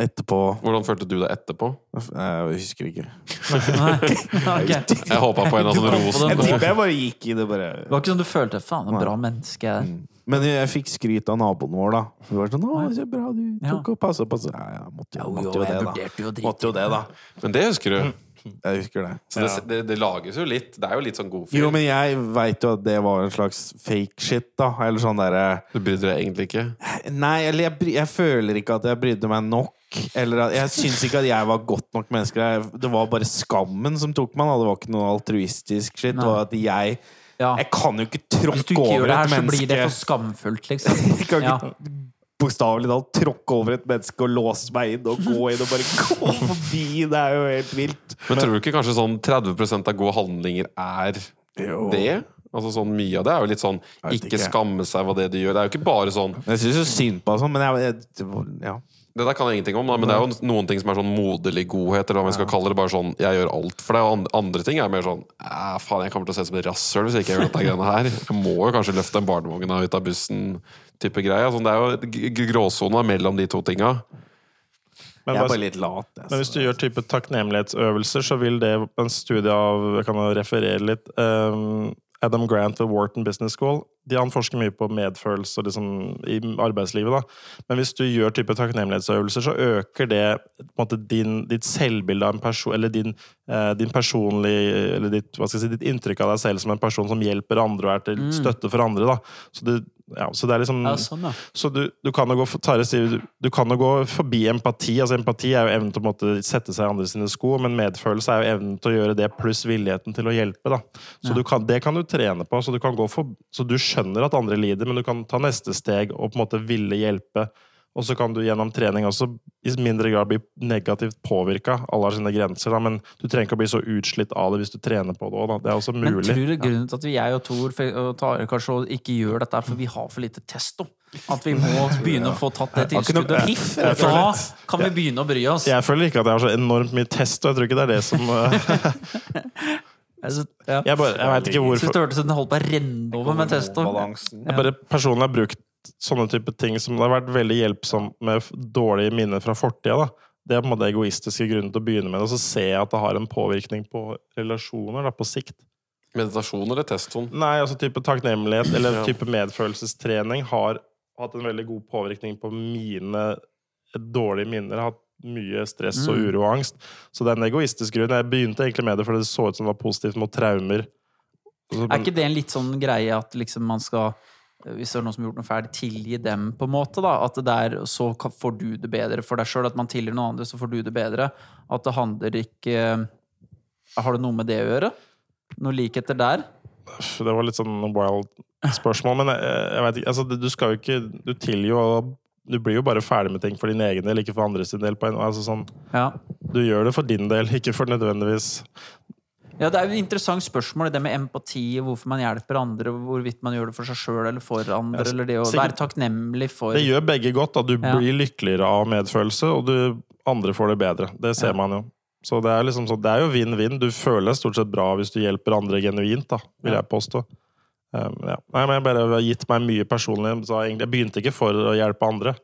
Etterpå Hvordan følte du deg etterpå? Jeg husker ikke. okay. Jeg håpa på en av sånne kom ros. den. Jeg tipper jeg bare gikk i det, bare. Det var ikke sånn du følte Faen, en bra menneske. Mm. er». Men jeg fikk skryt av naboen vår, da. Hun var sånn 'Å, så bra du Ja. tok og passa på. Ja, jeg måtte, jo- måtte jo, jo det, da. Måtte jo det, da. Men det husker du. Jeg husker det. Så det, det, det lages jo litt. Det er jo litt sånn god Jo, men jeg veit jo at det var en slags fake shit, da. Eller sånn derre Du brydde deg egentlig ikke. Nei, eller jeg, bry- jeg føler ikke at jeg brydde meg nok. Eller at, jeg syns ikke at jeg var godt nok menneske. Jeg- Det var bare skammen som tok meg. da. Det var ikke noe altruistisk shit. Det var at jeg Ja. Jeg kan jo ikke Hvis du tråkke ikke gjør over det her, et så blir det for skamfullt, liksom. Jeg kan Ja. ikke bokstavelig talt tråkke over et menneske og låse meg inn og gå inn og bare gå forbi. Det er jo helt vilt. Men tror du ikke kanskje sånn 30% av gode handlinger er Jo. det? Altså sånn Mye av det er jo litt sånn ikke ikke. skamme seg hva det du gjør. Det er jo ikke bare sånn Jeg syns jo synd på han sånn, men jeg, jeg det ja. Det der kan jeg ingenting om, da, men det er jo noen ting som er sånn moderlig godhet, eller hva man skal kalle det. Bare sånn 'jeg gjør alt for deg', og jo andre ting er mer sånn faen, jeg kommer til å se ut som et rasshøl hvis ikke gjør dette greiene her'. Jeg må jo kanskje løfte en barnevogn ut av bussen, type greie. Sånn, det er jo gråsona mellom de to tinga. Men Jeg er bare- bare litt lat. jeg, Men hvis du gjør type takknemlighetsøvelser, så vil det en studie av Jeg kan referere litt. um, Adam Grant ved Wharton Business School de Han forsker mye på medfølelse liksom, i arbeidslivet. Da. Men hvis du gjør type takknemlighetsøvelser, så øker det på en måte, din, ditt selvbilde av en person Eller din, eh, din personlig Eller ditt, si, ditt inntrykk av deg selv som en person som hjelper andre og er til støtte for andre. Da. Så, det, ja, så det er liksom Ja, sånn, ja. så du, du kan gå, sier, du, du kan jo gå forbi empati. altså Empati er jo evnen til å måte, sette seg i andre sine sko, men medfølelse er jo evnen til å gjøre det pluss villigheten til å hjelpe. Da. Så du kan, Det kan du trene på. Så du, kan gå for, så du skjønner at andre lider, men du kan ta neste steg og på en måte ville hjelpe. Og så kan du gjennom trening også i mindre grad bli negativt påvirka. Alle har sine grenser, da, men du trenger ikke å bli så utslitt av det hvis du trener på det òg. Det er også mulig. Men tror du grunnen til at vi, jeg og Tor og Tare kanskje ikke gjør dette, er for vi har for lite testo? At vi må begynne å få tatt det tilskuddet? piff, Da kan vi begynne å bry oss. Jeg føler ikke at jeg har så enormt mye test, og jeg tror ikke det er det som Altså, ja. Jeg, bare, jeg vet ikke hvorfor synes det hørtes ut som den holdt på å renne over med testo. Balansen. Jeg bare personlig har brukt sånne type ting som det har vært veldig hjelpsomt med dårlige minner fra fortida. Det er på en måte egoistiske grunnen til å begynne med det, og så ser jeg at det har en påvirkning på relasjoner da, på sikt. Meditasjon eller testoen? Nei, altså type takknemlighet eller type medfølelsestrening har hatt en veldig god påvirkning på mine dårlige minner. Jeg har hatt mye stress og Mm. uro og angst. Så det er en egoistisk grunn. Jeg begynte egentlig med det fordi det så ut som det var positivt mot traumer. Så- Er ikke det en litt sånn greie at liksom man skal hvis det er noen som har gjort noe ferdig, tilgi dem, på en måte. da, At det der, så får du det bedre for deg sjøl. At man tilgir noen andre, så får du det bedre. At det handler ikke Har det noe med det å gjøre? Noe likheter der? Det var litt sånn wild spørsmål, men jeg, jeg vet ikke altså, Du skal jo ikke Du tilgir jo Du blir jo bare ferdig med ting for din egen del, ikke for andres del. På en, altså, sånn, Ja. Du gjør det for din del, ikke for nødvendigvis Ja, Det er jo et interessant spørsmål, det med empati, og hvorfor man hjelper andre, hvorvidt man gjør det for seg sjøl eller for andre, Ja, eller det å sikkert- være takknemlig for Det gjør begge godt. da Du Ja. blir lykkeligere av medfølelse, og du, andre får det bedre. Det ser man jo. Så det er liksom sånn, det er jo vinn-vinn. Du føler deg stort sett bra hvis du hjelper andre genuint, da, vil jeg påstå. Um, ja. Nei, men jeg bare har gitt meg mye personlig. Så jeg begynte ikke for å hjelpe andre,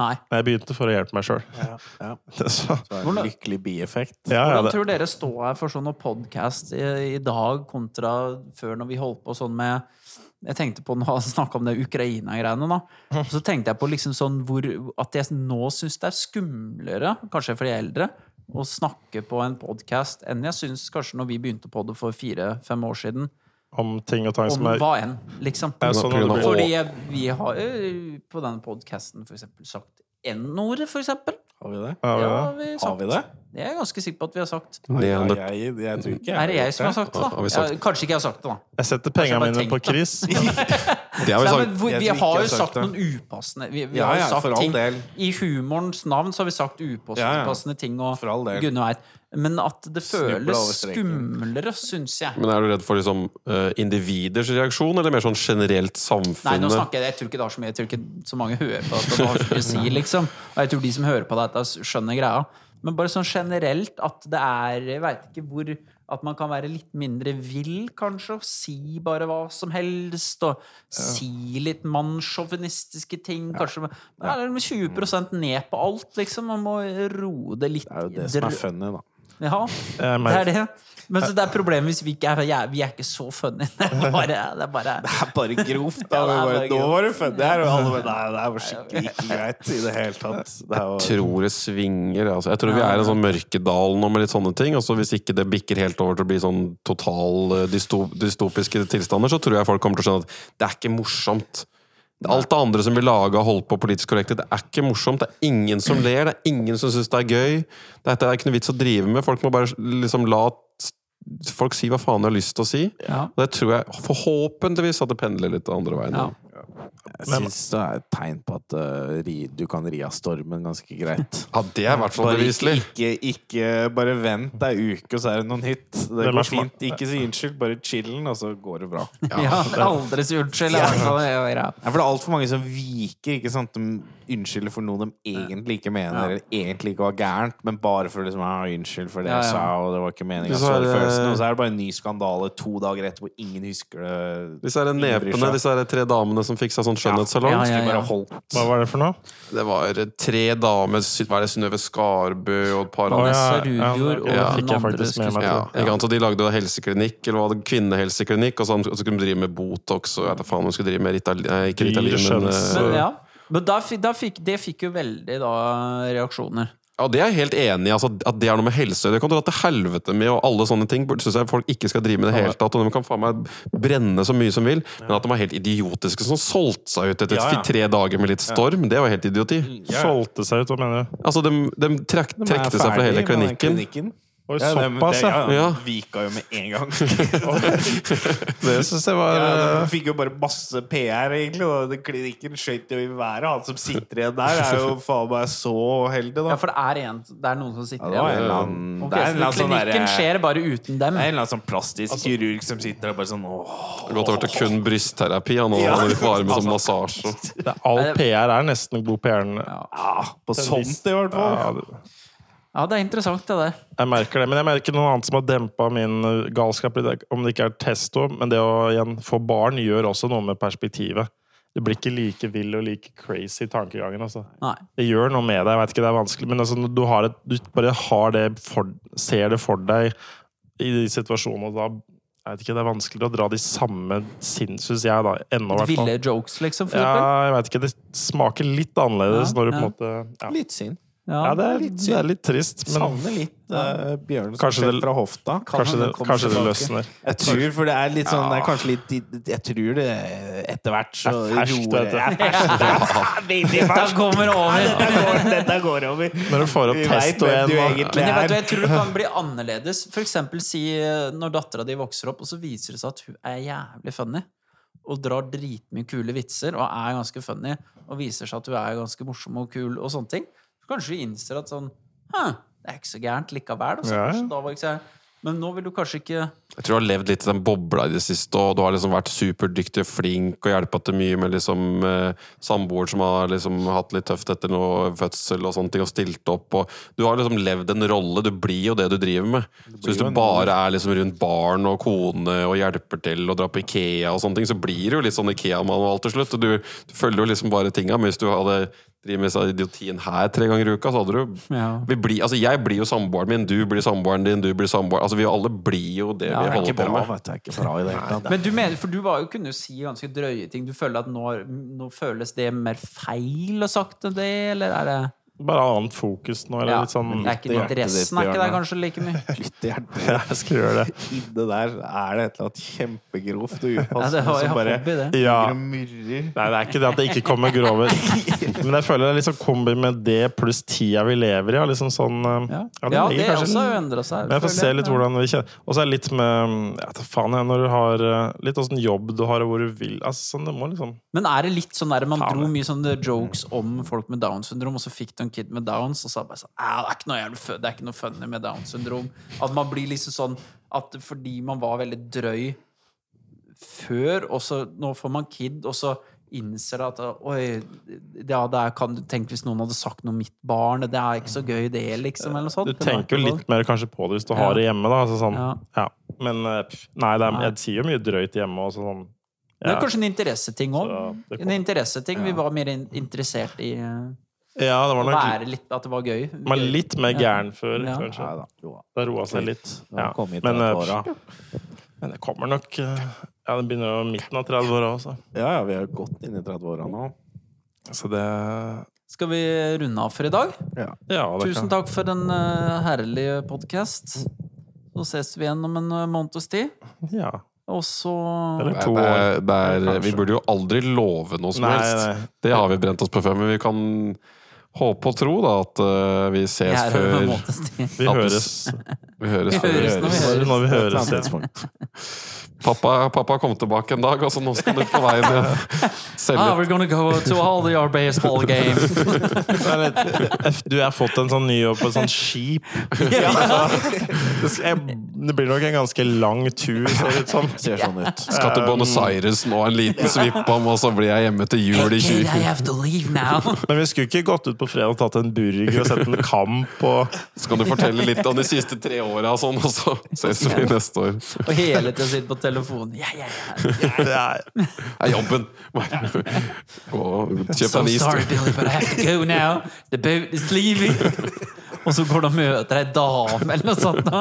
Nei. men jeg begynte for å hjelpe meg sjøl. Ja, ja. Så, Så en lykkelig bieffekt. ja, ja, Hvordan det, tror dere står her for sånn podkast i, i dag kontra før når vi holdt på sånn med Jeg tenkte på når snakke snakka om det Ukraina-greiene, da. Og så tenkte jeg på liksom sånn hvor At jeg nå syns det er skumlere, kanskje for de eldre, å snakke på en podkast enn jeg syns kanskje når vi begynte på det for fire-fem år siden. Om ting og tang som er hva enn, liksom. Ja, sånn blir- Fordi jeg, vi har jo på denne podkasten for eksempel sagt N-ordet, for eksempel. Har vi det? Ja, Har vi det? Det er jeg ganske sikker på at vi har sagt. Det Ja, jeg, jeg tror ikke jeg Er det jeg som har sagt det, da? har sagt Ja, kanskje ikke jeg har sagt det, da. Jeg setter pengene mine på Chris. Det har vi sagt. Nei, vi har jo sagt noen upassende Vi, vi Ja, har jo sagt for all ting del. I humorens navn så har vi sagt upassende ting, og For all del. veit. Men at det føles skumlere, syns jeg. Men er du redd for liksom, eh, individers reaksjon, eller mer sånn generelt Nei, nå samfunnet? snakker jeg Jeg tror ikke det har så mye Jeg tror ikke så mange hører på dette. Det si, liksom. Og jeg tror de som hører på dette, skjønner greia. Men bare sånn generelt at det er Jeg veit ikke hvor At man kan være litt mindre vill, kanskje, og si bare hva som helst. Og si litt mannssjåvinistiske ting. Kanskje ja. med 20% ned på alt, liksom. Man må roe det litt. Det er jo det som er funny, da. Ja, det er det. Men så det er problemet hvis vi ikke er ja, Vi er ikke så funny. Det er bare, det er bare Det er bare grovt. Da. Ja, det er bare, Nå var du funny her, og alle bare Nei, det her var skikkelig ikke greit i det hele tatt. Det var, tror det svinger. Altså. Jeg tror vi er i en sånn mørkedal nå med litt sånne ting. Altså, hvis ikke det bikker helt over til å bli sånn total eh, dystopiske tilstander, så tror jeg folk kommer til å skjønne at det er ikke morsomt. Alt det andre som blir laga og holdt på politisk korrekt, det er ikke morsomt. Det er ingen som ler, det er ingen som syns det er gøy. Dette er ikke noe vits å drive med. Folk må bare liksom la folk si hva faen de har lyst til å si. Ja. Og det tror jeg forhåpentligvis at det pendler litt den andre veien. Ja. Jeg syns det er et tegn på at uh, ri, du kan ri av stormen ganske greit. Ja, det er i hvert fall beviselig. ikke, ikke Bare vent ei uke, og så er det noe nytt. Det er går fint. Ikke si unnskyld, bare chillen, og så går det bra. Ja, aldri si unnskyld. Ja, ja. Ja, for det er altfor mange som viker. ikke sant? De unnskylder for noe de egentlig ikke mener, Ja. eller egentlig ikke var gærent, men bare for liksom, ah, unnskyld for det jeg ja. sa, og det var ikke meninga. Så er det- Og så er det bare en ny skandale to dager etterpå, ingen husker det. Disse her nepene, disse her tre damene som fiksa sånn skjønnhetssalong. Ja, ja, ja, ja. hva var det for noe? Det var tre damer, hva er det, Synnøve Skarbø og et par andre. ja, ja, og den andre skuespilleren. de lagde da helseklinikk, eller var kvinnehelseklinikk, og så, og så kunne de drive med Botox og jeg vet da faen om de skulle drive med Ritalin, ikke Ritalin, men eh, Men, ja. Men da, da fikk, det fikk jo veldig da reaksjoner. Ja, det er jeg helt enig i. Altså, at det er noe med helse Det kan du dra til helvete med, og alle sånne ting syns jeg folk ikke skal drive med i det hele tatt. Og de kan faen meg brenne så mye som vil, men at de var helt idiotiske som solgte seg ut etter Ja, ja. tre dager med litt storm, det var helt idioti. Ja. Solgte seg ut, hva mener du? Altså, de, de trekte seg fra hele klinikken. Oi, Ja, såpass, det, ja. ja. Ja. Vika jo med en gang. Det syns jeg var Ja, eh, fikk jo bare masse PR, egentlig. Og klinikken skøyt jo i været. Han som sitter igjen der, er jo faen meg så heldig, da. Ja, for det er, en, det er noen som sitter det var en igjen. okay, Det så sånn klinikken derre- skjer bare uten dem. det er en eller annen sånn plastisk kirurg som sitter der bare sånn åh. Gått over til kun brystterapi. Han Ja. han litt varme som massasje. er All PR er nesten god PR. Ja. Ja, på sånt i hvert fall. Ja, det- er interessant, det der. Jeg merker det, men jeg merker noe annet som har dempa min uh, galskap. Om det ikke er testo, men det å igjen få barn gjør også noe med perspektivet. Du blir ikke like vill og like crazy i tankegangen. Altså. Nei. Det gjør noe med deg. Jeg vet ikke, det er vanskelig, men altså, du, har et, du bare har det for, ser det for deg i de situasjonene, og da jeg vet ikke, det er vanskeligere å dra de samme sinn, syns jeg, da. Ennå, i hvert fall. Ville jokes, liksom, for Ja, jeg vet ikke. Det smaker litt annerledes Ja, når du på ja. en måte ja. Litt synd. Ja, det er, det er litt trist, men Savner litt uh, Bjørn som Kanskje det- fra hofta. kanskje det, kanskje det løsner. Jeg tror, for det er litt sånn Det er kanskje litt Jeg tror det etter hvert så er roer det. Er ferskt, er Dette kommer over. Dette går, dette går over. Når du får opp Vi testo igjen du og- egentlig Men jeg, vet, jeg tror det kan bli annerledes. For eksempel si eh, når dattera di vokser opp, og så viser det seg at hun er jævlig funny. Og drar dritmye kule vitser og er ganske funny. Og viser seg at hun er ganske morsom og kul og sånne ting. Kanskje du innser at sånn det er ikke så gærent likevel. Så Ja, ja. kanskje da var ikke så Men nå vil du kanskje ikke Jeg tror du har levd litt i den bobla i det siste, og du har liksom vært superdyktig og flink og hjelpa til mye med liksom eh, samboer som har liksom hatt litt tøft etter noe fødsel og sånne ting, og stilt opp. Og du har liksom levd en rolle. Du blir jo det du driver med. Så hvis du bare er liksom rundt barn og kone og hjelper til og drar på Ikea og sånne ting, så blir du jo litt sånn Ikea-manual til slutt. Og du, du følger jo liksom bare tinga. Men hvis du hadde drevet med idiotien her tre ganger i uka, så hadde du Ja. vi blir, altså Jeg blir jo samboeren min, du blir samboeren din, du blir samboeren Altså Vi alle blir jo det Ja, vi er holder på med. vet du. Det er ikke bra i det hele tatt. Men du mener, for du var jo, kunne jo si ganske drøye ting. Du føler at nå, nå føles det mer feil å sagt enn det, eller er det Bare annet fokus nå, eller ja, litt sånn det er ikke Interessen er ikke der kanskje like mye? Litt i hjertet. Jeg skal gjøre det. Der er det et eller annet kjempegrovt og upassende ja, som bare det. Ja. murrer. Nei, det er ikke det at det ikke kommer grover. Men jeg føler det er liksom kombi med det pluss tida vi lever i. Liksom sånn, eh, Ja, ja, ja det kanskje også har jo endra seg. Men jeg får se litt hvordan vi kjenner Og så er det litt med ja, faen jeg, Når du har eh, litt åssen jobb du har, og hvor du vil altså, sånn, det må liksom Men er det litt sånn der man Faen, dro mye sånne jokes om folk med Downs syndrom, og så fikk du en kid med Downs, og så det bare sånn «Ah, det, er ikke noe jævlig det er ikke noe funny med Downs syndrom. At man blir liksom sånn at fordi man var veldig drøy før, og så nå får man kid, og så innser at Oi, ja, det er, kan du tenke hvis noen hadde sagt noe om mitt barn, det er ikke så gøy, det, liksom, eller noe sånt. Du tenker jo litt mer kanskje på det hvis du har det hjemme. da altså, sånn, Ja. ja. Men eh, pff, nei, det er, jeg sier jo mye drøyt hjemme. Også, sånn, Det er kanskje en interesseting òg. En interesseting. Vi var mer in interessert i uh, ja, det var å nok være litt At det var gøy. Men litt mer Ja. gæren før, Ja. kanskje. Ja, da. Roa seg litt. Ja. Men, eh, 30-åra. men det kommer nok eh, Ja, det begynner jo midten av 30-åra også. Ja, ja, vi er godt inn i 30-åra nå. Så det Skal vi runde av for i dag? Ja. Ja, det Tusen kan takk for en uh, herlig podkast. Så ses vi igjen om en uh, måneds tid. Ja. Og så Eller to år. det er, Kanskje. vi burde jo aldri love noe som Nei, helst. nei. Det har vi brent oss på før, men vi kan håpe og tro da at uh, vi ses er her før vi høres. Vi høres. Vi høres Vi høres når vi høres. Når vi høres. Pappa, pappa kom tilbake en dag, og så nå skal du på veien igjen. Ah, we're gonna go to all the our baseball games. Du har fått en sånn ny jobb på et sånt skip. Det Det blir nok en ganske lang tur, ser det ut som. Ser sånn ut. Skal til Buenos Aires nå, en liten svipp om, og så blir jeg hjemme til jul i Okay, I 20... have to leave now. Men vi skulle ikke gått ut på fredag og tatt en burger og sett en kamp og Så kan du fortelle litt om de siste tre åra, og sånn, og så ses vi neste år. Og hele tiden sitte på telefonen. Ja, ja, ja. ja, Det er jobben! Gå og kjøp deg en is. sorry. Billy, but I have to go now. The boat is leaving. Og så går du og møter ei dame eller noe sånt. Da.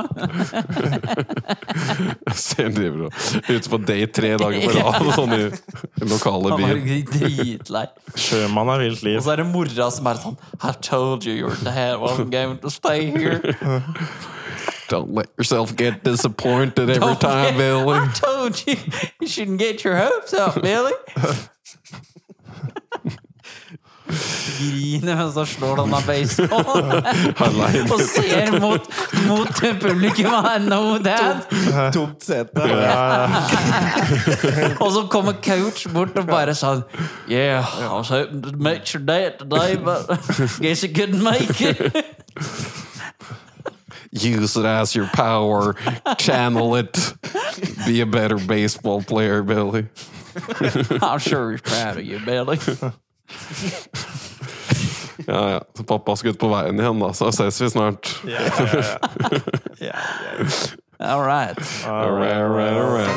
Ser driver og ute på date tre dager på rad, sånn i lokale byen byer. dritlei. sjømann er vilt liv. Og så er det mora som er sånn I told you your dad I'm going to stay here. Don't let yourself get disappointed every time, Billy. I told you you shouldn't get your hopes up, Billy. Griner mens han slår denne baseballen. Alene. Og ser mot, mot publikum. I know that. Tomt sete. Og så kommer coach bort og bare sånn Yeah, I was hoping to make your dad today, but guess you couldn't make it. Use it as your power. Channel it. Be a better baseball player, Billy. I'm sure he's proud of you, Billy. Ja, ja. Så pappa skal ut på veien igjen, da. Så ses vi snart. Ja, ja, ja. Ja, ja. All right. All right, all right, all right.